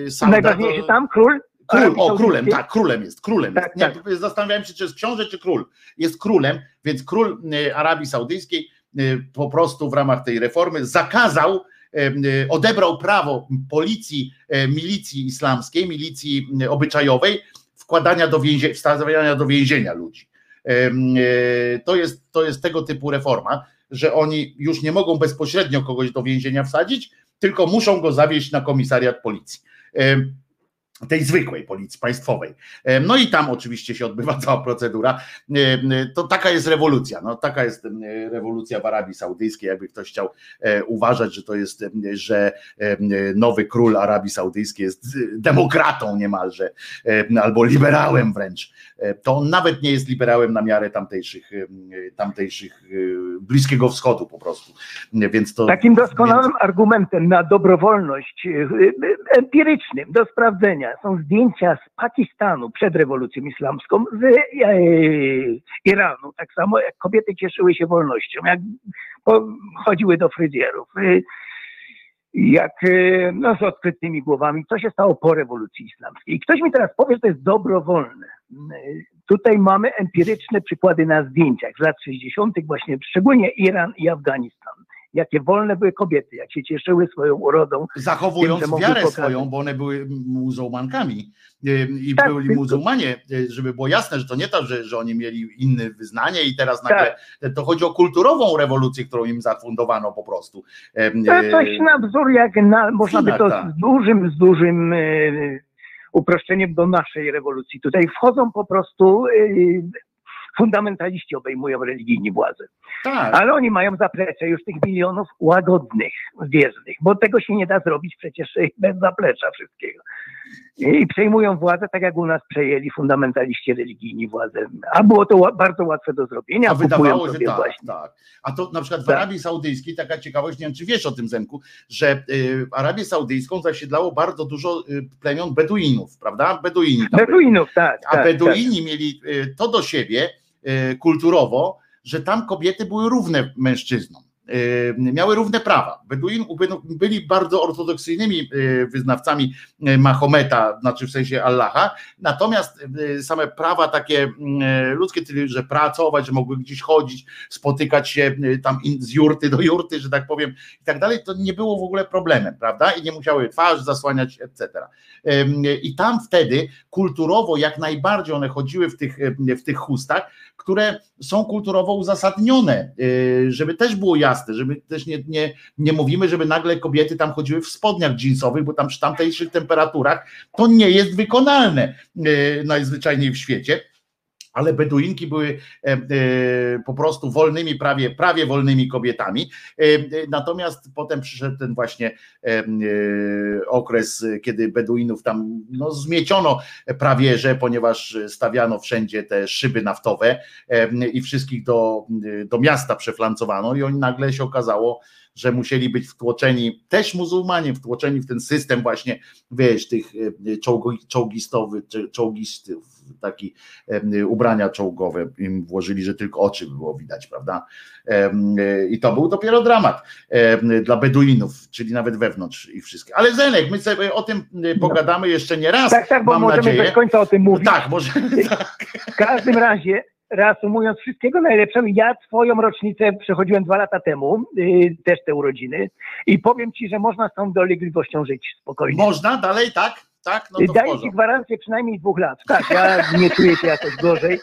sam, Najważniejszy tam, król? Król, o, królem, tak, królem jest, królem. Tak, nie, tak. Zastanawiałem się, czy jest książę, czy król. Jest królem, więc król Arabii Saudyjskiej po prostu w ramach tej reformy zakazał odebrał prawo policji, e, milicji islamskiej, milicji obyczajowej wkładania do więzienia, wstawiania do więzienia ludzi. E, to jest, to jest tego typu reforma, że oni już nie mogą bezpośrednio kogoś do więzienia wsadzić, tylko muszą go zawieźć na komisariat policji tej zwykłej policji państwowej. No i tam oczywiście się odbywa [laughs] cała procedura. To taka jest rewolucja. No, taka jest rewolucja w Arabii Saudyjskiej. Jakby ktoś chciał e, uważać, że to jest, że nowy król Arabii Saudyjskiej jest demokratą niemalże, albo liberałem wręcz. E, to on nawet nie jest liberałem na miarę tamtejszych, tamtejszych e, Bliskiego Wschodu po prostu. Więc to, Takim doskonałym więc... argumentem na dobrowolność empirycznym do sprawdzenia są zdjęcia z Pakistanu przed rewolucją islamską, z e, Iranu, tak samo jak kobiety cieszyły się wolnością, jak chodziły do fryzjerów, e, jak e, no, z odkrytymi głowami. Co się stało po rewolucji islamskiej? Ktoś mi teraz powie, że to jest dobrowolne. Tutaj mamy empiryczne przykłady na zdjęciach z lat 60., właśnie szczególnie Iran i Afganistan jakie wolne były kobiety, jak się cieszyły swoją urodą. Zachowując tym, wiarę pokazać. swoją, bo one były muzułmankami i tak, byli muzułmanie, żeby było jasne, że to nie to, że, że oni mieli inne wyznanie i teraz nagle tak. to chodzi o kulturową rewolucję, którą im zafundowano po prostu. To coś na wzór, jak na, można by to tak. z dużym, z dużym uproszczeniem do naszej rewolucji. Tutaj wchodzą po prostu fundamentaliści obejmują religijni władzę. Tak. Ale oni mają zaplecze już tych milionów łagodnych, wiernych, bo tego się nie da zrobić przecież bez zaplecza wszystkiego. I przejmują władzę tak jak u nas przejęli fundamentaliści religijni władzę. A było to bardzo łatwe do zrobienia. A wydawało się tak, właśnie. tak. A to na przykład w tak. Arabii Saudyjskiej, taka ciekawość, nie wiem czy wiesz o tym Zenku, że y, Arabię Saudyjską zasiedlało bardzo dużo y, plemion Beduinów, prawda? Beduini. Beduinów, tak. A tak, Beduini tak. mieli y, to do siebie, kulturowo, że tam kobiety były równe mężczyznom. Y, miały równe prawa. Beduin byli bardzo ortodoksyjnymi y, wyznawcami Mahometa, znaczy w sensie Allaha, natomiast same prawa takie ludzkie, że pracować, że mogły gdzieś chodzić, spotykać się tam z jurty do jurty, że tak powiem, i tak dalej, to nie było w ogóle problemem, prawda? I nie musiały twarz zasłaniać, etc. I tam wtedy kulturowo jak najbardziej one chodziły w tych, w tych chustach, które są kulturowo uzasadnione, y, żeby też było jasne, żeby też nie, nie, nie mówimy, żeby nagle kobiety tam chodziły w spodniach jeansowych, bo tam przy tamtejszych temperaturach to nie jest wykonalne y, najzwyczajniej w świecie. Ale Beduinki były e, e, po prostu wolnymi, prawie, prawie wolnymi kobietami. E, natomiast potem przyszedł ten właśnie okres, kiedy Beduinów tam no, zmieciono prawie, że ponieważ stawiano wszędzie te szyby naftowe i wszystkich do, do miasta przeflancowano i oni nagle się okazało, że musieli być wtłoczeni, też muzułmanie, wtłoczeni w ten system właśnie, wiesz, tych czołgistowych, czołgistów, taki ubrania czołgowe im włożyli, że tylko oczy było widać, prawda? I to był dopiero dramat dla Beduinów, czyli nawet wewnątrz i wszystkie. Ale Zenek, my sobie o tym pogadamy jeszcze nie raz. Tak, tak, bo mam możemy nadzieję. do końca o tym mówić. Tak, może. Tak. [laughs] W każdym razie, reasumując wszystkiego najlepszego, ja twoją rocznicę przechodziłem dwa lata temu, yy, też te urodziny i powiem ci, że można z tą dolegliwością żyć spokojnie. Można dalej, tak? Tak, no to Daję ci gwarancję przynajmniej dwóch lat. Tak, ja nie czuję się jakoś gorzej.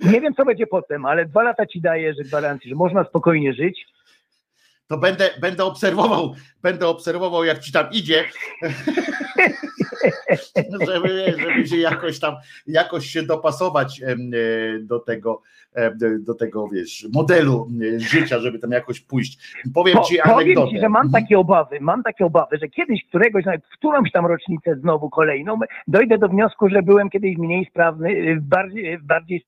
Nie wiem, co będzie potem, ale dwa lata ci daję, że gwarancję, że można spokojnie żyć. To będę, będę obserwował, będę obserwował, jak ci tam idzie, [laughs] żeby, żeby się jakoś tam, jakoś się dopasować e, do tego, do tego, wiesz, modelu e, życia, żeby tam jakoś pójść. Powiem Po, ci powiem anegdotę. ci, że mam Mhm. takie obawy, mam takie obawy, że kiedyś któregoś, nawet w którąś tam rocznicę znowu kolejną, dojdę do wniosku, że byłem kiedyś mniej sprawny, y, bardziej, bardziej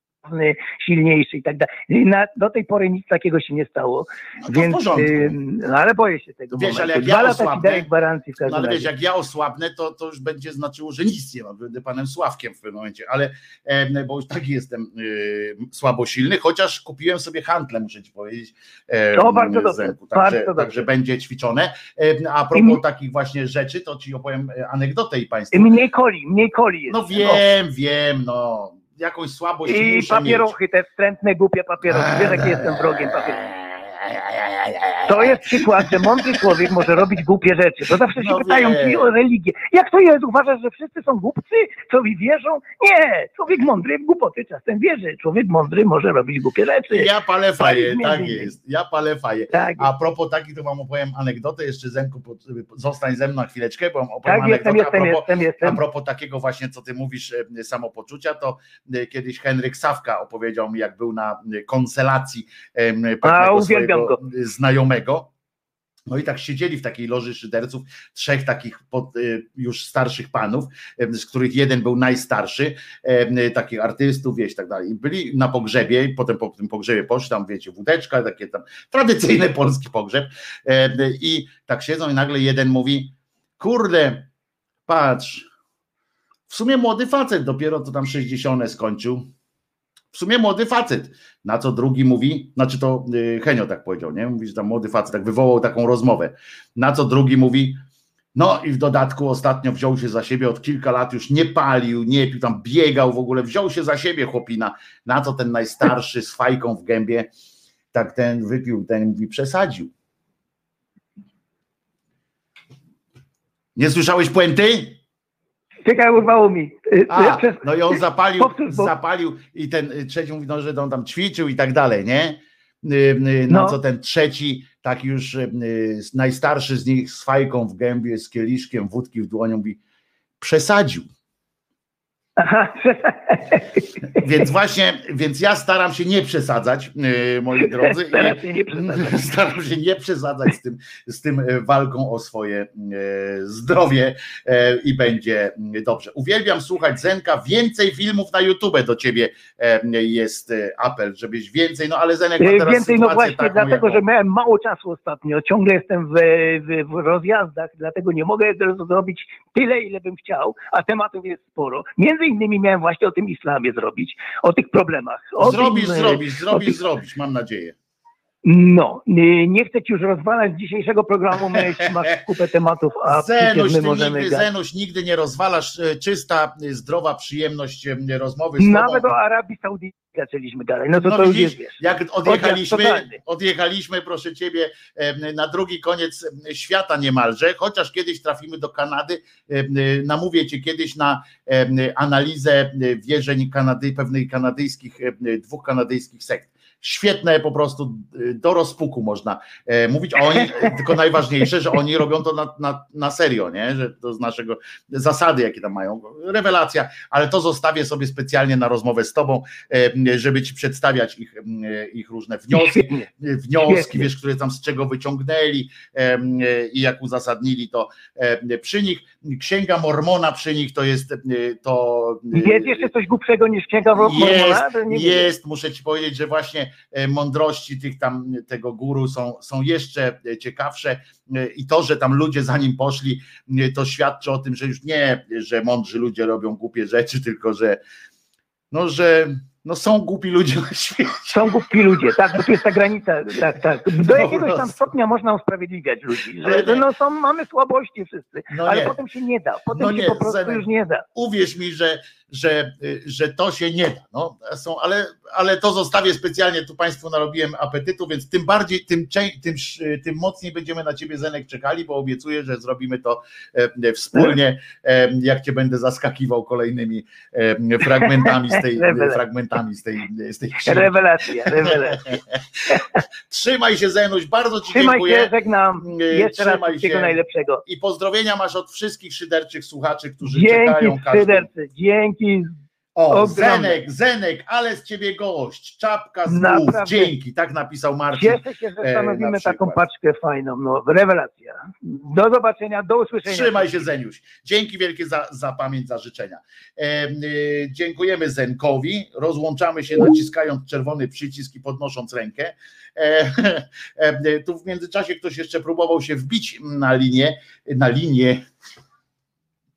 silniejszy i tak dalej. I Na, do tej pory nic takiego się nie stało. No Więc, y, no, ale boję się tego Wiesz, momentu. ale jak Dwa ja osłabnę- gwarancji w No każdym ale wiesz, jak ja osłabnę, to, to już będzie znaczyło, że nic nie mam. Będę panem Sławkiem w pewnym momencie, ale em, bo już taki jestem y, słabo silny, chociaż kupiłem sobie hantle, muszę ci powiedzieć. em, To bardzo dobrze, także, bardzo dobrze. także będzie ćwiczone. Em, A propos mi- takich właśnie rzeczy, to ci opowiem e, anegdotę i państwu. Mniej coli, mniej coli jest. No wiem, wiem, no. Jakąś słabość I papierochy, te wstrętne, głupie papierochy. Wiesz, jaki jestem wrogiem papierochy. To jest przykład, że mądry człowiek może robić głupie rzeczy. Bo zawsze się No pytają ci o religię. Jak to jest? Uważasz, że wszyscy są głupcy? Co mi wierzą? Nie! Człowiek mądry w głupoty czasem wierzy. Człowiek mądry może robić głupie rzeczy. Ja palę faję, tak jest. Ja palę faję. Tak, A propos takich, to wam opowiem anegdotę, jeszcze Zenku, zostań ze mną na chwileczkę, bo opowiem tak anegdotę jestem, a propos, jestem, A jestem. propos takiego właśnie, co ty mówisz, e, samopoczucia, to e, kiedyś Henryk Sawka opowiedział mi, jak był na e, konstelacji em, pewnego uwielbiam swojego znajomego. No i tak siedzieli w takiej loży szyderców, trzech takich pod, y, już starszych panów, em, z których jeden był najstarszy, y, takich artystów, wieś, tak dalej. Byli na pogrzebie, potem po tym pogrzebie poszli tam, wiecie, wódeczka, takie tam tradycyjny [laughs] polski pogrzeb. em, I tak siedzą i nagle jeden mówi, kurde, patrz, w sumie młody facet, dopiero to tam 60 skończył. W sumie młody facet. Na co drugi mówi, znaczy to y, Henio tak powiedział, nie? Mówi, że tam młody facet, tak wywołał taką rozmowę. Na co drugi mówi, no i w dodatku ostatnio wziął się za siebie, od kilka lat już nie palił, nie pił, tam biegał w ogóle, wziął się za siebie chłopina. Na co ten najstarszy z fajką w gębie, tak ten wypił, ten mówi, przesadził. Nie słyszałeś puenty? Czekaj, urwało mi. A, przez- no i on zapalił, Powtórz, bo- zapalił i ten trzeci mówi, no, że on tam ćwiczył i tak dalej, nie? Y, y, Na No. co ten trzeci, tak już y, najstarszy z nich z fajką w gębie, z kieliszkiem wódki w dłonią mówi, przesadził. Aha, Więc właśnie, więc ja staram się nie przesadzać, y, moi drodzy. Staram się nie przesadzać. [laughs] Staram się nie przesadzać z tym, z tym e, walką o swoje e, zdrowie i będzie dobrze. Uwielbiam słuchać Zenka. Więcej filmów na YouTube do ciebie jest apel, żebyś więcej, no ale Zenek ma Y, teraz Więcej, no właśnie, taką, dlatego, jaką- że miałem mało czasu ostatnio. Ciągle jestem w, w, w rozjazdach, dlatego nie mogę zrobić tyle, ile bym chciał, a tematów jest sporo. Między innymi miałem właśnie o tym islamie zrobić, o tych problemach. O Zrobisz, tym, zrobisz, zrobisz, tych- zrobisz, mam nadzieję. No, y, nie chcę ci już rozwalać dzisiejszego programu, masz [laughs] kupę tematów, a Zenuś, my możemy... nigdy, gadać. Zenuś, nigdy nie rozwalasz. e, Czysta, e, zdrowa przyjemność e, rozmowy z Nawet tobą. o Arabii Saudyjskiej zaczęliśmy gadać, no to No to już widzisz, jest, wiesz. jak odjechaliśmy, odjechaliśmy, proszę ciebie, na drugi koniec świata niemalże, chociaż kiedyś trafimy do Kanady, em, namówię cię kiedyś na analizę e, wierzeń Kanady, pewnej kanadyjskich, em, dwóch kanadyjskich sekt. Świetne po prostu y, do rozpuku można e, mówić, oni, [laughs] tylko najważniejsze, że oni robią to na, na, na serio, nie? że to z naszego zasady, jakie tam mają, rewelacja, ale to zostawię sobie specjalnie na rozmowę z tobą, e, żeby ci przedstawiać ich, e, ich różne wnioski, wnioski, wiesz, które tam z czego wyciągnęli i jak uzasadnili to przy nich. Księga Mormona przy nich to jest e, to e, Jest jeszcze coś głupszego niż księga Mormona? jest, jest, muszę ci powiedzieć, że właśnie e, mądrości tych tam tego guru są, są jeszcze ciekawsze. I to, że tam ludzie za nim poszli, to świadczy o tym, że już nie, że mądrzy ludzie robią głupie rzeczy, [laughs] tylko że no, że no są głupi ludzie na świecie. Są głupi ludzie, tak, bo tu jest ta granica, tak, tak. Do Po jakiegoś tam stopnia można usprawiedliwiać ludzi, że nie. no są, mamy słabości wszyscy, No ale nie. potem się nie da, potem No się nie, po prostu Zenek. już nie da. uwierz mi, że, że, że to się nie da. No, są, ale, ale to zostawię specjalnie, tu Państwu narobiłem apetytu, więc tym bardziej, tym, tym, tym mocniej będziemy na Ciebie Zenek czekali, bo obiecuję, że zrobimy to e, wspólnie, e, jak Cię będę zaskakiwał kolejnymi e, fragmentami z tej, [laughs] Rewelacja. Fragmentami z tej, z. Rewelacja, rewelacja. [laughs] Trzymaj się Zenuś, bardzo Ci Trzymaj dziękuję. się, żegnam, E, jeszcze raz trzymaj wszystkiego się. najlepszego. I pozdrowienia masz od wszystkich szyderczych słuchaczy, którzy Dzięki czekają każdy szydercy, dzięki, O, Ogromne. Zenek, Zenek, ale z ciebie gość, czapka z głów, dzięki, tak napisał Marcin. cieszę się, że e, stanowimy na taką paczkę fajną, no rewelacja. Do zobaczenia, do usłyszenia. Trzymaj się Zeniuś. Dzięki wielkie za, za pamięć, za życzenia. E, y, dziękujemy Zenkowi, rozłączamy się naciskając czerwony przycisk i podnosząc rękę. E, [laughs] e, tu w międzyczasie ktoś jeszcze próbował się wbić na linię, na linię,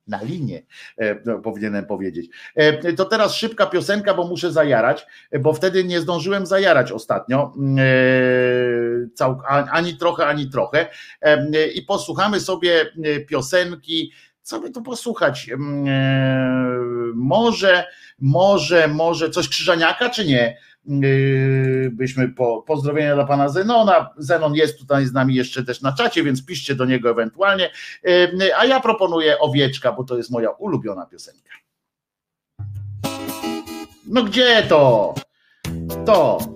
na linię, e, no, powinienem powiedzieć. E, To teraz szybka piosenka, bo muszę zajarać, bo wtedy nie zdążyłem zajarać ostatnio, mm, e, ani trochę, ani trochę. I posłuchamy sobie piosenki. Co by tu posłuchać? Mm, Może, może, może coś Krzyżaniaka, czy nie? Yy, byśmy po pozdrowienia dla pana Zenona. Zenon jest tutaj z nami jeszcze też na czacie, więc piszcie do niego ewentualnie. Yy, A ja proponuję Owieczka, bo to jest moja ulubiona piosenka. No gdzie to? To.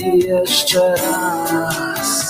I jeszcze raz.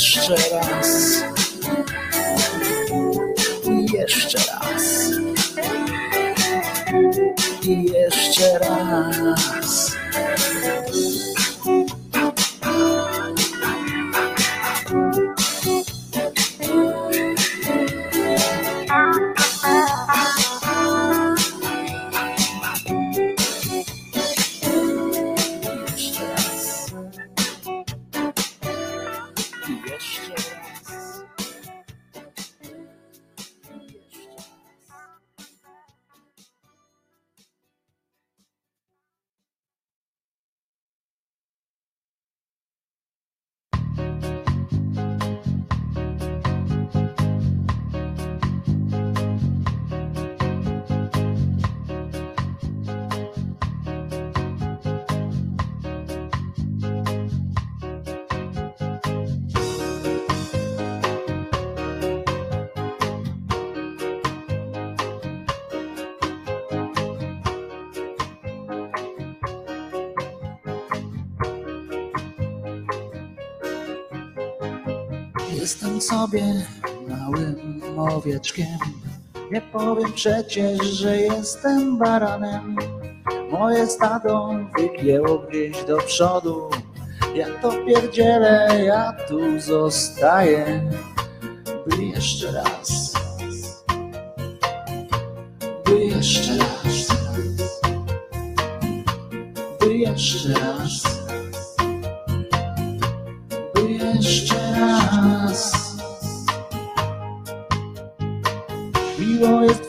Jeszcze raz. Sobie małym owieczkiem. Nie powiem przecież, że jestem baranem. Moje stado wygięło gdzieś do przodu. Ja to pierdzielę, ja tu zostaję. By jeszcze raz. By jeszcze raz. By jeszcze raz.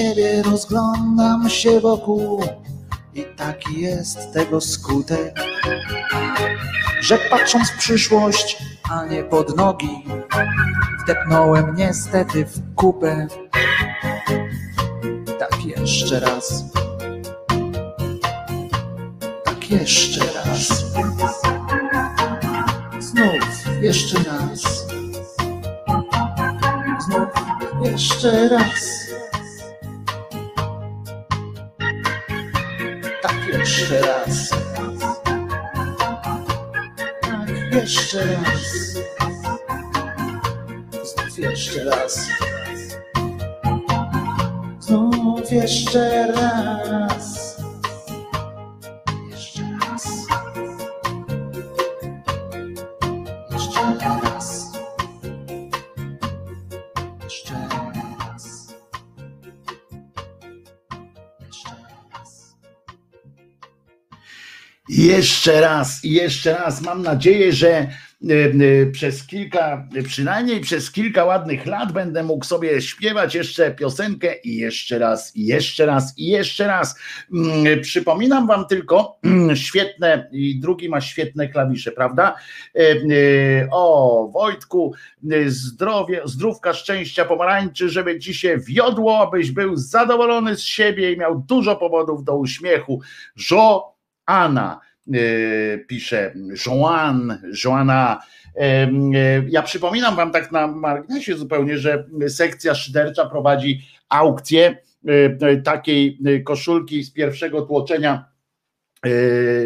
Siebie, rozglądam się wokół i taki jest tego skutek, że patrząc w przyszłość, a nie pod nogi, wdepnąłem niestety w kupę tak jeszcze raz. Tak jeszcze raz. Znów jeszcze raz. Znów jeszcze raz. Jeszcze raz. Jeszcze raz. Jeszcze raz. Jeszcze raz. Jeszcze raz. Jeszcze raz. Mam nadzieję, że przez kilka, przynajmniej przez kilka ładnych lat będę mógł sobie śpiewać jeszcze piosenkę i jeszcze raz, i jeszcze raz, i jeszcze raz. Mm, Przypominam wam tylko świetne, i drugi ma świetne klawisze, prawda? E, O, Wojtku, zdrowie, zdrówka, szczęścia, pomarańczy, żeby ci się wiodło, abyś był zadowolony z siebie i miał dużo powodów do uśmiechu. Jo Anna y, pisze, Joan, Joanna. Em, e, Ja przypominam wam tak na marginesie zupełnie, że sekcja szydercza prowadzi aukcję takiej koszulki z pierwszego tłoczenia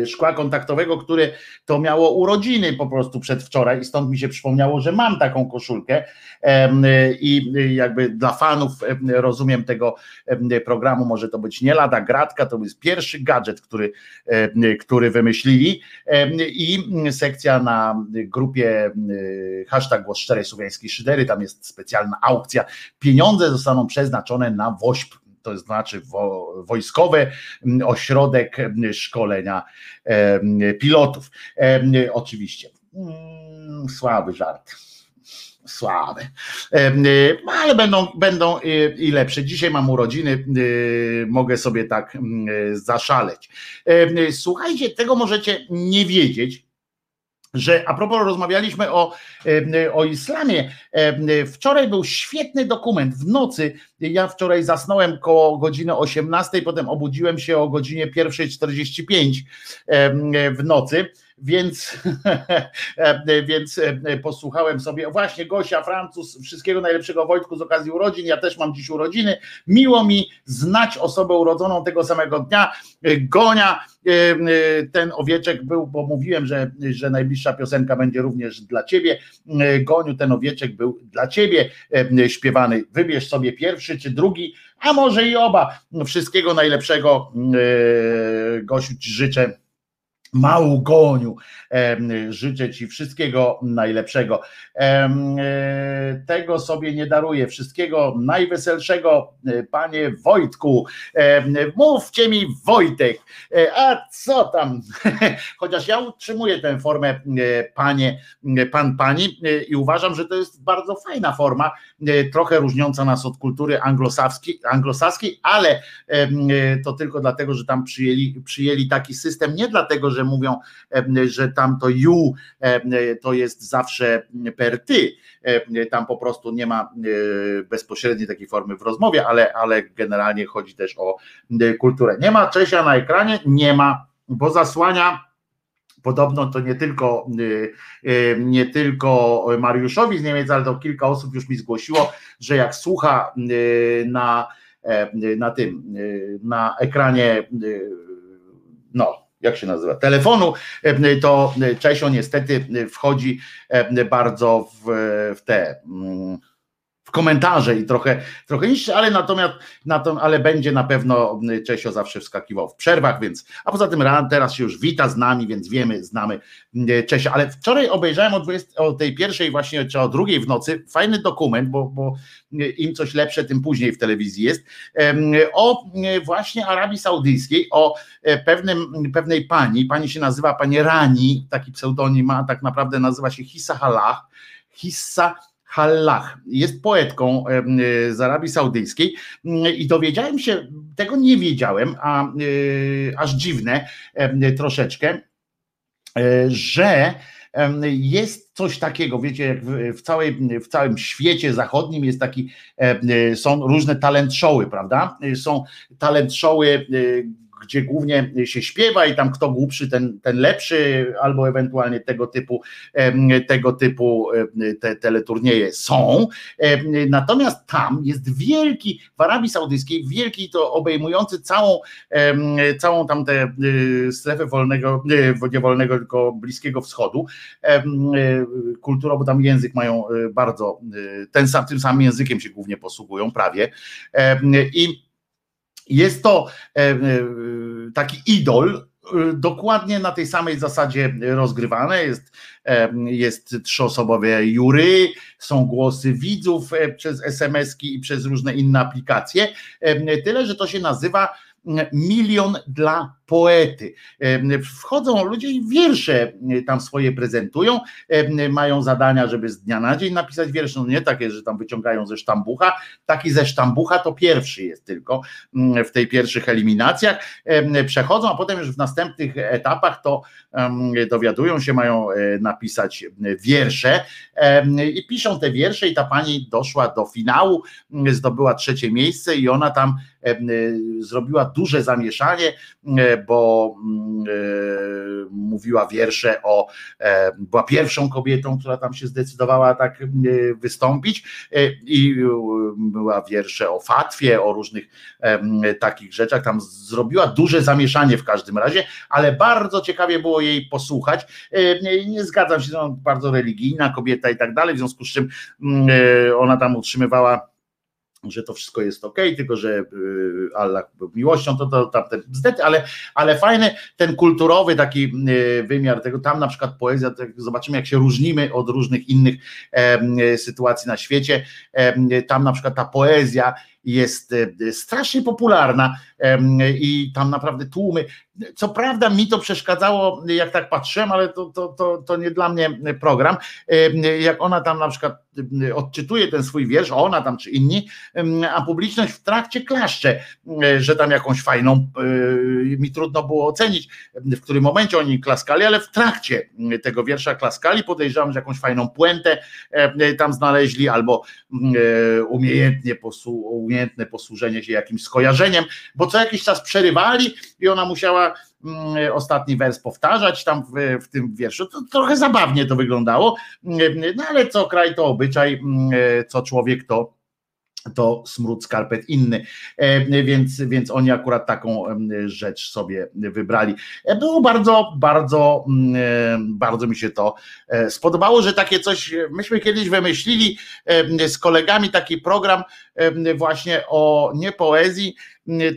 szkła kontaktowego, które to miało urodziny po prostu przedwczoraj i stąd mi się przypomniało, że mam taką koszulkę. I jakby dla fanów rozumiem tego programu może to być nie lada gratka, to jest pierwszy gadżet, który, który wymyślili. I sekcja na grupie hashtag głos szczerej słowiańskiej szydery, tam jest specjalna aukcja, pieniądze zostaną przeznaczone na WOŚP to znaczy wo, wojskowy ośrodek szkolenia pilotów. Oczywiście. Mm, słaby żart słabe. Ale będą, będą i lepsze. Dzisiaj mam urodziny, mogę sobie tak zaszaleć. Słuchajcie, tego możecie nie wiedzieć, że a propos rozmawialiśmy o, o islamie. Wczoraj był świetny dokument w nocy. Ja wczoraj zasnąłem koło godziny 18, potem obudziłem się o godzinie 1.45 w nocy więc, [laughs] więc posłuchałem sobie, właśnie Gosia, Francuz, wszystkiego najlepszego Wojtku z okazji urodzin, ja też mam dziś urodziny, miło mi znać osobę urodzoną tego samego dnia, Gonia, ten owieczek był, bo mówiłem, że, że najbliższa piosenka będzie również dla ciebie, Goniu, ten owieczek był dla ciebie śpiewany, wybierz sobie pierwszy czy drugi, a może i oba, wszystkiego najlepszego. Gosiu życzę Małgoniu. Życzę Ci wszystkiego najlepszego. E, tego sobie nie daruję. Wszystkiego najweselszego, e, Panie Wojtku. Mówcie mi Wojtek, e, a co tam? [laughs] Chociaż ja utrzymuję tę formę Panie, Pan Pani i uważam, że to jest bardzo fajna forma, trochę różniąca nas od kultury anglosaskiej, anglosaskiej ale to tylko dlatego, że tam przyjęli, przyjęli taki system, nie dlatego, że mówią, że tam to you to jest zawsze per ty. Tam po prostu nie ma bezpośredniej takiej formy w rozmowie, ale, ale generalnie chodzi też o kulturę. Nie ma Czesia na ekranie? Nie ma, bo zasłania podobno to nie tylko, nie tylko Mariuszowi z Niemiec, ale to kilka osób już mi zgłosiło, że jak słucha na, na tym, na ekranie, no jak się nazywa, telefonu, e, to Czesio niestety wchodzi e, bardzo w, w te mm, komentarze i trochę, trochę niższe, ale natomiast, ale będzie na pewno Czesio zawsze wskakiwał w przerwach, więc, a poza tym teraz się już wita z nami, więc wiemy, znamy Czesia, ale wczoraj obejrzałem o, 20, o tej pierwszej właśnie, czy o drugiej w nocy, fajny dokument, bo, bo im coś lepsze, tym później w telewizji jest, o właśnie Arabii Saudyjskiej, o e, pewnym, pewnej pani, pani się nazywa pani Rani, taki pseudonim ma, tak naprawdę nazywa się Hissa Halah, Hissa Hallah. Jest poetką z Arabii Saudyjskiej i dowiedziałem się, tego nie wiedziałem, a aż dziwne troszeczkę, e, że jest coś takiego, wiecie, jak w, całej, w całym świecie zachodnim jest taki, są różne talent showy, prawda? Są talent showy gdzie głównie się śpiewa i tam kto głupszy, ten, ten lepszy, albo ewentualnie tego typu, tego typu te teleturnieje są. Natomiast tam jest wielki, w Arabii Saudyjskiej, wielki to obejmujący całą, całą tam tę y, strefę wolnego, nie wolnego, tylko Bliskiego Wschodu, kulturą, bo tam język mają y, bardzo, y, ten sam, tym samym językiem się głównie posługują, prawie. I jest to e, e, taki idol, e, dokładnie na tej samej zasadzie rozgrywane. Jest, jest trzyosobowe jury, są głosy widzów przez SMS-ki i przez różne inne aplikacje. Tyle, że to się nazywa milion dla poety. Wchodzą ludzie i wiersze tam swoje prezentują, mają zadania, żeby z dnia na dzień napisać wiersze, no nie takie, że tam wyciągają ze sztambucha, taki ze sztambucha to pierwszy jest tylko w tej pierwszych eliminacjach, przechodzą, a potem już w następnych etapach to dowiadują się, mają e, napisać wiersze. I piszą te wiersze i ta pani doszła do finału, zdobyła trzecie miejsce i ona tam zrobiła duże zamieszanie, bo mm, mówiła wiersze o, była pierwszą kobietą, która tam się zdecydowała tak wystąpić i była wiersze o fatwie, o różnych takich rzeczach, tam zrobiła duże zamieszanie w każdym razie, ale bardzo ciekawie było jej posłuchać. Nie zgadzam się, no, bardzo religijna kobieta i tak dalej, w związku z czym ona tam utrzymywała że to wszystko jest ok, tylko że y, Allah był miłością, to, to tamte bzdety, ale, ale fajny ten kulturowy taki y, wymiar tego, tam na przykład poezja, tak zobaczymy jak się różnimy od różnych innych e, sytuacji na świecie, e, tam na przykład ta poezja jest e, strasznie popularna i tam naprawdę tłumy. Co prawda mi to przeszkadzało, jak tak patrzyłem, ale to, to, to, to nie dla mnie program. Jak ona tam na przykład odczytuje ten swój wiersz, ona tam czy inni, a publiczność w trakcie klaszcze, że tam jakąś fajną, e, mi trudno było ocenić, w którym momencie oni klaskali, ale w trakcie tego wiersza klaskali, podejrzewam, że jakąś fajną puentę tam znaleźli, albo umiejętnie posłu umiejętne posłużenie się jakimś skojarzeniem, bo co jakiś czas przerywali i ona musiała mm, ostatni wers powtarzać tam w, w, tym wierszu. To trochę zabawnie to wyglądało, no ale co kraj to obyczaj, mm, co człowiek to to smród skarpet inny, e, więc, więc oni akurat taką rzecz sobie wybrali. E, było bardzo, bardzo, mm, e, bardzo mi się to spodobało, że takie coś, myśmy kiedyś wymyślili z kolegami taki program właśnie o nie poezji,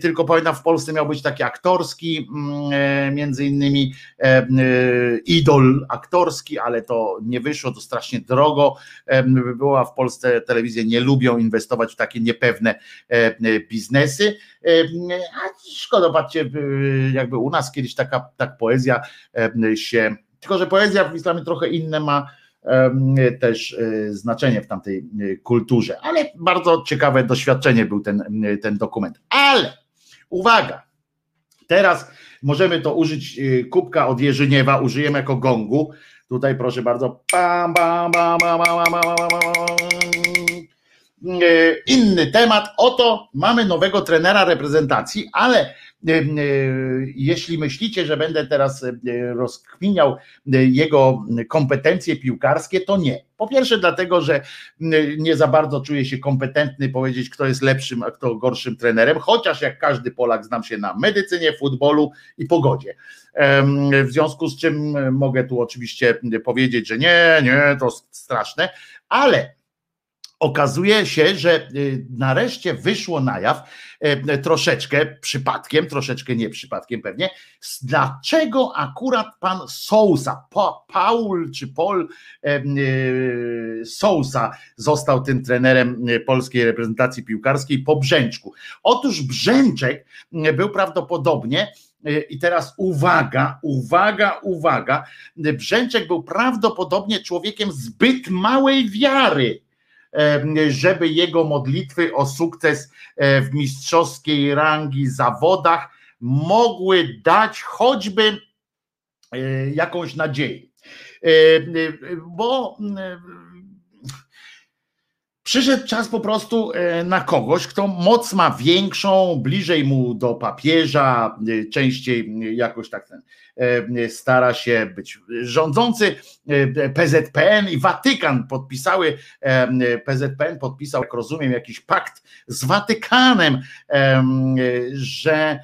tylko pamiętam w Polsce miał być taki aktorski, między innymi idol aktorski, ale to nie wyszło, to strasznie drogo. Była w Polsce telewizje nie lubią inwestować w takie niepewne biznesy, a szkoda, patrzcie, jakby u nas kiedyś taka tak poezja się, tylko że poezja w islamie trochę inne ma też e, znaczenie w tamtej e, kulturze. Ale bardzo ciekawe doświadczenie był ten, e, ten dokument. Ale uwaga, teraz możemy to użyć kubka od Jerzyniewa, użyjemy jako gongu. Tutaj proszę bardzo. Bam, bam, bam, bam, bam, bam, bam, bam. Inny temat. Oto mamy nowego trenera reprezentacji, ale jeśli myślicie, że będę teraz rozkminiał jego kompetencje piłkarskie, to nie. Po pierwsze, dlatego, że nie za bardzo czuję się kompetentny powiedzieć, kto jest lepszym, a kto gorszym trenerem, chociaż jak każdy Polak znam się na medycynie, futbolu i pogodzie. W związku z czym mogę tu oczywiście powiedzieć, że nie, nie, to straszne, ale okazuje się, że y, nareszcie wyszło na jaw e, troszeczkę przypadkiem, troszeczkę nie przypadkiem pewnie, dlaczego akurat pan Sousa, Paul czy Paul y, Sousa został tym trenerem y, polskiej reprezentacji piłkarskiej po Brzęczku. Otóż Brzęczek był prawdopodobnie i teraz uwaga, uwaga, uwaga. Brzęczek był prawdopodobnie człowiekiem zbyt małej wiary żeby jego modlitwy o sukces w mistrzowskiej rangi zawodach mogły dać choćby jakąś nadzieję. Bo Przyszedł czas po prostu na kogoś, kto moc ma większą, bliżej mu do papieża, częściej jakoś tak ten E, stara się być rządzący. E, PZPN i Watykan podpisały, e, PZPN podpisał, jak rozumiem, jakiś pakt z Watykanem, że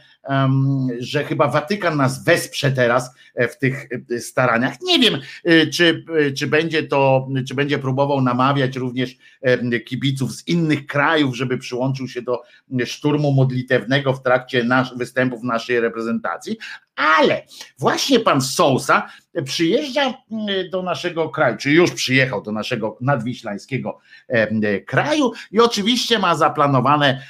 że chyba Watykan nas wesprze teraz w tych staraniach. Nie wiem, czy, czy będzie to, czy będzie próbował namawiać również kibiców z innych krajów, żeby przyłączył się do szturmu modlitewnego w trakcie nasz, występów naszej reprezentacji, ale właśnie pan Sousa przyjeżdża do naszego kraju, czy już przyjechał do naszego nadwiślańskiego kraju i oczywiście ma zaplanowane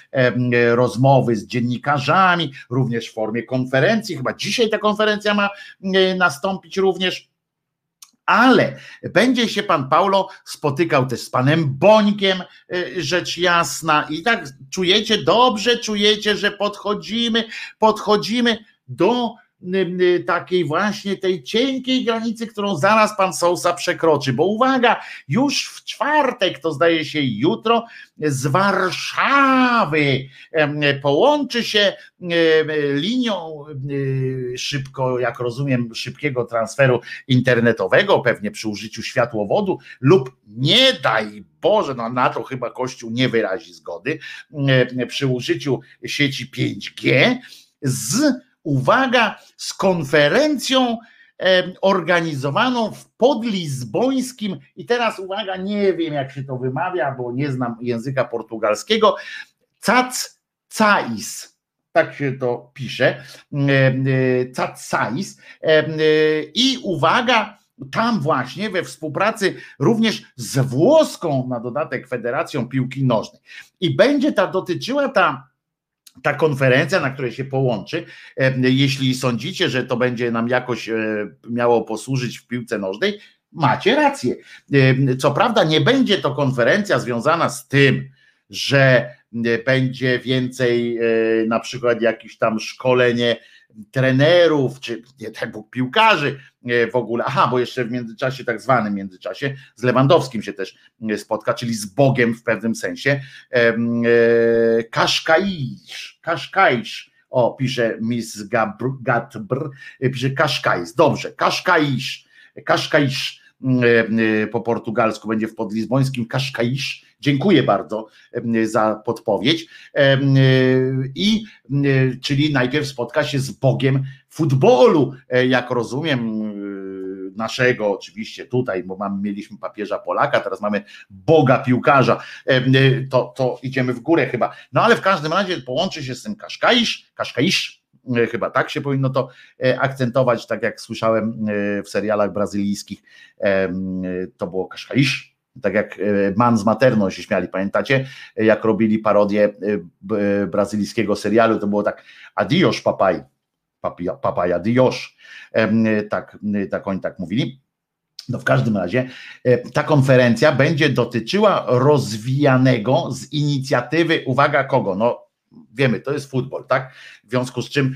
rozmowy z dziennikarzami, również w formie konferencji. Chyba dzisiaj ta konferencja ma nastąpić również ale będzie się pan Paulo spotykał też z panem Bońkiem, e, rzecz jasna, i tak czujecie, dobrze czujecie, że podchodzimy, podchodzimy do takiej właśnie tej cienkiej granicy, którą zaraz pan Sousa przekroczy, bo uwaga, już w czwartek, to zdaje się jutro, z Warszawy połączy się linią szybko, jak rozumiem, szybkiego transferu internetowego, pewnie przy użyciu światłowodu lub nie daj Boże, no na to chyba Kościół nie wyrazi zgody, przy użyciu sieci 5G z, uwaga, z konferencją organizowaną w podlizbońskim i teraz uwaga, nie wiem jak się to wymawia, bo nie znam języka portugalskiego, Cac Cais, tak się to pisze, Cacais i uwaga, tam właśnie we współpracy również z włoską na dodatek Federacją Piłki Nożnej. I będzie ta dotyczyła ta ta konferencja, na której się połączy, jeśli sądzicie, że to będzie nam jakoś e, miało posłużyć w piłce nożnej, macie rację. Co prawda nie będzie to konferencja związana z tym, że będzie więcej e, na przykład jakieś tam szkolenie trenerów, czy nie tak piłkarzy e, w ogóle. Aha, bo jeszcze w międzyczasie, tak zwanym międzyczasie, z Lewandowskim się też e, spotka, czyli z Bogiem w pewnym sensie. E, Kaszkaisz, Kaszkaisz, o, pisze Miss Gatbr, pisze Kaszkaisz, dobrze, Kaszkaisz, Kaszkaisz po portugalsku będzie w podlizbońskim Kaszkaisz, Dziękuję bardzo za podpowiedź. I czyli najpierw spotka się z Bogiem futbolu, e, jak rozumiem, naszego oczywiście tutaj, bo mamy, mieliśmy papieża Polaka, teraz mamy Boga piłkarza, to, to idziemy w górę chyba. No ale w każdym razie połączy się z tym Kaszkaisz, Kaszkaisz, e, chyba tak się powinno to e, akcentować, tak jak słyszałem w serialach brazylijskich, to było Kaszkaisz, tak jak e, Man z Materną się śmiali, pamiętacie? Jak robili parodię e, brazylijskiego serialu, to było tak adios papaj, papaj adios, tak, tak oni tak mówili. No w każdym razie e, ta konferencja będzie dotyczyła rozwijanego z inicjatywy, uwaga kogo? No wiemy, to jest futbol, tak? W związku z czym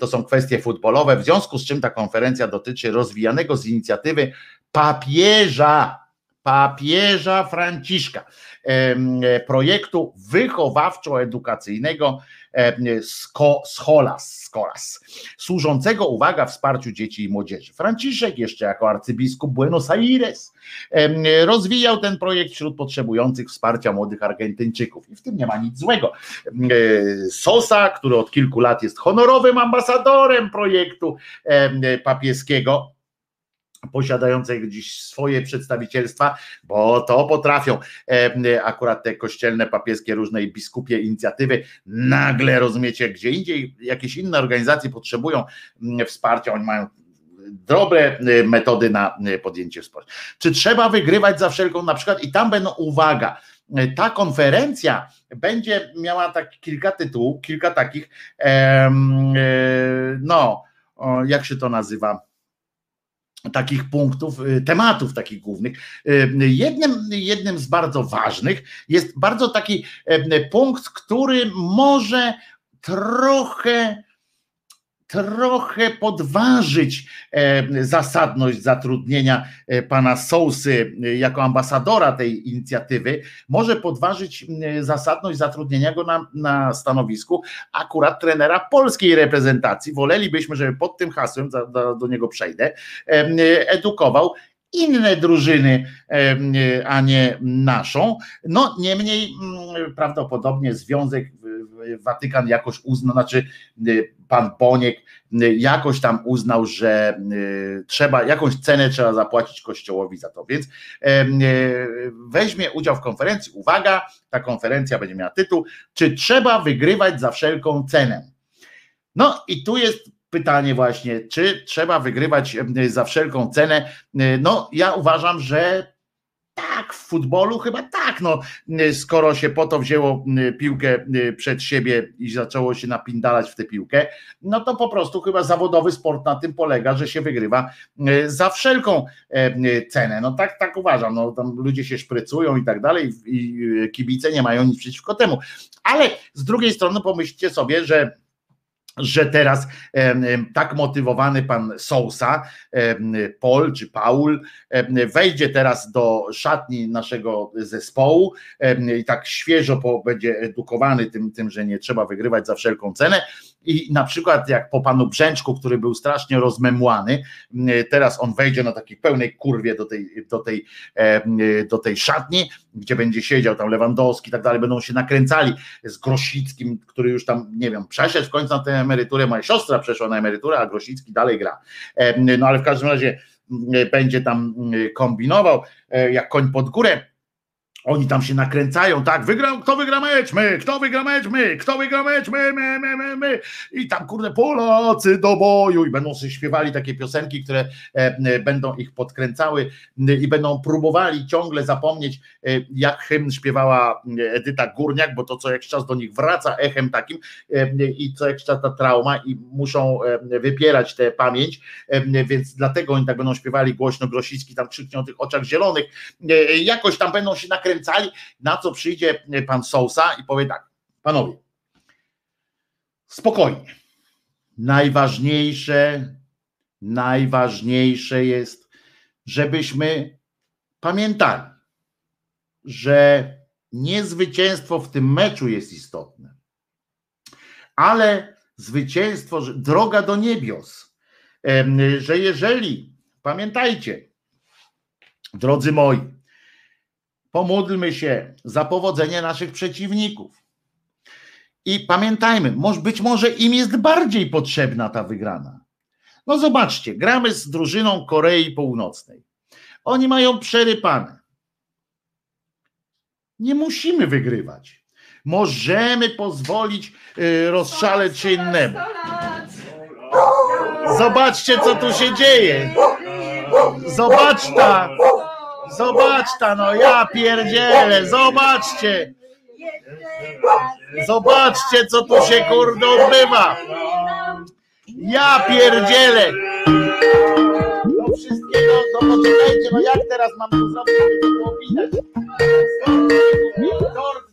to są kwestie futbolowe, w związku z czym ta konferencja dotyczy rozwijanego z inicjatywy papieża papieża Franciszka, projektu wychowawczo-edukacyjnego Scholas, Scholas, służącego, uwaga, wsparciu dzieci i młodzieży. Franciszek jeszcze jako arcybiskup Buenos Aires rozwijał ten projekt wśród potrzebujących wsparcia młodych Argentyńczyków i w tym nie ma nic złego. Sosa, który od kilku lat jest honorowym ambasadorem projektu papieskiego, posiadających dziś swoje przedstawicielstwa, bo to potrafią. Akurat te kościelne, papieskie, różne biskupie inicjatywy, nagle rozumiecie, gdzie indziej jakieś inne organizacje potrzebują mm, wsparcia, oni mają dobre y, metody na y, podjęcie wsparcia. Czy trzeba wygrywać za wszelką, na przykład? I tam będą, uwaga, y, ta konferencja będzie miała tak kilka tytułów, kilka takich, no, jak się to nazywa, takich punktów, y, tematów takich głównych. Y, jednym, jednym z bardzo ważnych jest bardzo taki y, punkt, który może trochę trochę podważyć e, zasadność zatrudnienia e, pana Sousy e, jako ambasadora tej inicjatywy, może podważyć zasadność zatrudnienia go na, na stanowisku akurat trenera polskiej reprezentacji. Wolelibyśmy, żeby pod tym hasłem, do, do niego przejdę, edukował inne drużyny, a nie naszą. No niemniej prawdopodobnie związek Watykan jakoś uznał, znaczy pan Boniek jakoś tam uznał, że trzeba, jakąś cenę trzeba zapłacić Kościołowi za to, więc weźmie udział w konferencji. Uwaga, ta konferencja będzie miała tytuł, czy trzeba wygrywać za wszelką cenę? No i tu jest pytanie właśnie, czy trzeba wygrywać za wszelką cenę? No ja uważam, że tak, w futbolu chyba tak, no skoro się po to wzięło piłkę przed siebie i zaczęło się napindalać w tę piłkę, no to po prostu chyba zawodowy sport na tym polega, że się wygrywa za wszelką cenę. No tak, tak uważam, no tam ludzie się szprycują i tak dalej i kibice nie mają nic przeciwko temu. Ale z drugiej strony pomyślcie sobie, że że teraz tak motywowany pan Sousa, Paul czy Paul, wejdzie teraz do szatni naszego zespołu i tak świeżo będzie edukowany tym, tym, że nie trzeba wygrywać za wszelką cenę. I na przykład jak po panu Brzęczku, który był strasznie rozmemłany, teraz on wejdzie na takiej pełnej kurwie do tej, do tej, do tej szatni, gdzie będzie siedział tam Lewandowski i tak dalej, będą się nakręcali z Grosickim, który już tam, nie wiem, przeszedł w końcu na tę emeryturę, moja siostra przeszła na emeryturę, a Grosicki dalej gra. Em, No ale w każdym razie m, będzie tam m, kombinował, e, jak koń pod górę. Oni tam się nakręcają, tak, wygrał, kto wygra mecz, my, kto wygra mecz, my, kto wygra mecz, my, my, my, my, my. I tam, kurde, Polacy do boju. I będą sobie śpiewali takie piosenki, które e, e, będą ich podkręcały i będą próbowali ciągle zapomnieć, e, jak hymn śpiewała Edyta Górniak, bo to co jakiś czas do nich wraca echem takim e, i co jakiś czas ta trauma i muszą e, wypierać tę pamięć, e, więc dlatego oni tak będą śpiewali głośno, Grosicki tam krzyknie o tych oczach zielonych, jakoś tam będą się na co przyjdzie pan Sousa i powie tak, panowie, spokojnie, najważniejsze, najważniejsze jest, żebyśmy pamiętali, że nie zwycięstwo w tym meczu jest istotne, ale zwycięstwo, droga do niebios, że jeżeli, pamiętajcie, drodzy moi, pomódlmy się za powodzenie naszych przeciwników. I pamiętajmy, może, być może im jest bardziej potrzebna ta wygrana. No zobaczcie, gramy z drużyną Korei Północnej. Oni mają przerypane. Nie musimy wygrywać. Możemy pozwolić y, rozszaleć się innemu. Zobaczcie, co tu się dzieje. Zobacz ta. Zobacz ta, no ja pierdzielę. Zobaczcie. Zobaczcie, co tu się kurde odbywa. Ja pierdzielę. No wszystkiego, no poczekajcie, no jak teraz mam to zrobić, żeby to było widać?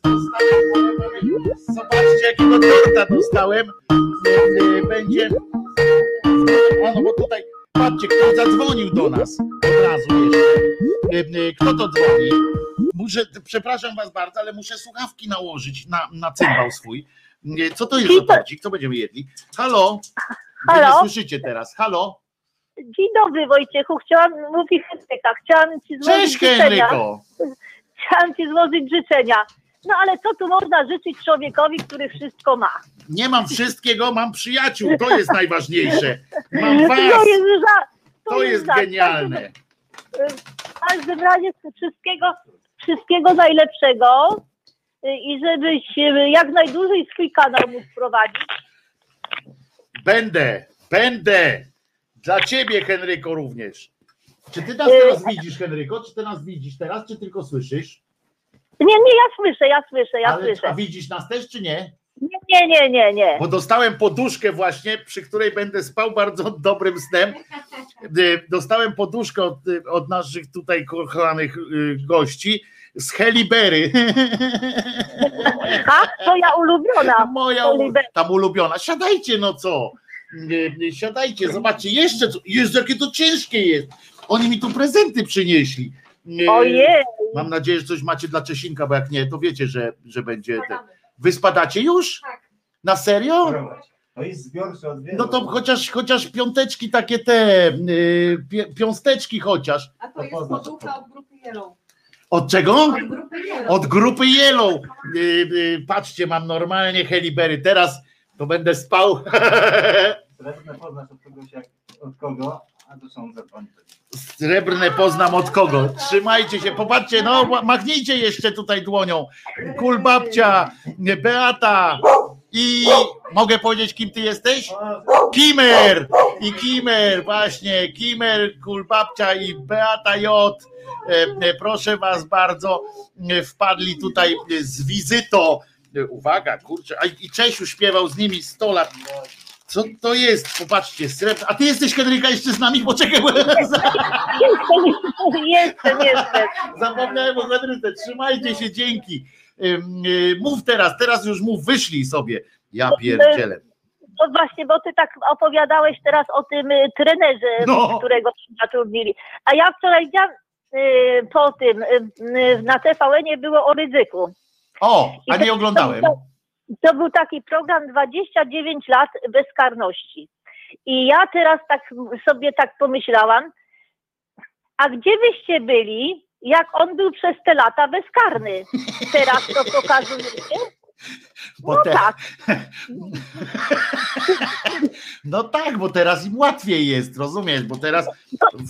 Dostałem, zobaczcie jakiego torta dostałem. Y, Będzie, a no bo tutaj, patrzcie, kto zadzwonił do nas od razu jeszcze. Y, y, Kto to dzwoni? Muszę, przepraszam was bardzo, ale muszę słuchawki nałożyć na, na cymbał swój. Y, Co to jest za? Co będziemy jedli? Halo? Wy Halo? słyszycie teraz. Halo? Dzień dobry Wojciechu, chciałam, mówi Henryka, chciałam ci złożyć Cześć życzenia. Henryko! Chciałam ci złożyć życzenia. No ale co tu można życzyć człowiekowi, który wszystko ma? Nie mam wszystkiego, mam przyjaciół, to jest najważniejsze. Mam was, To jest, za, to jest za- genialne. W każdym razie wszystkiego, wszystkiego najlepszego y, i żebyś y, jak najdłużej swój kanał mógł prowadzić. Będę, będę. Dla ciebie, Henryko, również. Czy ty nas Y, teraz widzisz, Henryko? Czy ty nas widzisz teraz, czy tylko słyszysz? Nie, nie, ja słyszę, ja słyszę, ja Ale, a słyszę. widzisz nas też, czy nie? Nie, nie, nie, nie, nie. Bo dostałem poduszkę właśnie, przy której będę spał bardzo dobrym snem. Y, Dostałem poduszkę od, y, od naszych tutaj kochanych y, gości z Helibery. A, twoja ulubiona. [laughs] Moja tam ulubiona. Siadajcie, no co? Siadajcie, zobaczcie, jeszcze co. Jezu, jakie to ciężkie jest. Oni mi tu prezenty przynieśli. Ojej. Mam nadzieję, że coś macie dla Czesinka, bo jak nie, to wiecie, że, że będzie. Te... Wy spadacie już? Na serio? To jest zbiorczy od wielu. No to chociaż, chociaż piąteczki takie te, yy, pi- piąsteczki chociaż. A to jest poducha od grupy Yellow. Od czego? Od grupy Yellow. Od grupy Yellow. Yy, yy, patrzcie, mam normalnie Helibery. Teraz to będę spał. [laughs] Srebrne poznasz od kogoś jak od kogo, Srebrne poznam od kogo. Trzymajcie się, popatrzcie, no machnijcie jeszcze tutaj dłonią. Kul babcia, Beata i mogę powiedzieć, kim ty jesteś? Kimer! I Kimer, właśnie, Kimer, Kul babcia i Beata J. E, e, Proszę was bardzo, e, wpadli tutaj z wizytą. Uwaga, kurczę, i Czesiu śpiewał z nimi 100 lat. Co to jest? Popatrzcie, srebrne. A ty jesteś Henryka jeszcze z nami? Poczekaj, bo [laughs] Jestem, jestem. Zapomniałem o Henryce. Trzymajcie się, dzięki. Y, Mów teraz, teraz już mów, wyszli sobie. Ja pierdzielę. bo właśnie, bo ty tak opowiadałeś teraz o tym y, trenerze, No. którego zatrudnili. A ja wczoraj widziałam y, po tym, y, na TVN-ie było o ryzyku. O, a nie oglądałem. To, był taki program 29 lat bezkarności. I ja teraz tak sobie tak pomyślałam, a gdzie wyście byli, jak on był przez te lata bezkarny? Teraz to pokazujecie? Bo No te- tak. No tak, bo teraz im łatwiej jest, rozumiesz? Bo teraz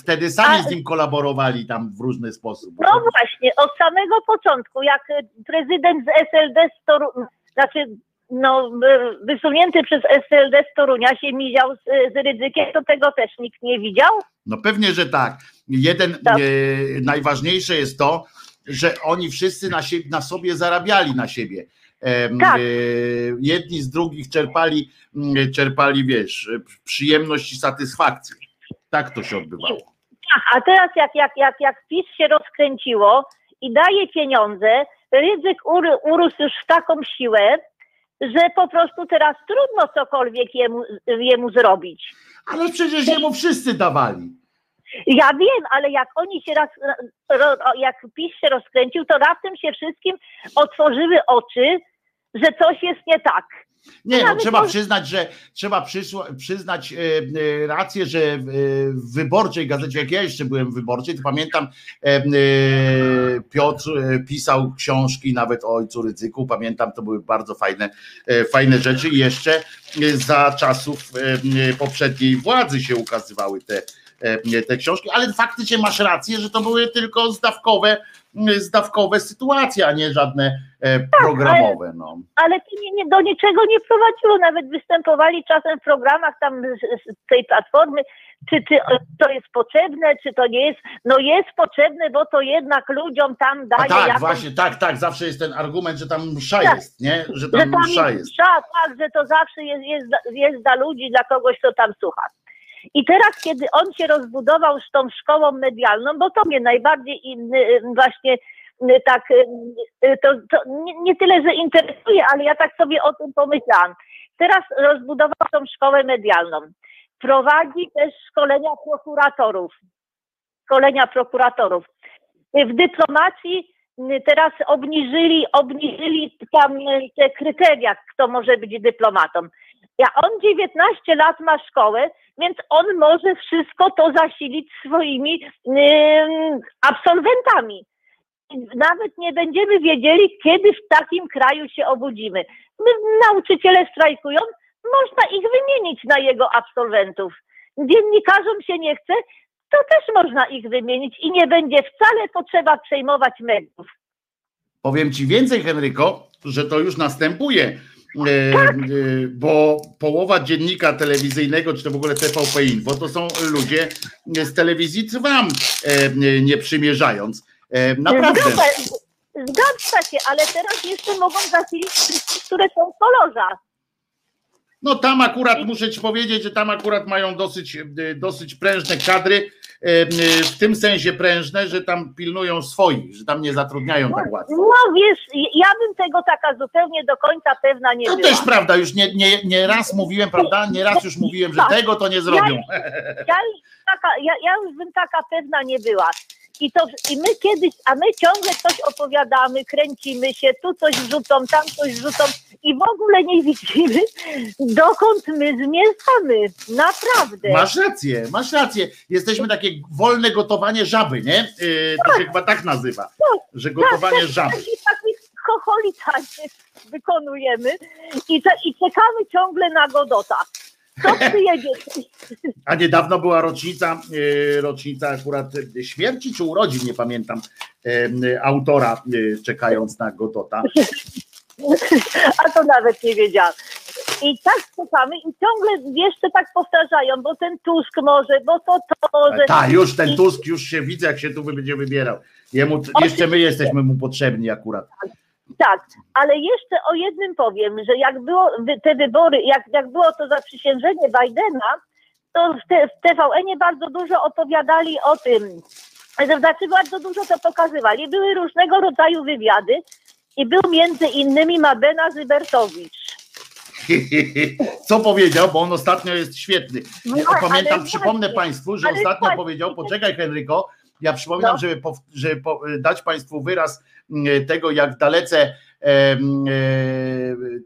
wtedy sami A- z nim kolaborowali tam w różny sposób. No właśnie, od samego początku, jak prezydent z SLD znaczy no, y, wysunięty przez SLD z Torunia się miział z, z ryzykiem, to tego też nikt nie widział. No pewnie, że tak. Jeden Tak. e, najważniejsze jest to, że oni wszyscy na, siebie, na sobie zarabiali na siebie. Em, Tak. e, jedni z drugich czerpali, mm, czerpali, wiesz, e, przyjemność i satysfakcję. Tak to się odbywało. Tak, a teraz jak, jak, jak, jak PiS się rozkręciło i daje pieniądze, ryzyk ur- urósł już w taką siłę, że po prostu teraz trudno cokolwiek jemu, jemu zrobić. Ale przecież jemu wszyscy dawali. Ja wiem, ale jak oni się raz, jak PiS się rozkręcił, to raptem się wszystkim otworzyły oczy, że coś jest nie tak. Nie, no, trzeba przyznać, że trzeba przyznać e, e, rację, że e, w wyborczej gazecie, jak ja jeszcze byłem w wyborczej, to pamiętam Piotr pisał książki nawet o ojcu ryzyku. Pamiętam, to były bardzo fajne, fajne rzeczy. I jeszcze za czasów poprzedniej władzy się ukazywały te, te książki, ale faktycznie masz rację, że to były tylko zdawkowe, zdawkowe sytuacje, a nie żadne programowe. No. ale to nie, nie, do niczego nie prowadziło. Nawet występowali czasem w programach tam z, z tej platformy, czy, czy to jest potrzebne, czy to nie jest. No jest potrzebne, bo to jednak ludziom tam A daje tak, jakąś właśnie, tak, tak, zawsze jest ten argument, że tam msza Tak. jest, nie? Że że tam tam msza jest msza, tak, że to zawsze jest, jest, jest dla ludzi, dla kogoś, kto tam słucha. I teraz, kiedy on się rozbudował z tą szkołą medialną, bo to mnie najbardziej y, właśnie y, tak, y, to, to nie, nie tyle, że interesuje, ale ja tak sobie o tym pomyślałam. Teraz rozbudował tą szkołę medialną. Prowadzi też szkolenia prokuratorów. Szkolenia prokuratorów. W dyplomacji teraz obniżyli, obniżyli tam te kryteria, kto może być dyplomatą. Ja on 19 lat ma szkołę, więc on może wszystko to zasilić swoimi ym, absolwentami. Nawet nie będziemy wiedzieli, kiedy w takim kraju się obudzimy. My, nauczyciele strajkują, można ich wymienić na jego absolwentów. Dziennikarzom się nie chce, to też można ich wymienić i nie będzie wcale potrzeba przejmować mediów. Powiem ci więcej, Henryko, że to już następuje. Tak. e, bo połowa dziennika telewizyjnego, czy to w ogóle TVP Info, to są ludzie z telewizji Trwam, e, nie przymierzając. E, Naprawdę. Zgadza, zgadza się, ale teraz jeszcze mogą zasilić które są w kolorza. No tam akurat muszę ci powiedzieć, że tam akurat mają dosyć, e, dosyć prężne kadry, w tym sensie prężne, że tam pilnują swoich, że tam nie zatrudniają tak łatwo. No wiesz, ja bym tego taka zupełnie do końca pewna nie To była. też prawda, już nie, nie, nie raz mówiłem, prawda? Nie raz już mówiłem, że Tak. tego to nie zrobią. Ja już, taka, ja, ja już bym taka pewna nie była. I, to, I my kiedyś, a my ciągle coś opowiadamy, kręcimy się, tu coś wrzucą, tam coś wrzucą i w ogóle nie widzimy, dokąd my zmierzamy. Naprawdę. Masz rację, masz rację. Jesteśmy takie wolne gotowanie żaby, nie? Yy, to się chyba tak nazywa, że gotowanie tak, żaby. Taki, taki chocholicanie wykonujemy i, i czekamy ciągle na Godota. Co przyjedzie? A niedawno była rocznica, yy, rocznica akurat śmierci czy urodzin, nie pamiętam, yy, autora, yy, czekając na Godota. A to nawet nie wiedziałam. I tak czekamy i ciągle jeszcze tak powtarzają, bo ten Tusk może, bo to to może. Tak, już ten Tusk, już się widzę, jak się tu będzie wybierał. Jemu, jeszcze my jesteśmy mu potrzebni akurat. Tak, ale jeszcze o jednym powiem, że jak było te wybory, jak, jak było to zaprzysiężenie Bidena, to w, TVN-ie bardzo dużo opowiadali o tym, znaczy bardzo dużo to pokazywali. Były różnego rodzaju wywiady i był między innymi Mabena Zybertowicz. [laughs] Co powiedział, bo on ostatnio jest świetny. No, Pamiętam, przypomnę właśnie, Państwu, że ostatnio właśnie. powiedział, poczekaj Henryko, ja przypominam, No. żeby, pow- żeby po- dać Państwu wyraz mm, tego, jak dalece em, e,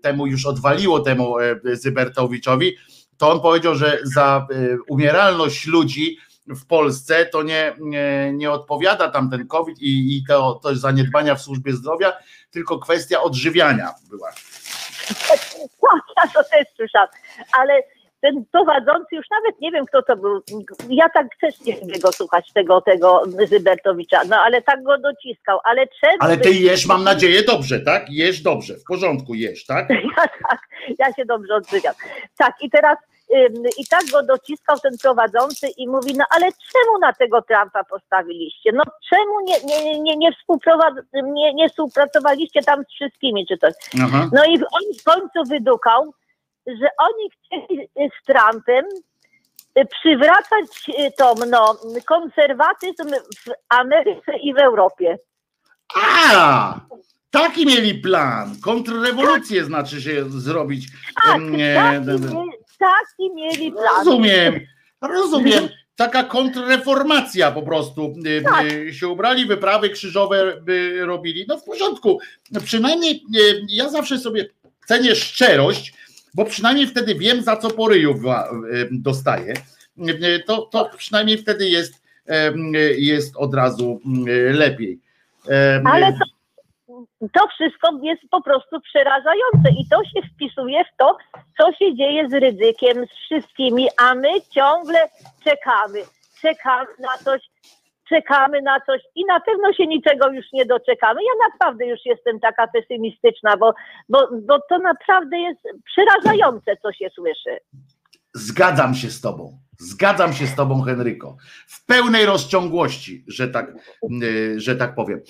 temu już odwaliło temu e, Zybertowiczowi, to on powiedział, że za e, umieralność ludzi w Polsce to nie, nie, nie odpowiada tam ten COVID i, i to, to zaniedbania w służbie zdrowia, tylko kwestia odżywiania była. Tak, [laughs] ja to też słyszałam, ale ten prowadzący, już nawet nie wiem kto to był, ja tak też nie lubię go słuchać, tego, tego Zybertowicza, no ale tak go dociskał, ale czemu... Ale ty jesz, mam nadzieję, dobrze, tak? Jesz dobrze, w porządku jesz, tak? [laughs] Ja, tak, ja się dobrze odżywiam. Tak, i teraz i tak go dociskał ten prowadzący i mówi, no ale czemu na tego Trumpa postawiliście? No czemu nie, nie, nie, nie, nie, nie współpracowaliście tam z wszystkimi, czy coś? Aha. No i on w końcu wydukał, że oni chcieli y, z Trumpem y, przywracać y, tą, no, konserwatyzm w Ameryce i w Europie. A! Taki mieli plan. Kontrrewolucję znaczy się zrobić. Tak, e, taki, taki mieli plan. Rozumiem, rozumiem. Taka kontrreformacja po prostu. Tak. Się ubrali, wyprawy krzyżowe by robili. No w porządku. Przynajmniej ja zawsze sobie cenię szczerość, bo przynajmniej wtedy wiem, za co po ryju wa- y, dostaję. Y, To, to przynajmniej wtedy jest, y, jest od razu y, lepiej. Ale to, to wszystko jest po prostu przerażające i to się wpisuje w to, co się dzieje z ryzykiem, z wszystkimi, a my ciągle czekamy. Czekamy na coś, czekamy na coś i na pewno się niczego już nie doczekamy. Ja naprawdę już jestem taka pesymistyczna, bo, bo, bo to naprawdę jest przerażające, co się słyszy. Zgadzam się z tobą. Zgadzam się z tobą, Henryko. W pełnej rozciągłości, że tak, y, że tak powiem.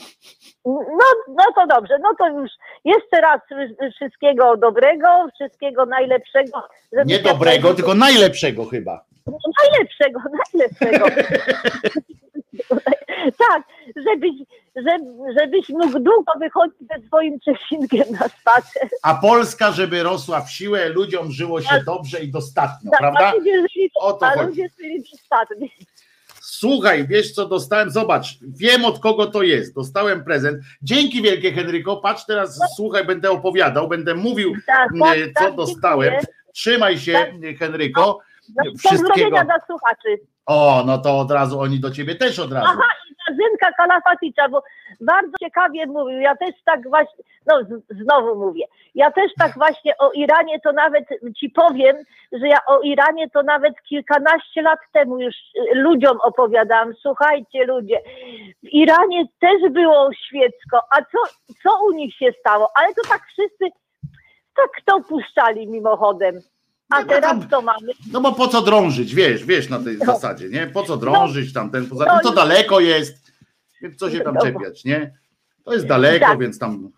No, no to dobrze, no to już jeszcze raz wszystkiego dobrego, wszystkiego najlepszego. Nie dobrego, tylko najlepszego chyba. No, najlepszego, najlepszego. [laughs] [laughs] tak, żebyś, żeby, żebyś mógł długo wychodzić ze swoim czesinkiem na spacer. A Polska, żeby rosła w siłę, ludziom żyło się dobrze i dostatnio, Tak, prawda? A ludzie żyli, O to a ludzie żyli dostatni. Słuchaj, wiesz co dostałem? Zobacz, wiem od kogo to jest. Dostałem prezent. Dzięki wielkie Henryko. Patrz teraz, słuchaj, będę opowiadał, będę mówił, Tak, tak, co tak, dostałem. dziękuję. Trzymaj się, Tak. Henryko. No. Pozdrowienia dla słuchaczy. O, no to od razu oni do ciebie też od razu. Aha, i Zynka Kalafaticza, bo bardzo ciekawie mówił. Ja też tak właśnie, no z, znowu mówię. Ja też tak właśnie o Iranie to nawet ci powiem, że ja o Iranie to nawet kilkanaście lat temu już y, ludziom opowiadałam. Słuchajcie ludzie, w Iranie też było świecko, a co, co u nich się stało? Ale to tak wszyscy tak to puszczali mimochodem. A No, teraz tam- to mamy. No bo po co drążyć, wiesz, wiesz na tej No. zasadzie, nie? Po co drążyć tam ten, poza No to daleko jest, więc co się tam No. czepiać, nie? To jest daleko, Tak. więc tam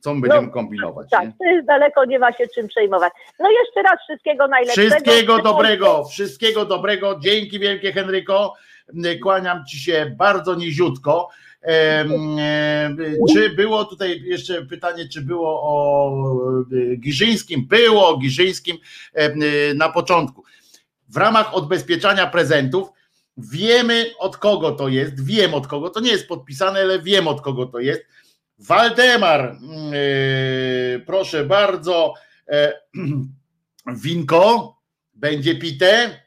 co my będziemy No, kombinować, Tak, nie? to jest daleko, nie ma się czym przejmować. No jeszcze raz wszystkiego najlepszego. Wszystkiego dobrego, wszystkiego dobrego. Dzięki wielkie Henryko. Kłaniam ci się bardzo niziutko. Em, Czy było tutaj jeszcze pytanie, czy było o e, Giżyńskim? Było o Giżyńskim e, na początku. W ramach odbezpieczania prezentów wiemy od kogo to jest, wiem od kogo, to nie jest podpisane, ale wiem od kogo to jest. Waldemar, mm, e, proszę bardzo, e, [clears throat] winko będzie pite,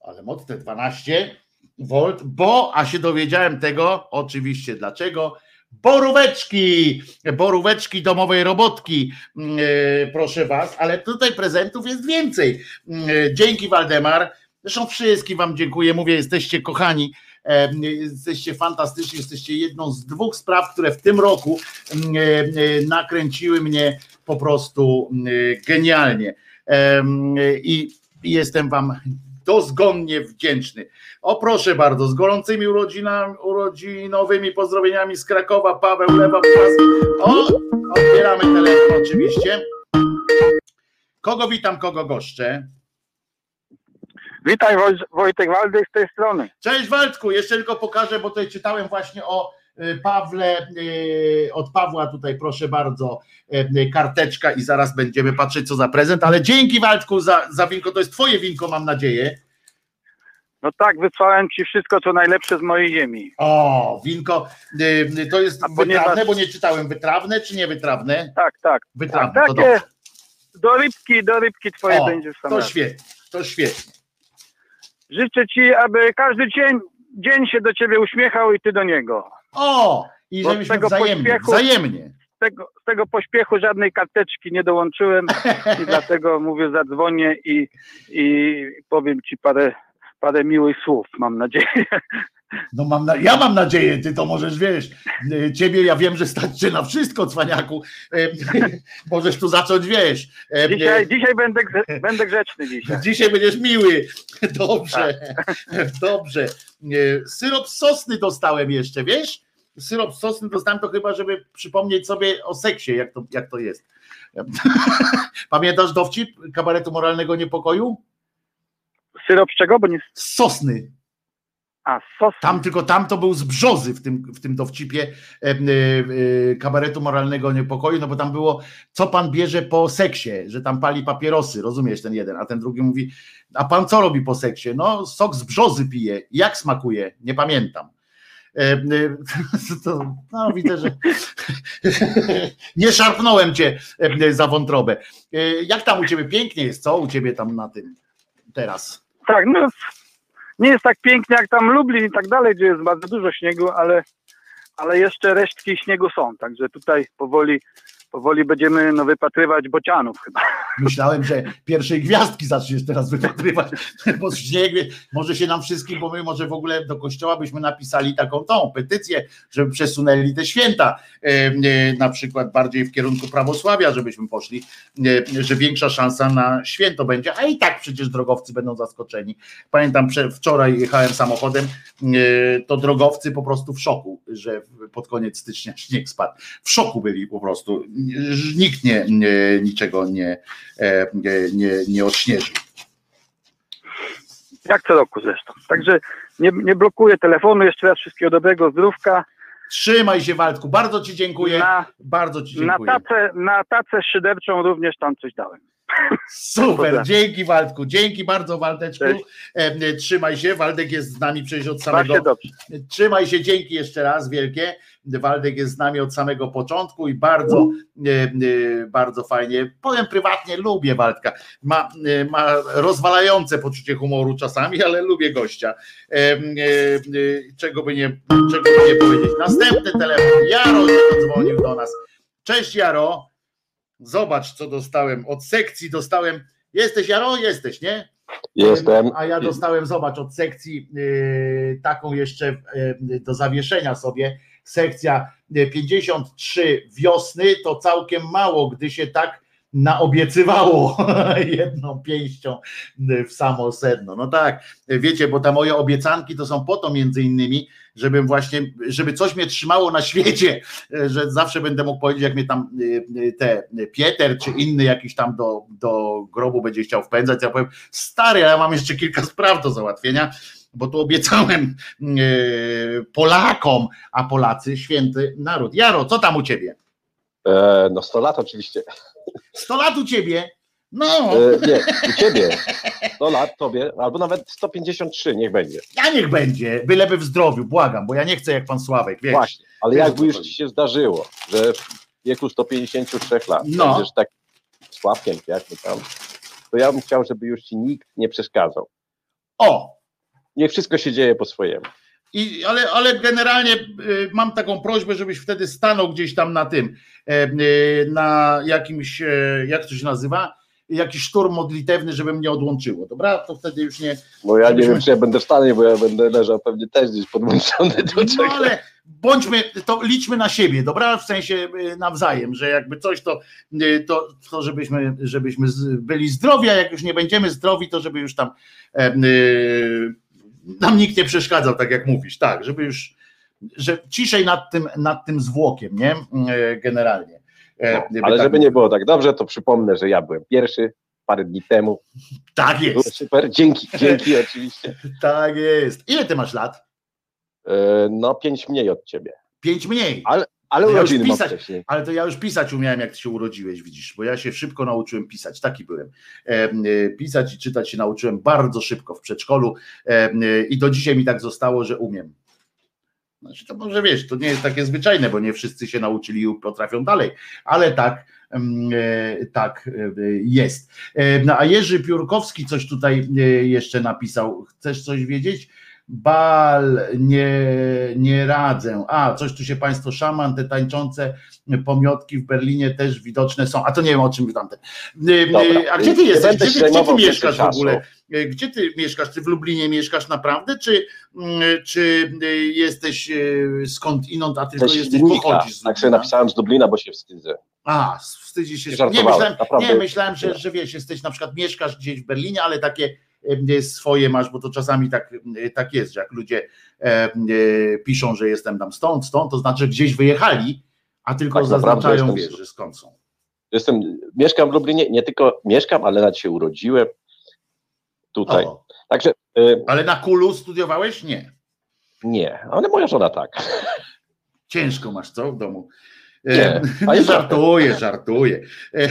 ale mocne 12 V, bo, a się dowiedziałem tego, oczywiście dlaczego, boróweczki, boróweczki domowej robotki, mm, e, proszę was, ale tutaj prezentów jest więcej. Mm, e, Dzięki Waldemar, zresztą wszystkim wam dziękuję, mówię, jesteście kochani, e, jesteście fantastyczni, jesteście jedną z dwóch spraw, które w tym roku nakręciły mnie po prostu genialnie. I jestem Wam dozgonnie wdzięczny. O proszę bardzo, z gorącymi urodzinami, urodzinowymi pozdrowieniami z Krakowa, Paweł Lewa. O, odbieramy telefon oczywiście. Kogo witam, kogo goszczę? Witaj Woj- Wojtek Waldek z tej strony. Cześć Waldku, jeszcze tylko pokażę, bo tutaj czytałem właśnie o Pawle, y, od Pawła tutaj proszę bardzo y, karteczka i zaraz będziemy patrzeć co za prezent, ale dzięki Waldku za, za winko, to jest twoje winko mam nadzieję. No tak, wysłałem ci wszystko, co najlepsze z mojej ziemi. O, winko, y, to jest A ponieważ- wytrawne, bo nie czytałem, wytrawne czy nie wytrawne? Tak, tak. Wytrawne, tak takie do rybki, do rybki twoje O, sam to raz. świetnie, to świetnie. Życzę ci, aby każdy dzień, dzień się do ciebie uśmiechał i ty do niego. O, i Bo żebyśmy tego wzajemnie, pośpiechu- wzajemnie. Z tego, z tego pośpiechu żadnej karteczki nie dołączyłem i [laughs] dlatego mówię, zadzwonię i, i powiem ci parę, parę miłych słów, mam nadzieję. No mam na, ja mam nadzieję, ty to możesz, wiesz, ciebie ja wiem, że stać cię na wszystko, cwaniaku. [laughs] Możesz tu zacząć, wiesz. y, Dzisiaj, dzisiaj będę, będę grzeczny dzisiaj. Dzisiaj będziesz miły. [laughs] Dobrze, dobrze. Y, Syrop sosny dostałem jeszcze, wiesz? Syrop sosny dostałem to chyba, żeby przypomnieć sobie o seksie, jak to, jak to jest. [laughs] Pamiętasz dowcip kabaretu moralnego niepokoju? Syrop z czego? Bo nie... Z sosny. A, sos. Tam tylko tam to był z brzozy w tym, w tym dowcipie e, e, kabaretu moralnego niepokoju, no bo tam było, co pan bierze po seksie, że tam pali papierosy, rozumiesz ten jeden, a ten drugi mówi, a pan co robi po seksie? No sok z brzozy pije. Jak smakuje? Nie pamiętam. E, e, [laughs] To, no widzę, że [laughs] nie szarpnąłem cię e, za wątrobę. Jak tam u ciebie pięknie jest, co u ciebie tam na tym teraz? Tak, no nie jest tak pięknie jak tam Lublin i tak dalej, gdzie jest bardzo dużo śniegu, ale, ale jeszcze resztki śniegu są, także tutaj powoli, powoli będziemy no, wypatrywać bocianów chyba. Myślałem, że pierwszej gwiazdki zaczniesz teraz wypatrywać, bo śnieg, może się nam wszystkim, bo my może w ogóle do kościoła byśmy napisali taką tą petycję, żeby przesunęli te święta, e, e, na przykład bardziej w kierunku prawosławia, żebyśmy poszli, e, że większa szansa na święto będzie, a i tak przecież drogowcy będą zaskoczeni. Pamiętam, prze- wczoraj jechałem samochodem, to drogowcy po prostu w szoku, że pod koniec stycznia śnieg spadł. W szoku byli po prostu. Nikt nie, nie, niczego nie, e, nie, nie, odśnieżył. Jak co roku zresztą. Także nie, nie blokuję telefonu, jeszcze raz wszystkiego dobrego, zdrówka. Trzymaj się Waldku, bardzo Ci dziękuję. Na, bardzo Ci na, dziękuję. tacę, na tacę szyderczą również tam coś dałem. Super, dzięki Waldku, dzięki bardzo Waldeczku. E, e, Trzymaj się, Waldek jest z nami przecież od samego. się. Trzymaj się, dzięki jeszcze raz wielkie. Waldek jest z nami od samego początku i bardzo, e, e, bardzo fajnie. Powiem prywatnie, lubię Waldka. Ma, ma rozwalające poczucie humoru czasami, ale lubię gościa. Czego by nie, czego by nie powiedzieć. Następny telefon. Jaro się dodzwonił do nas. Cześć Jaro. Zobacz, co dostałem. Od sekcji dostałem. Jesteś Jaro? Jesteś, nie? Jestem. A ja dostałem, zobacz, od sekcji y, taką jeszcze y, do zawieszenia sobie. Sekcja y, 53 wiosny to całkiem mało, gdy się tak naobiecywało [laughs] jedną pięścią w samo sedno. No tak, wiecie, bo te moje obiecanki to są po to między innymi, żebym właśnie, żeby coś mnie trzymało na świecie, [laughs] że zawsze będę mógł powiedzieć, jak mnie tam y, y, te Pieter czy inny jakiś tam do, do grobu będzie chciał wpędzać, ja powiem, stary, ja mam jeszcze kilka [laughs] spraw do załatwienia, bo tu obiecałem y, Polakom, a Polacy święty naród. Jaro, co tam u ciebie? E, no 100 lat oczywiście. 100 lat u ciebie? No, E, nie, u ciebie 100 lat, tobie, albo nawet 153, niech będzie. ja niech będzie, byleby w zdrowiu, błagam, bo ja nie chcę jak pan Sławek, wiesz. Właśnie, ale Wiesz, jakby już ci się zdarzyło, że w wieku 153 lat No. będziesz tak Sławkiem, jak my tam, to ja bym chciał, żeby już ci nikt nie przeszkadzał. O! Niech wszystko się dzieje po swojemu. I, ale, ale generalnie y, mam taką prośbę, żebyś wtedy stanął gdzieś tam na tym, e, y, na jakimś, e, jak to się nazywa, jakiś szturm modlitewny, żeby mnie odłączyło, dobra? To wtedy już nie... Bo ja nie wiem, czy ja będę w stanie, bo ja będę leżał pewnie też gdzieś podłączony do No czegoś. ale bądźmy, to liczmy na siebie, dobra? W sensie nawzajem, że jakby coś to, to, to żebyśmy, żebyśmy byli zdrowi, a jak już nie będziemy zdrowi, to żeby już tam e, nam nikt nie przeszkadzał, tak jak mówisz, tak, żeby już, że ciszej nad tym, nad tym zwłokiem, nie? E, Generalnie. E, No, ale tak żeby nie było tak dobrze, to przypomnę, że ja byłem pierwszy parę dni temu. Tak Było jest. super, dzięki, dzięki [laughs] oczywiście. Tak jest. Ile ty masz lat? E, No pięć mniej od ciebie. Pięć mniej. Ale, ale To ja już pisać, wcześniej. ale to ja już pisać umiałem, jak ty się urodziłeś, widzisz, bo ja się szybko nauczyłem pisać, taki byłem. E, pisać i czytać się nauczyłem bardzo szybko w przedszkolu e, i do dzisiaj mi tak zostało, że umiem. Znaczy to może wiesz, to nie jest takie zwyczajne, bo nie wszyscy się nauczyli i potrafią dalej, ale tak, e, tak jest. No a Jerzy Piórkowski coś tutaj jeszcze napisał. Chcesz coś wiedzieć? Bal, nie, nie radzę. A, coś tu się Państwo szaman, te tańczące pomiotki w Berlinie też widoczne są. A to nie wiem o czym tamten. E, Dobra, A gdzie ty jesteś? Gdzie gdzie ty mieszkasz w ogóle? E, Gdzie ty mieszkasz? Ty w Lublinie mieszkasz naprawdę? Czy, czy jesteś skąd inąd, a tylko Ze jesteś Świdnika. pochodzisz z Tak sobie napisałem z Dublina, bo się wstydzę. A, wstydzi się. Nie myślałem, nie, myślałem że, że wiesz, jesteś na przykład mieszkasz gdzieś w Berlinie, ale takie swoje masz, bo to czasami tak, e, tak jest, że jak ludzie e, e, piszą, że jestem tam stąd, stąd, to znaczy gdzieś wyjechali, a tylko Tak zaznaczają, wiesz, że skąd są. Jestem, mieszkam w Lublinie, nie tylko mieszkam, ale nawet się urodziłem tutaj. O. Także y, Ale na kulu studiowałeś? Nie. nie, ale moja żona tak. Ciężko masz, co w domu? Nie, E, a żartuję, żartuję. E,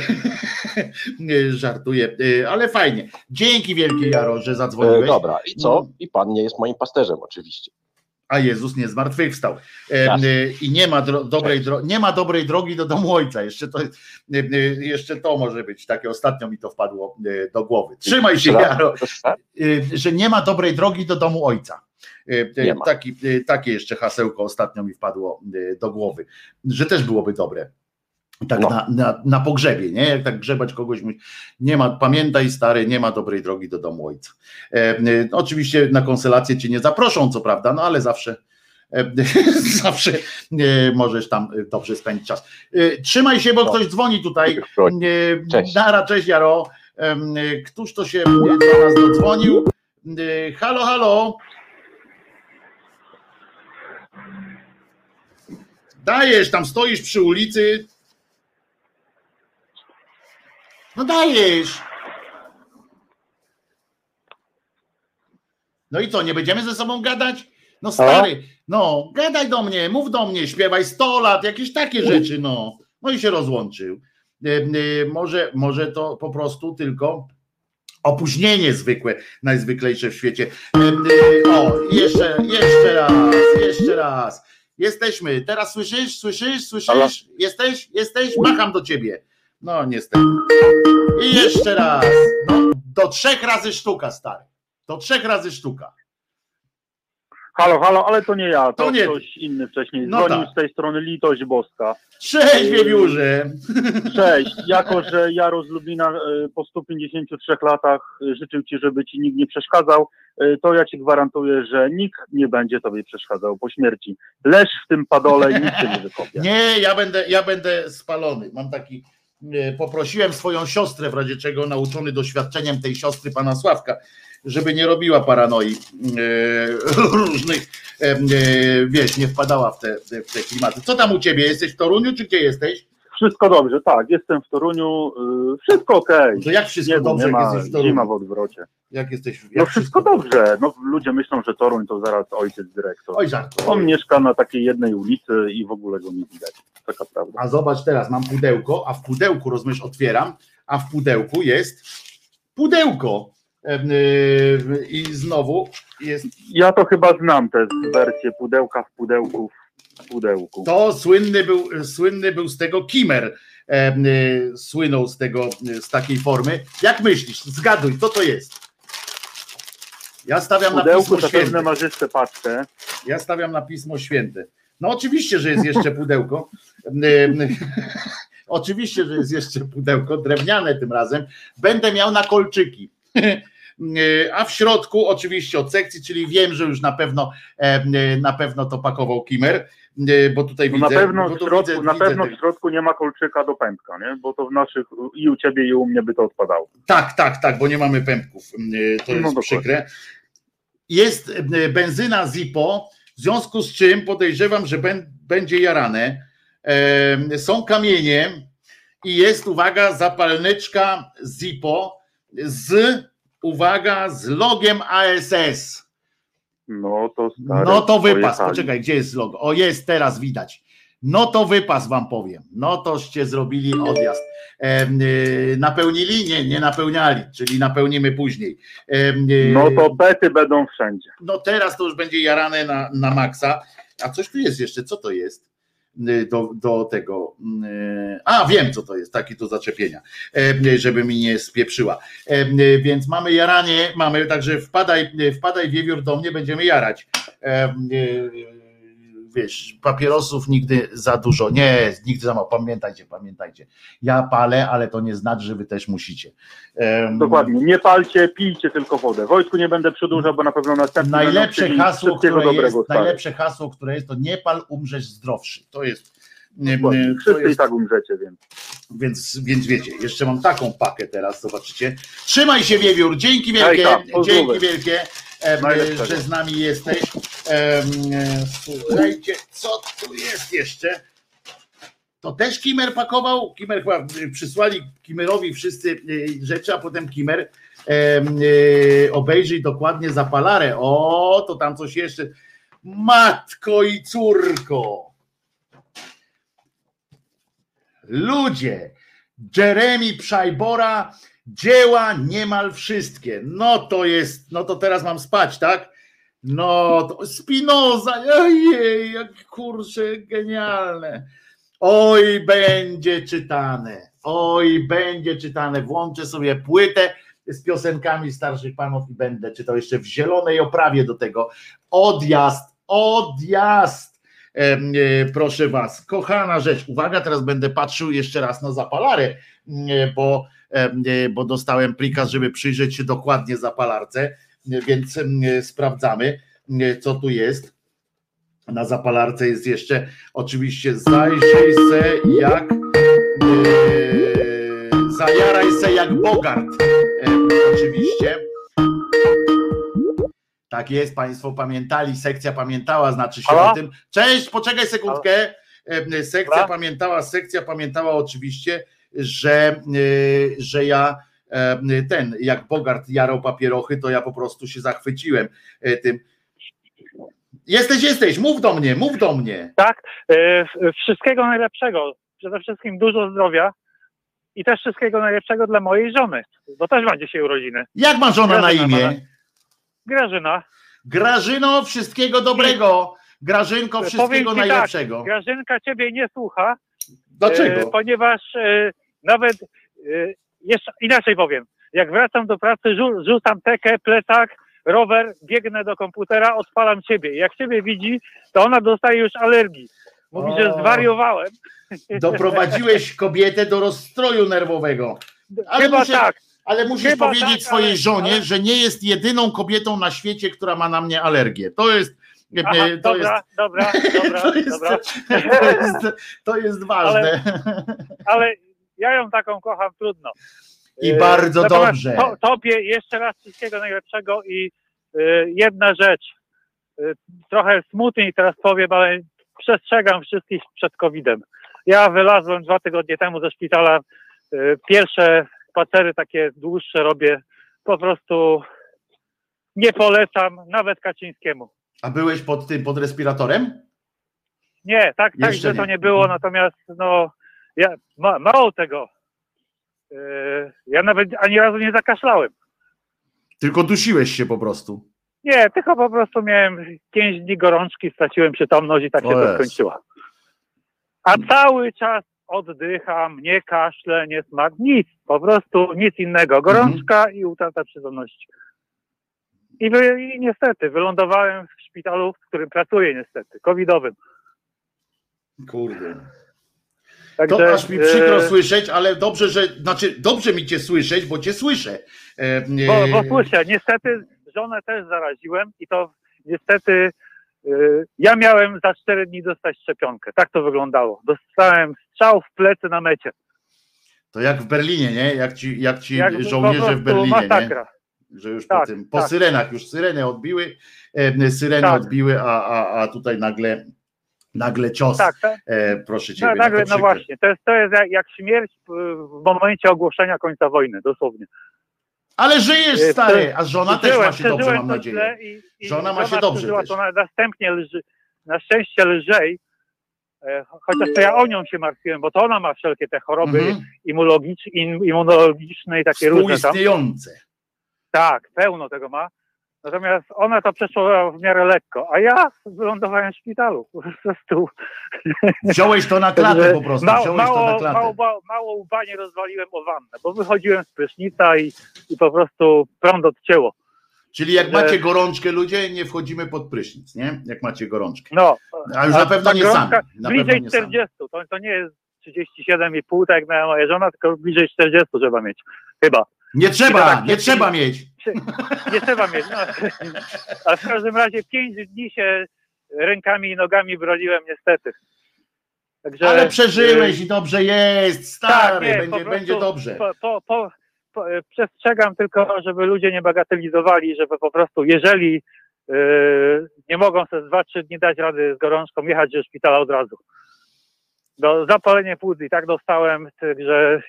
[laughs] żartuję, e, ale fajnie. Dzięki wielkie Jaro, że zadzwoniłeś. dobra, i co? I pan nie jest moim pasterzem oczywiście. a Jezus nie zmartwychwstał. E, I nie ma, dro, dobrej, dro, nie ma dobrej drogi do domu ojca. Jeszcze to, jeszcze to może być. Takie ostatnio mi to wpadło do głowy. Trzymaj się, Jaro, że nie ma dobrej drogi do domu ojca. E, e. Taki, e, takie jeszcze hasełko ostatnio mi wpadło do głowy, że też byłoby dobre. Tak No. na, na, na pogrzebie, nie? Jak tak grzebać kogoś, nie ma, pamiętaj stary, nie ma dobrej drogi do domu ojca. E, oczywiście na konselację cię nie zaproszą, co prawda, no ale zawsze [laughs] zawsze możesz tam dobrze spędzić czas. Trzymaj się, bo No. ktoś dzwoni tutaj. Cześć. Nara, cześć Jaro. Któż to się do nas dodzwonił? Halo, halo. Dajesz, tam stoisz przy ulicy. No dajesz. No i co, nie będziemy ze sobą gadać? No stary, no, gadaj do mnie, mów do mnie, śpiewaj 100 lat, jakieś takie rzeczy, no. No i się rozłączył. E, e, Może, może to po prostu tylko opóźnienie zwykłe, najzwyklejsze w świecie. E, O, jeszcze, jeszcze raz, jeszcze raz. Jesteśmy. Teraz słyszysz, słyszysz, słyszysz? Halo? Jesteś, jesteś? Macham do ciebie. No niestety. I jeszcze raz. No, do trzech razy sztuka, stary. Do trzech razy sztuka. Halo, halo, ale to nie ja, to, To nie ktoś inny wcześniej No dzwonił tak. z tej strony Litość Boska. Cześć, wiewiórze. Cześć, [laughs] jako że Jaro z Lublina e, po 153 latach e, życzył Ci, żeby Ci nikt nie przeszkadzał, e, to ja Ci gwarantuję, że nikt nie będzie Tobie przeszkadzał po śmierci. Leż w tym padole i nic się nie wykopie. [laughs] Nie, ja będę, ja będę spalony. Mam taki. Poprosiłem swoją siostrę, w razie czego nauczony doświadczeniem tej siostry pana Sławka, żeby nie robiła paranoi e, [laughs] różnych, e, e, wiesz, nie wpadała w te, w te klimaty. Co tam u ciebie? Jesteś w Toruniu, czy gdzie jesteś? Wszystko dobrze, tak, jestem w Toruniu, e, wszystko okej. To jak wszystko Nie, dobrze, nie jak ma, jesteś w Toruniu? zima w odwrocie. Jak jesteś? Jak No wszystko dobrze, no ludzie myślą, że Toruń to zaraz ojciec dyrektor. Oj, żart. On mieszka na takiej jednej ulicy i w ogóle go nie widać. Taka prawda. A zobacz teraz, mam pudełko, a w pudełku, rozumiesz, otwieram, a w pudełku jest pudełko. Y, I znowu jest Ja to chyba znam tę wersję pudełka w pudełku w pudełku. To słynny był, słynny był z tego Kimer. y, Słynął z tego, y, z takiej formy. Jak myślisz? Zgaduj, co to jest? Ja stawiam na pudełku Pismo zapewne Święte. jeszcze paczkę. Ja stawiam na Pismo Święte. No oczywiście, że jest jeszcze pudełko. [laughs] Oczywiście, że jest jeszcze pudełko, drewniane tym razem. Będę miał na kolczyki. [laughs] A w środku oczywiście od sekcji, czyli wiem, że już na pewno em, na pewno to pakował Kimer, bo tutaj No widzę. na pewno, w środku, widzę- na widzę pewno w środku nie ma kolczyka do pępka, nie? bo to w naszych i u ciebie i u mnie by to odpadało. Tak, tak, tak, bo nie mamy pępków. y, To No jest dokładnie. przykre. Jest y, benzyna Zippo, w związku z czym podejrzewam, że będzie jarane. Em, Są kamienie i jest, uwaga, zapalniczka Zippo z, uwaga, z logiem ASS. No to stary, No to wypas, pojechali. poczekaj, gdzie jest logo? O, jest, teraz widać. No to wypas wam powiem. No toście zrobili odjazd. Y, napełnili? Nie, nie napełniali, czyli napełnimy później. Y, No to bety będą wszędzie. no teraz to już będzie jarane na, na maksa. A coś tu jest jeszcze, co to jest? Y, Do, do tego. y, A, wiem, co to jest, taki do zaczepienia, em, żeby mi nie spieprzyła. Y, Więc mamy jaranie, mamy, także wpadaj, y, wpadaj wiewiór do mnie, będziemy jarać. Wiesz, papierosów nigdy za dużo. Nie, nigdy za mało. Pamiętajcie, pamiętajcie. Ja palę, ale to nie znaczy, że wy też musicie. Em, Dokładnie. Nie palcie, pijcie tylko wodę. Wojtku nie będę przedłużał, bo na pewno następny Najlepsze hasło, które jest, najlepsze hasło, które jest, to nie pal, umrzesz zdrowszy. To jest. nie, Dokładnie. Wszyscy i jest tak umrzecie, więc. Więc, więc wiecie, jeszcze mam taką pakę teraz, zobaczycie. Trzymaj się, Wiewiór, dzięki wielkie, Hejka, dzięki wielkie, em, Najlepszego. że z nami jesteś. E, Słuchajcie, co tu jest jeszcze? To też Kimer pakował? Kimer chyba y, przysłali Kimerowi wszyscy rzeczy, a potem Kimer obejrzyj dokładnie zapalarę. O, to tam coś jeszcze. Matko i córko. Ludzie, Jeremy Przajbora, dzieła niemal wszystkie. No to jest, no to teraz mam spać, tak? No to Spinoza, ojej, jak kurczę, genialne. Oj, będzie czytane, oj, będzie czytane. Włączę sobie płytę z piosenkami starszych panów i będę czytał jeszcze w zielonej oprawie do tego. Odjazd, odjazd. E, Proszę was, kochana rzecz. Uwaga, teraz będę patrzył jeszcze raz na zapalarę, e, bo, e, bo dostałem prikaz, żeby przyjrzeć się dokładnie zapalarce, więc e, sprawdzamy, e, co tu jest. Na zapalarce jest jeszcze oczywiście zajrzyj se jak e, zajaraj se jak Bogart. E, oczywiście. Tak jest, Państwo pamiętali, sekcja pamiętała, znaczy się Halo? o tym. Cześć, poczekaj sekundkę. E, Sekcja Dobra. pamiętała, sekcja pamiętała oczywiście, że, e, że ja e, ten, jak Bogart jarał papierochy, to ja po prostu się zachwyciłem tym. Jesteś, jesteś, mów do mnie, mów do mnie. Tak, wszystkiego najlepszego. Przede wszystkim dużo zdrowia i też wszystkiego najlepszego dla mojej żony, bo też ma dzisiaj urodziny. Jak ma żona na imię? Grażyna. Grażyno, wszystkiego dobrego. Grażynko, wszystkiego ci najlepszego. Tak, Grażynka ciebie nie słucha. Dlaczego? E, ponieważ e, nawet e, jeszcze inaczej powiem. Jak wracam do pracy, rzu, rzucam tekę, plecak, rower, biegnę do komputera, odpalam ciebie. Jak ciebie widzi, to ona dostaje już alergii. Mówi, że O. zwariowałem. Doprowadziłeś kobietę do rozstroju nerwowego. Ale Chyba muszę, tak. Ale musisz Chyba powiedzieć tak, swojej ale- żonie, że nie jest jedyną kobietą na świecie, która ma na mnie alergię. To jest. e, Aha, to dobra, jest, dobra, [laughs] dobra, to jest, dobra. [laughs] To jest, to jest ważne. Ale ja ją taką kocham, trudno. I E, bardzo natomiast dobrze. To, tobie jeszcze raz wszystkiego najlepszego i e, jedna rzecz. E, trochę smutniej teraz powiem, ale przestrzegam wszystkich przed COVID-em. Ja wylazłem dwa tygodnie temu ze szpitala. E, pierwsze spacery takie dłuższe robię. Po prostu nie polecam nawet Kaczyńskiemu. A byłeś pod tym, pod respiratorem? Nie, tak, tak, że to nie. było, natomiast no, ja, ma, mało tego. Yy, ja nawet ani razu nie zakaszlałem. Tylko dusiłeś się po prostu. Nie, tylko po prostu miałem 5 dni gorączki, straciłem przytomność i tak się O to skończyło. A cały czas oddycham, nie kaszlę, nie smak, nic, po prostu nic innego. Gorączka Mhm. i utrata przytomności. I, wy, I niestety wylądowałem w szpitalu, w którym pracuję niestety, covidowym. Kurde. Także, To aż mi przykro e, słyszeć, ale dobrze, że, znaczy dobrze mi cię słyszeć, bo cię słyszę. E, Bo, e, bo słyszę, niestety żonę też zaraziłem i to niestety ja miałem za 4 dni dostać szczepionkę. Tak to wyglądało. Dostałem strzał w plecy na mecie. To jak w Berlinie, nie? Jak ci, jak ci Jak po żołnierze w Berlinie, masakra. nie? Że już po Tak, tym, po tak. syrenach, już syreny odbiły, e, syreny Tak. odbiły, a, a, a tutaj nagle, nagle cios. Tak, tak. E, proszę. No, no nagle, no właśnie, to jest, to jest jak, jak śmierć w momencie ogłoszenia końca wojny, dosłownie. Ale żyjesz, E, stary, a żona też ma się dobrze, mam nadzieję. źle I, i Żona ma się dobrze też. To następnie lży, na szczęście lżej, e, chociaż to ja o nią się martwiłem, bo to ona ma wszelkie te choroby immunologicz, im, immunologiczne i takie różne tam. Tak, pełno tego ma. Natomiast ona to przeszła w miarę lekko, a ja wylądowałem w szpitalu. Po prostu. Wziąłeś to na klatę po prostu, Mało, mało, mało, mało, mało łba nie rozwaliłem o wannę, bo wychodziłem z prysznica i, i po prostu prąd odcięło. Czyli jak macie gorączkę, ludzie, nie wchodzimy pod prysznic, nie? Jak macie gorączkę. No, A już na pewno nie sami. Na bliżej nie sami. 40. To, to nie jest 37,5, tak jak miała moja żona, tylko bliżej 40 trzeba mieć. Chyba. Nie trzeba, tak nie trzeba mieć. Nie trzeba mieć. No. Ale w każdym razie 5 dni się rękami i nogami broniłem niestety. Także, Ale przeżyłeś y, i dobrze jest, tak, stary, nie, po będzie, prostu będzie dobrze. Po, po, po, po, przestrzegam tylko, żeby ludzie nie bagatelizowali, żeby po prostu, jeżeli e, nie mogą sobie 2-3 dni dać rady z gorączką, jechać do szpitala od razu. Do zapalenie płuc i tak dostałem, także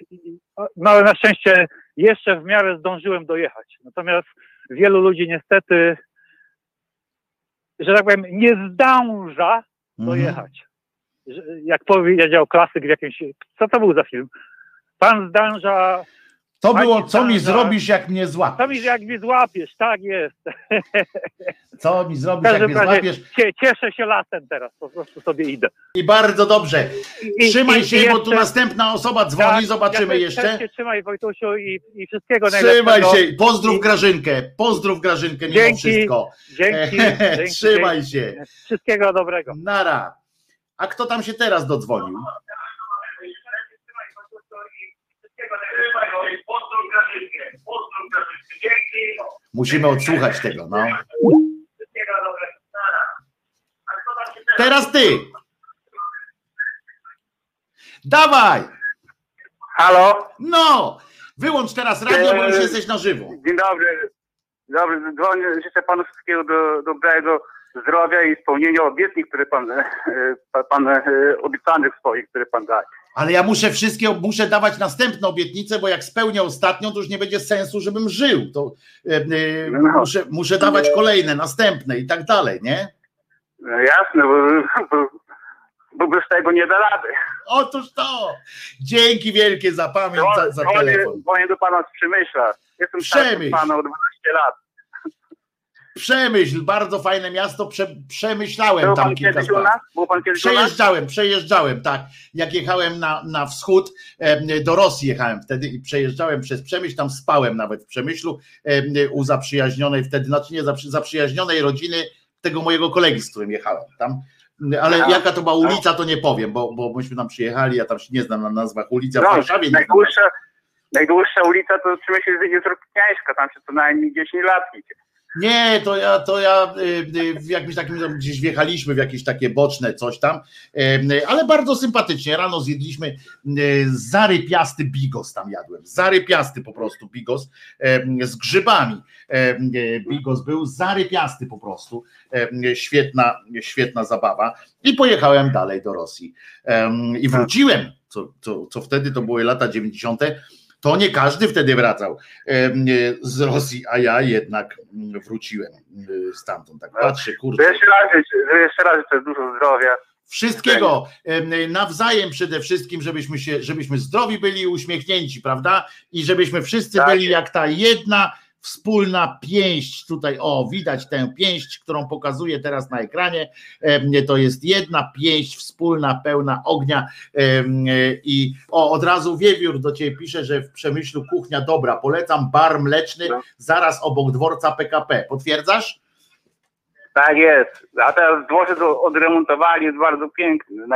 no ale na szczęście jeszcze w miarę zdążyłem dojechać. Natomiast wielu ludzi niestety, że tak powiem, nie zdąża Mhm. dojechać. Że- Jak powiedział klasyk w jakimś. Co to był za film? Pan zdąża. To było, co mi zrobisz, jak mnie Co złapiesz? mi, jak mnie złapiesz, tak jest. [laughs] Co mi zrobisz, jak mnie złapiesz? cie, cieszę się lasem teraz, po prostu sobie idę. I bardzo dobrze. Trzymaj i- się, i bo jeszcze- tu następna osoba dzwoni, Tak, zobaczymy ja jeszcze. Się trzymaj Wojtusiu i, i wszystkiego Trzymaj najlepszego. się, pozdrów Grażynkę, pozdrów Grażynkę mimo Dzięki, wszystko. dzięki, [laughs] dzięki, Trzymaj się. Wszystkiego dobrego. Nara. A kto tam się teraz dodzwonił? Musimy odsłuchać tego, no. Teraz ty. Dawaj. Halo? No. Wyłącz teraz radio, bo już Eee, jesteś na żywo. Dzień dobry. Dobry, dzwonię, życzę panu wszystkiego do, dobrego zdrowia i spełnienia obietnic, które pan, e, pan, pan e, obiecanych swoich, które pan daje. Ale ja muszę wszystkie, muszę dawać następne obietnice, bo jak spełnię ostatnią, to już nie będzie sensu, żebym żył. To e, e, No. muszę, muszę dawać kolejne, następne i tak dalej, nie? No jasne, bo, bo, bo bez tego nie da rady. Otóż to. Dzięki wielkie za pamięć, za, za Dzwonię, telefon. dzwonię do pana z Przemyśla. Jestem Przemyśl. od pana o 12 lat. Przemyśl, bardzo fajne miasto, prze, przemyślałem Był tam kilka spraw. Przejeżdżałem, przejeżdżałem, tak. Jak jechałem na, na wschód, do Rosji jechałem wtedy i przejeżdżałem przez Przemyśl, tam spałem nawet w Przemyślu em, u zaprzyjaźnionej wtedy, znaczy nie zaprzy, zaprzyjaźnionej rodziny tego mojego kolegi, z którym jechałem tam. Ale Aha. jaka to była ulica, to nie powiem, bo, bo myśmy tam przyjechali, ja tam się nie znam na nazwach ulicy, a w No, Warszawie najdłuższa, najdłuższa ulica to Przemyśl jest Rokitniańska, tam się co najmniej 10 lat idzie. Nie, to ja, to ja y, y, w jakimś takim, gdzieś wjechaliśmy w jakieś takie boczne coś tam, ale bardzo sympatycznie. Rano zjedliśmy y, zarypiasty bigos tam jadłem. Zarypiasty po prostu bigos z grzybami. Y, Bigos był zarypiasty po prostu. Świetna, świetna zabawa. I pojechałem dalej do Rosji. I wróciłem, co, co, co wtedy to były lata 90 to nie każdy wtedy wracał z Rosji, a ja jednak mm, wróciłem y, stamtąd. Tak patrzę, To kurczę. jeszcze raz, jeszcze raz życzę dużo zdrowia. Wszystkiego em, nawzajem przede wszystkim, żebyśmy się, żebyśmy zdrowi byli uśmiechnięci, prawda? I żebyśmy wszyscy Tak byli jak ta jedna wspólna pięść tutaj, o widać tę pięść, którą pokazuję teraz na ekranie, to jest jedna pięść wspólna, pełna ognia Em, i o, od razu Wiewiór do Ciebie pisze, że w Przemyślu kuchnia dobra, polecam bar mleczny zaraz obok dworca PKP, potwierdzasz? Tak jest. A teraz dworzec odremontowali, jest bardzo piękny.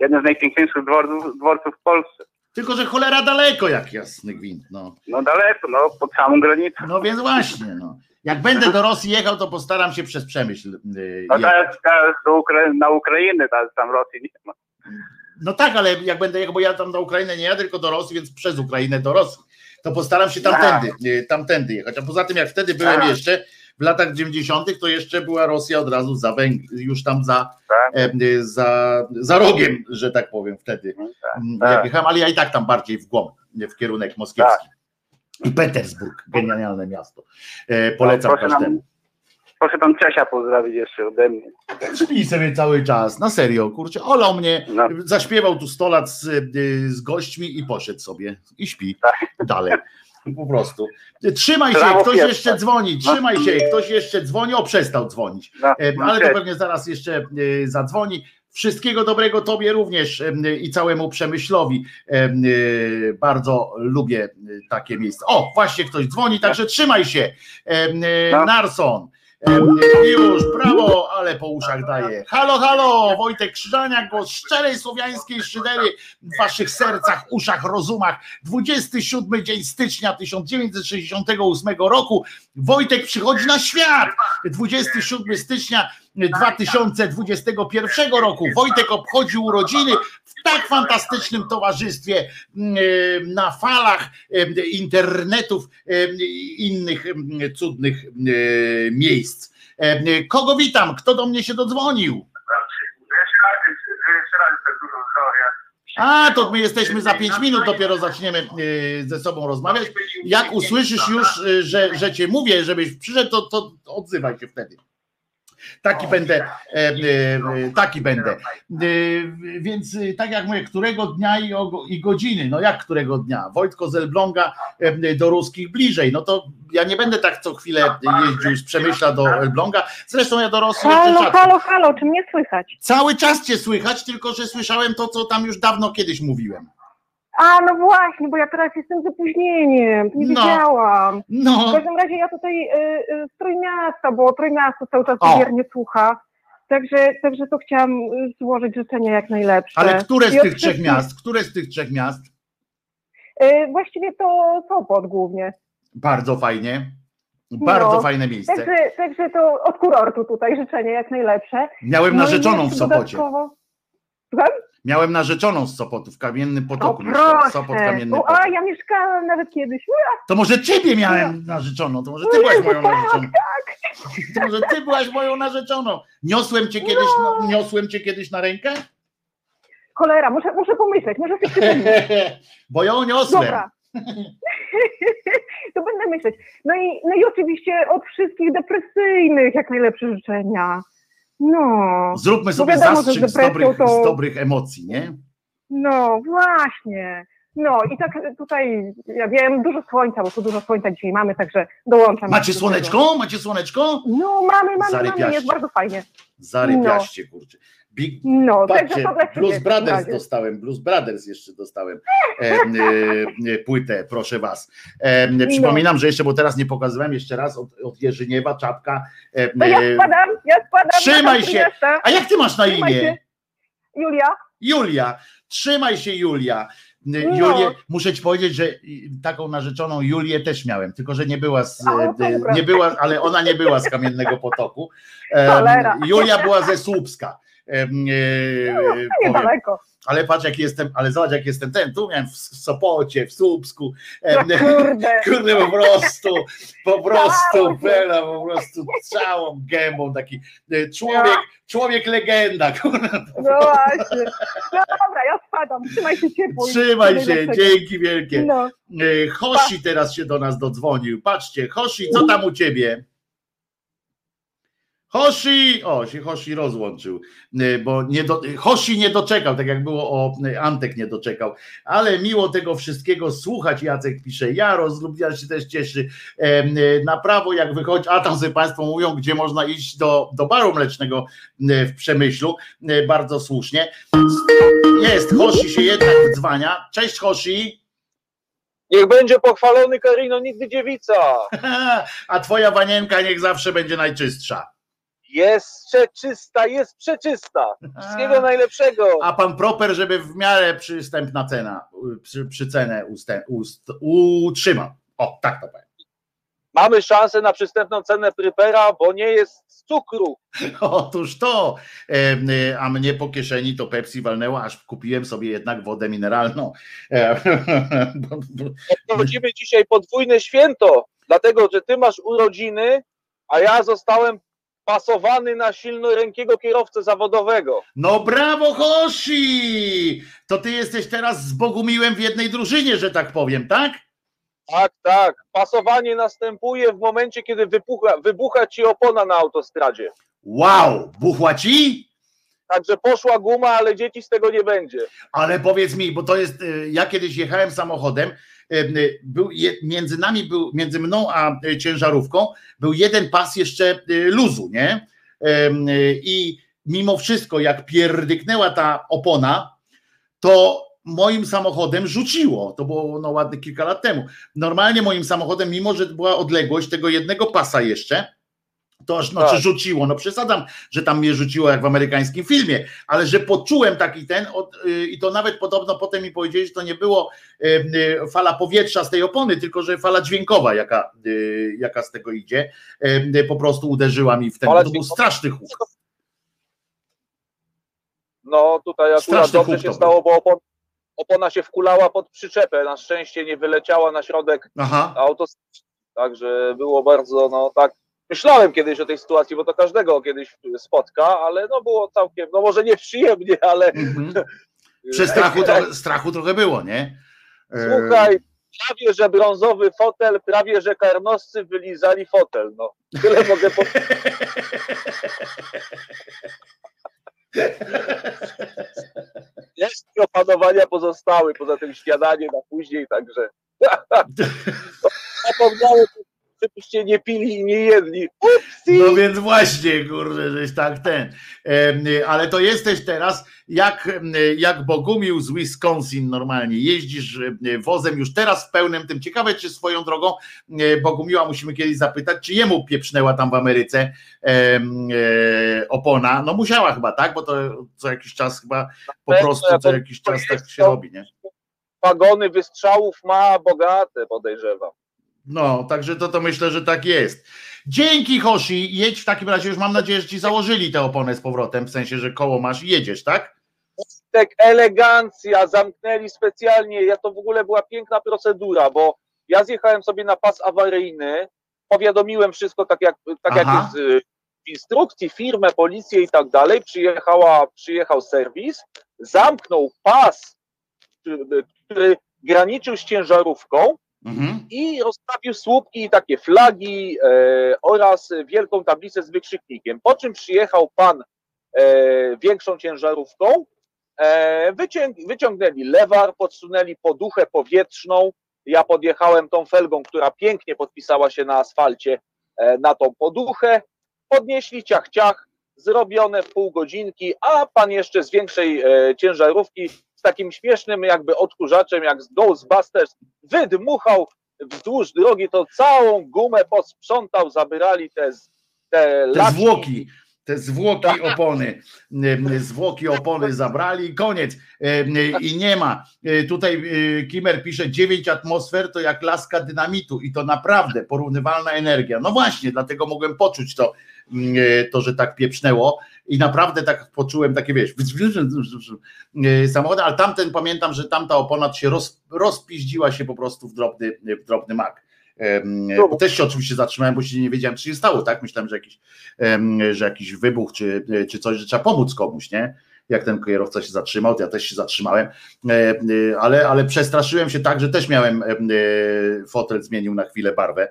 Jeden z najpiękniejszych dworców, dworców w Polsce. Tylko, że cholera daleko jak jasny gwint, no. No daleko, no pod samą granicą. No więc właśnie, no. Jak będę do Rosji jechał, to postaram się przez Przemyśl yy, No teraz, Ukra- na Ukrainę, teraz tam Rosji nie ma. No tak, ale jak będę jechał, bo ja tam na Ukrainę nie jadę, tylko do Rosji, więc przez Ukrainę do Rosji, to postaram się tamtędy, yy, tamtędy jechać. A poza tym, jak wtedy byłem Aha. jeszcze, w latach 90., to jeszcze była Rosja od razu za Węg- już tam za, Tak. yy, za, za rogiem, że tak powiem, wtedy. Mm, Jak tak. jechałem, ale ja i tak tam bardziej w głąb, w kierunek moskiewski. I Petersburg, genialne miasto. E, polecam No, nam- każdemu. Proszę tam Czesia pozdrowić jeszcze ode mnie. Śpi sobie cały czas, na serio, kurczę, olał mnie, No. zaśpiewał tu 100 lat z, y, z gośćmi i poszedł sobie i śpi dalej. Po prostu. Trzymaj się, ktoś jeszcze dzwoni, trzymaj się, ktoś jeszcze dzwoni, o przestał dzwonić, E, ale to pewnie zaraz jeszcze y, zadzwoni. Wszystkiego dobrego Tobie również em, i całemu przemyślowi. Em, Bardzo lubię takie miejsce. O, właśnie ktoś dzwoni, także trzymaj się. Narson. Już, brawo, ale po uszach daje. Halo, halo, Wojtek Krzyżaniak, głos szczerej słowiańskiej szydery w waszych sercach, uszach, rozumach. 27 dzień stycznia 1968 roku. Wojtek przychodzi na świat. 27 stycznia 2021 roku. Wojtek obchodził urodziny w tak fantastycznym towarzystwie mm, e, na falach e, internetów e, i innych cudnych e, miejsc. E, Kogo witam? Kto do mnie się dodzwonił? A, to my jesteśmy za 5 minut, dopiero zaczniemy e, ze sobą rozmawiać. Jak usłyszysz już, e, że, że cię mówię, żebyś przyszedł, to, to odzywaj się wtedy. Taki będę, e, e, taki będę. E, Więc e, tak jak mówię, którego dnia i, i godziny, no jak którego dnia? Wojtko z Elbląga do ruskich bliżej, no to ja nie będę tak co chwilę jeździł z Przemyśla do Elbląga, zresztą ja do Rosji Halo, rzadko. halo, halo, czy mnie słychać? Cały czas cię słychać, tylko że słyszałem to, co tam już dawno kiedyś mówiłem. A, no właśnie, bo ja teraz jestem z opóźnieniem, nie No. wiedziałam. No. W każdym razie ja tutaj y, y, z Trójmiasta, bo Trójmiasto cały czas O. wiernie słucha. Także, także to chciałam y, złożyć życzenia jak najlepsze. Ale które I z od tych trzech miast? Które z tych trzech miast? Y, właściwie to Sopot głównie. Bardzo fajnie. Bardzo No. fajne miejsce. Także, także to od kurortu tutaj życzenia jak najlepsze. Miałem No i narzeczoną w jeszcze Sopocie. dodatkowo- Słucham? Miałem narzeczoną z Sopotu w Kamiennym O Potoku. Sopot, proszę, Kamienny o, Potok. a ja mieszkałam nawet kiedyś. To może ciebie miałem narzeczoną, to może ty byłaś moją [laughs] tak, narzeczoną. To może ty byłaś moją narzeczoną. Niosłem cię kiedyś, no, niosłem cię kiedyś na rękę? Cholera, muszę, muszę pomyśleć, muszę sobie przypomnieć. [laughs] Bo ją niosłem. Dobra. [laughs] to będę myśleć. No i, no i oczywiście od wszystkich depresyjnych jak najlepsze życzenia. No. Zróbmy sobie wiadomo, zastrzyk z dobrych, to- z dobrych emocji, nie? No właśnie. No i tak tutaj, ja wiem, dużo słońca, bo tu dużo słońca dzisiaj mamy, także dołączam. Macie do słoneczko? Macie słoneczko? No mamy, mamy, mamy, jest bardzo fajnie. Zarypiaście, kurczę. Big, No, Patrzcie, to dla Blues. Brothers dostałem, Blues Brothers jeszcze dostałem e, e, e, płytę, proszę was. E, No. przypominam, że jeszcze, bo teraz nie pokazywałem jeszcze raz od, od Jerzyniewa, czapka. E, To ja e, spadam, ja spadam. Trzymaj się. A jak ty masz na Trzymaj imię? się. Julia. Julia, trzymaj się Julia. No. Julię, muszę ci powiedzieć, że taką narzeczoną Julię też miałem, tylko że nie była z, dobra. nie była, ale ona nie była z Kamiennego Potoku. Cholera. Julia była ze Słupska. E, No, niedaleko. Ale patrz, jak jestem, ale zobacz, jak jestem ten. Tu miałem w Sopocie, w Słupsku. No kurde. [laughs] Kurde, po prostu, po prostu. Bela, po prostu całą gębą taki e, człowiek, człowiek legenda. [laughs] kurde. No właśnie. No dobra, ja spadam. Trzymaj się ciepło. Trzymaj się, dzięki wielkie. No. E, Hoshi teraz się do nas dodzwonił. Patrzcie, Hoshi, co tam u ciebie? Hoshi! O, się Hoshi rozłączył, e, bo nie do, Hoshi nie doczekał, tak jak było o e, Antek nie doczekał, ale miło tego wszystkiego słuchać, Jacek pisze, ja rozlubię, się też cieszy, e, na prawo jak wychodzi, a tam sobie Państwo mówią, gdzie można iść do, do baru mlecznego w Przemyślu, bardzo słusznie. Jest, Hoshi się jednak dzwania. Cześć Hoshi. Niech będzie pochwalony Karino, nigdy dziewica. [laughs] A twoja wanienka niech zawsze będzie najczystsza. Jest przeczysta, jest przeczysta. Wszystkiego najlepszego. A pan proper, żeby w miarę przystępna cena, przy, przy cenę ustę, ust, utrzyma. O, tak to powiem. Mamy szansę na przystępną cenę prypera, bo nie jest z cukru. [laughs] Otóż to, a mnie po kieszeni to Pepsi walnęła, aż kupiłem sobie jednak wodę mineralną. E, [laughs] Obchodzimy dzisiaj podwójne święto, dlatego że ty masz urodziny, a ja zostałem pasowany na silnorękiego kierowcę zawodowego. No brawo Hoshi! To ty jesteś teraz z Bogumiłem w jednej drużynie, że tak powiem, tak? Tak, tak. Pasowanie następuje w momencie, kiedy wybucha, wybucha ci opona na autostradzie. Wow, buchła ci? Także poszła guma, ale dzieci z tego nie będzie. Ale powiedz mi, bo to jest, y, ja kiedyś jechałem samochodem, był między nami był, między mną a y, ciężarówką był jeden pas jeszcze y, luzu, nie? Y, I mimo wszystko, jak pierdyknęła ta opona, to moim samochodem rzuciło. To było no ładne kilka lat temu. Normalnie moim samochodem, mimo że była odległość tego jednego pasa jeszcze, to znaczy Tak. rzuciło. No przesadzam, że tam mnie rzuciło jak w amerykańskim filmie, ale że poczułem taki ten od, y, i to nawet podobno potem mi powiedzieli, że to nie było y, y, fala powietrza z tej opony, tylko że fala dźwiękowa, jaka, jaka z tego idzie, po prostu uderzyła mi w ten. Fala To był straszny huk. No tutaj akurat Straszny dobrze się stało, bo opon, opona się wkulała pod przyczepę. Na szczęście nie wyleciała na środek Aha. autostrady. Także było bardzo, no tak. Myślałem kiedyś o tej sytuacji, bo to każdego kiedyś spotka, ale no było całkiem, no może nie przyjemnie, ale [laughs] Przy strachu, to, [laughs] strachu trochę było, nie? E, Słuchaj, prawie że brązowy fotel, prawie że karnoscy wylizali fotel. No, tyle mogę powiedzieć. [laughs] Resztki opanowania pozostały, poza tym śniadanie na później, także zapomniałem, żebyście nie pili i nie jedli. Upsi! No więc właśnie, kurde, żeś tak ten. Ale to jesteś teraz jak, jak Bogumił z Wisconsin normalnie. Jeździsz wozem już teraz w pełnym tym. Ciekawe, czy swoją drogą Bogumiła musimy kiedyś zapytać, czy jemu pieprznęła tam w Ameryce e, opona. No musiała chyba, tak? Bo to co jakiś czas chyba po prostu co jakiś czas tak się robi, nie? Wagony wystrzałów ma bogate, podejrzewam. No, także to, to myślę, że tak jest. Dzięki Hoshi, jedź w takim razie, już mam nadzieję, że ci założyli tę oponę z powrotem, w sensie, że koło masz i jedziesz, tak? tak elegancja, zamknęli specjalnie, ja to w ogóle była piękna procedura, bo ja zjechałem sobie na pas awaryjny, powiadomiłem wszystko tak jak, tak jak jest y, w instrukcji, firmę, policję i tak dalej, przyjechała, przyjechał serwis, zamknął pas, który, który graniczył z ciężarówką Mhm. i rozstawił słupki takie flagi e, oraz wielką tablicę z wykrzyknikiem, po czym przyjechał pan e, większą ciężarówką, E, wyciąg, wyciągnęli lewar, podsunęli poduchę powietrzną. Ja podjechałem tą felgą, która pięknie podpisała się na asfalcie e, na tą poduchę. Podnieśli ciach, ciach, zrobione w pół godzinki, a pan jeszcze z większej e, ciężarówki takim śmiesznym jakby odkurzaczem, jak z Ghostbusters, wydmuchał wzdłuż drogi, to całą gumę posprzątał, zabierali te, te, Te laczki. zwłoki, te zwłoki opony, zwłoki opony zabrali i koniec. I nie ma. E, Tutaj e, Kimer pisze 9 atmosfer to jak laska dynamitu i to naprawdę porównywalna energia. No właśnie, dlatego mogłem poczuć to, mm, e, to że tak pieprznęło i naprawdę tak poczułem takie, wiesz, e, samochody, ale tamten pamiętam, że tamta opona się roz, rozpiździła się po prostu w drobny, w drobny mak. Em, Bo też się oczywiście zatrzymałem, bo się nie wiedziałem, co się stało, tak? Myślałem, że jakiś, że jakiś wybuch, czy, czy coś, że trzeba pomóc komuś, nie? Jak ten kierowca się zatrzymał, to ja też się zatrzymałem, e, e, ale, ale przestraszyłem się tak, że też miałem em, e, fotel zmienił na chwilę barwę,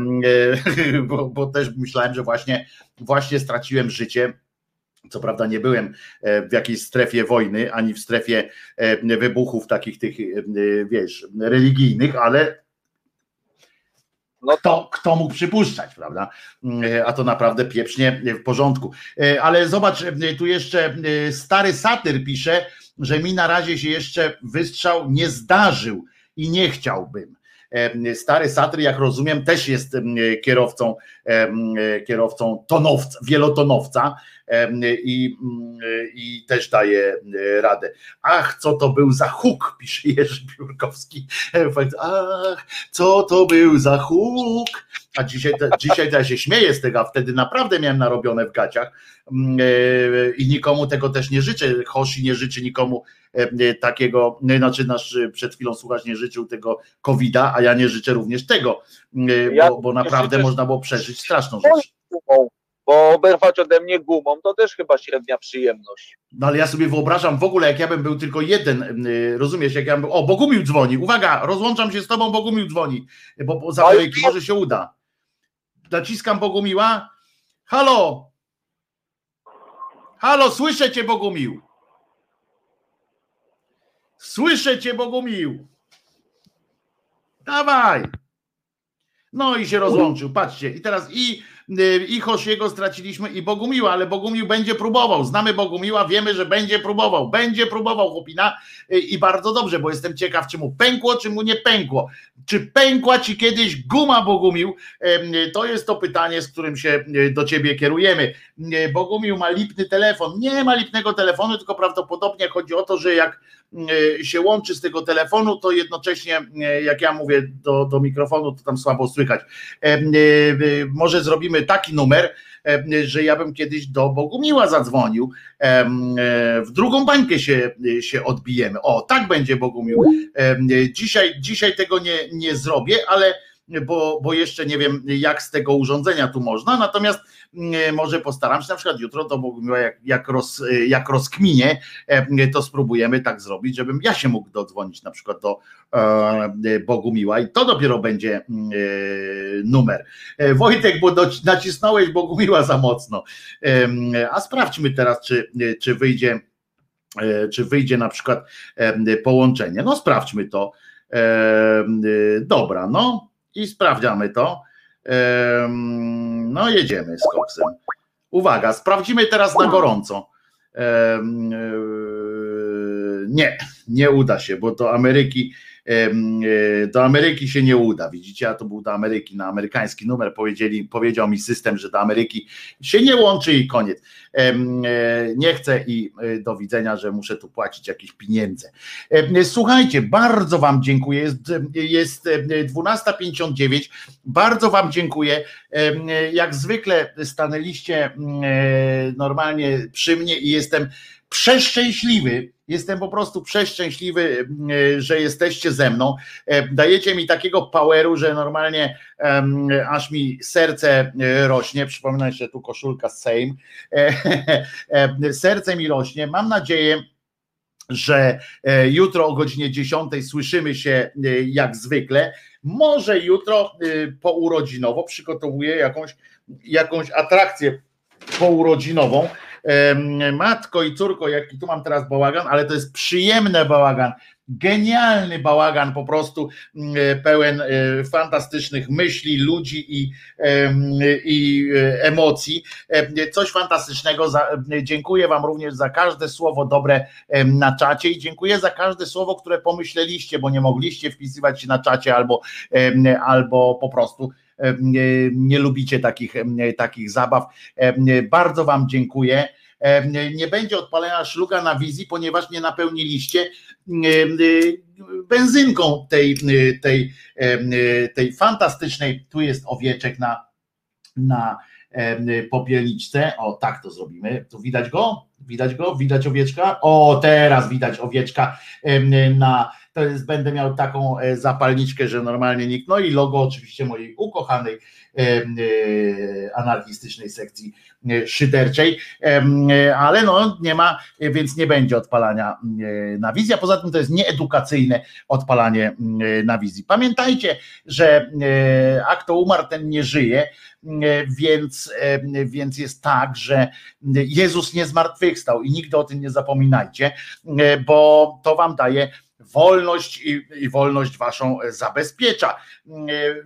[laughs] bo, bo też myślałem, że właśnie, właśnie straciłem życie. Co prawda nie byłem w jakiejś strefie wojny, ani w strefie wybuchów takich tych, wiesz, religijnych, ale No kto, kto mógł przypuszczać, prawda? E, A to naprawdę pieprznie w porządku. E, Ale zobacz, e, tu jeszcze e, stary satyr pisze, że mi na razie się jeszcze wystrzał nie zdarzył i nie chciałbym. Stary satyr, jak rozumiem, też jest em, kierowcą, em, kierowcą tonowca, wielotonowca i, mm, i też daje e, radę. Ach, co to był za huk, [laughs] pisze Jerzy Biurkowski. [laughs] Ach, co to był za huk. A dzisiaj, dzisiaj to ja się śmieję z tego, a wtedy naprawdę miałem narobione w gaciach Mm, e, i nikomu tego też nie życzę. Hoshi nie życzy nikomu e, takiego, e, znaczy nasz przed chwilą słuchacz nie życzył tego COVID-a, a ja nie życzę również tego, Ja bo, bo naprawdę można było przeżyć straszną rzecz. Bo oberwać ode mnie gumą to też chyba średnia przyjemność. No ale ja sobie wyobrażam w ogóle, jak ja bym był tylko jeden, y, rozumiesz, jak ja bym był, o, Bogumił dzwoni, uwaga, rozłączam się z tobą, Bogumił dzwoni, bo bo za kolejki może się uda. Naciskam Bogumiła, halo, halo, słyszę cię Bogumił, słyszę cię Bogumił, dawaj. No i się rozłączył, patrzcie. I teraz i, i Hosiego straciliśmy i Bogumiła, ale Bogumił będzie próbował. Znamy Bogumiła, wiemy, że będzie próbował. Będzie próbował chłopina y, i bardzo dobrze, bo jestem ciekaw, czy mu pękło, czy mu nie pękło. Czy pękła ci kiedyś guma Bogumił? Em, To jest to pytanie, z którym się y, do ciebie kierujemy. Y, Bogumił ma lipny telefon. Nie ma lipnego telefonu, tylko prawdopodobnie chodzi o to, że jak y, się łączy z tego telefonu, to jednocześnie, y, jak ja mówię do, do mikrofonu, to tam słabo słychać. Y, Może zrobimy taki numer, że ja bym kiedyś do Bogumiła zadzwonił. E, W drugą bańkę się, się odbijemy. O, tak będzie Bogumił. Dzisiaj, dzisiaj tego nie, nie zrobię, ale bo, bo jeszcze nie wiem, jak z tego urządzenia tu można, natomiast mm, może postaram się na przykład jutro to jak, jak, roz, jak rozkminie, e, to spróbujemy tak zrobić, żebym ja się mógł dodzwonić na przykład do e, Bogumiła i to dopiero będzie mm, e, numer. Wojtek, bo nacisnąłeś Bogumiła za mocno. A sprawdźmy teraz, czy, czy wyjdzie czy wyjdzie na przykład połączenie. No sprawdźmy to. Dobra, no i sprawdzamy to. No jedziemy z koksem. Uwaga, sprawdzimy teraz na gorąco. Y, Nie, nie uda się, bo do Ameryki do Ameryki się nie uda. Widzicie, a to był do Ameryki na amerykański numer. Powiedzieli, powiedział mi system, że do Ameryki się nie łączy i koniec. E, Nie chcę i e, do widzenia, że muszę tu płacić jakieś pieniądze. Słuchajcie, bardzo Wam dziękuję. Jest, jest e, 12.59. Bardzo Wam dziękuję. Jak zwykle stanęliście mm, e, normalnie przy mnie i jestem przeszczęśliwy. Jestem po prostu przeszczęśliwy, e, że jesteście ze mną. E, Dajecie mi takiego poweru, że normalnie em, aż mi serce e, rośnie. Przypominam się tu koszulka Sejm. [laughs] Serce mi rośnie. Mam nadzieję, że jutro o godzinie 10 słyszymy się jak zwykle. Może jutro pourodzinowo przygotowuję jakąś, jakąś atrakcję pourodzinową. Matko i córko, jaki tu mam teraz bałagan, ale to jest przyjemny bałagan, genialny bałagan, po prostu mm, e, pełen e, fantastycznych myśli, ludzi i, i e, emocji. Coś fantastycznego. Dziękuję Wam również za każde słowo dobre na czacie i dziękuję za każde słowo, które pomyśleliście, bo nie mogliście wpisywać się na czacie albo, albo po prostu nie, lubicie takich, takich zabaw. Bardzo Wam dziękuję. Nie będzie odpalenia szluga na wizji, ponieważ nie napełniliście y, benzynką tej, y, tej, y, tej fantastycznej. Tu jest owieczek na, na popielniczce. O, tak to zrobimy. Tu widać go? Widać go? Widać owieczka? O, teraz widać owieczka na. To jest, będę miał taką e, zapalniczkę, że normalnie nikt. No i logo oczywiście mojej ukochanej em, e, anarchistycznej sekcji e, szyderczej, e, ale no nie ma, e, więc nie będzie odpalania e, na wizji, a poza tym to jest nieedukacyjne odpalanie e, na wizji. Pamiętajcie, że e, a kto umarł, ten nie żyje, e, więc, e, więc jest tak, że Jezus nie zmartwychwstał i nigdy o tym nie zapominajcie, e, bo to wam daje wolność i, i wolność waszą e, zabezpiecza. E,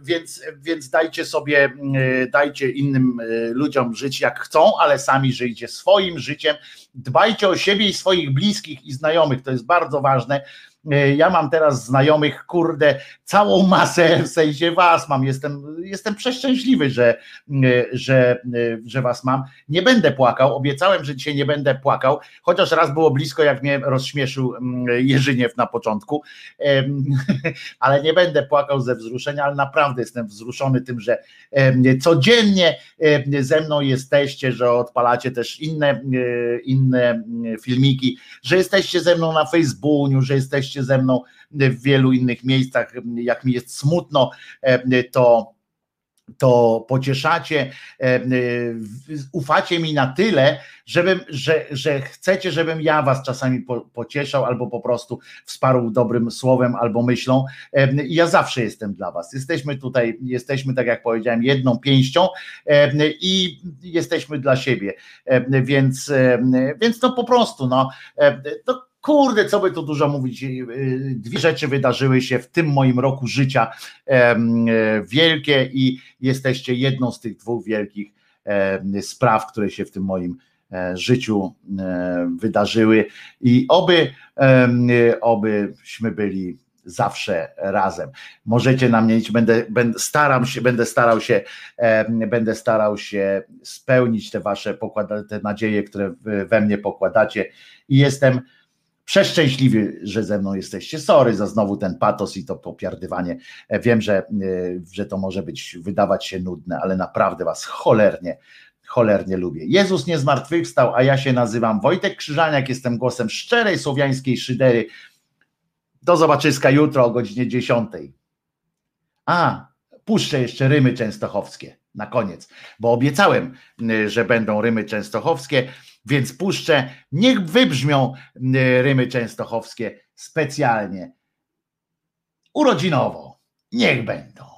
Więc, więc dajcie sobie, e, dajcie innym ludziom żyć jak chcą, ale sami żyjcie swoim życiem. Dbajcie o siebie i swoich bliskich i znajomych, to jest bardzo ważne. E, Ja mam teraz znajomych, kurde, całą masę, w sensie was mam, jestem, jestem przeszczęśliwy, że, e, że, e, że was mam. Nie będę płakał, obiecałem, że dzisiaj nie będę płakał, chociaż raz było blisko, jak mnie rozśmieszył mm, Jerzyniew na początku, [laughs] ale nie będę płakał ze wzruszenia, ale naprawdę jestem wzruszony tym, że codziennie ze mną jesteście, że odpalacie też inne, inne mm, filmiki, że jesteście ze mną na Facebooku, że jesteście ze mną w wielu innych miejscach. Jak mi jest smutno, em, to to pocieszacie, e, e, ufacie mi na tyle, żebym, że, że chcecie, żebym ja was czasami po, pocieszał albo po prostu wsparł dobrym słowem albo myślą. E, Ja zawsze jestem dla was. Jesteśmy tutaj, jesteśmy, tak jak powiedziałem, jedną pięścią i jesteśmy dla siebie. Więc, więc no po prostu, no, to kurde, co by tu dużo mówić, dwie rzeczy wydarzyły się w tym moim roku życia e, wielkie i jesteście jedną z tych dwóch wielkich spraw, które się w tym moim e, życiu e, wydarzyły. I oby, obyśmy byli zawsze razem. Możecie na mnie, będę, będę staram się, będę starał się, em, będę starał się spełnić te wasze pokłada, te nadzieje, które we mnie pokładacie. I jestem przeszczęśliwy, że ze mną jesteście. Sorry za znowu ten patos i to popiardywanie. E, Wiem, że, e, że to może być, wydawać się nudne, ale naprawdę was cholernie, cholernie lubię. Jezus nie zmartwychwstał, a ja się nazywam Wojtek Krzyżaniak, jestem głosem szczerej słowiańskiej szydery. Do zobaczyska jutro o godzinie 10. A, puszczę jeszcze rymy częstochowskie na koniec, bo obiecałem, y, że będą rymy częstochowskie, więc puszczę. Niech wybrzmią y, rymy częstochowskie specjalnie, urodzinowo. Niech będą.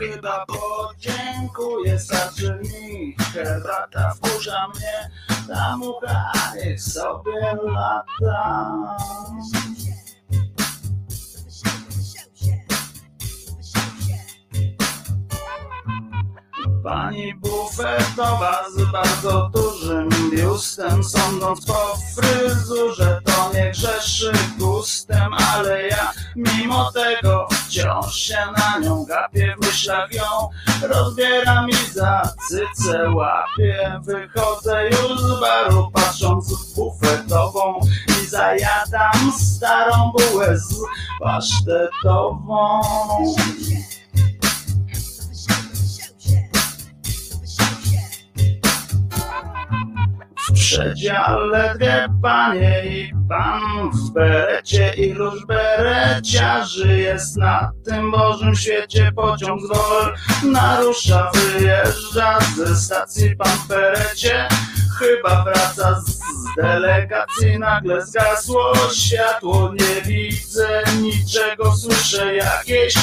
Chyba Podziękuję, starczy mi Herbata wkurza mnie. Ta mucha niech sobie lata Pani bufetowa z bardzo dużym biustem Sądząc po fryzurze. To nie grzeszy gustem Ale ja mimo tego wciąż się na nią gapię W myślach ją rozbieram i za cycę łapię Wychodzę już z baru patrząc w bufetową. I zajadam starą bułę z pasztetową W przedziale dwie panie i pan w berecie i róż bereciarzy jest na tym Bożym świecie pociąg dol narusza, wyjeżdża ze stacji pan w berecie chyba wraca z, z delegacji nagle zgasło. Światło nie widzę niczego słyszę jakieś.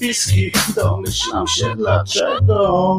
Piski domyślam się dlaczego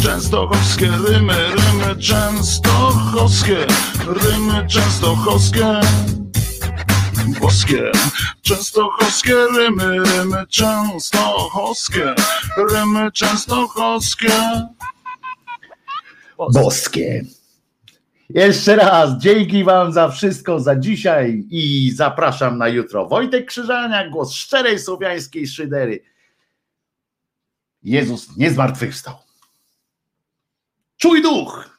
Częstochowskie rymy, rymy częstochowskie, rymy częstochowskie, boskie. Częstochowskie rymy, rymy częstochowskie, rymy częstochowskie. Boskie. Jeszcze raz dzięki Wam za wszystko za dzisiaj i zapraszam na jutro. Wojtek Krzyżania, głos szczerej słowiańskiej szydery. Jezus nie zmartwychwstał. Tchau, Edu!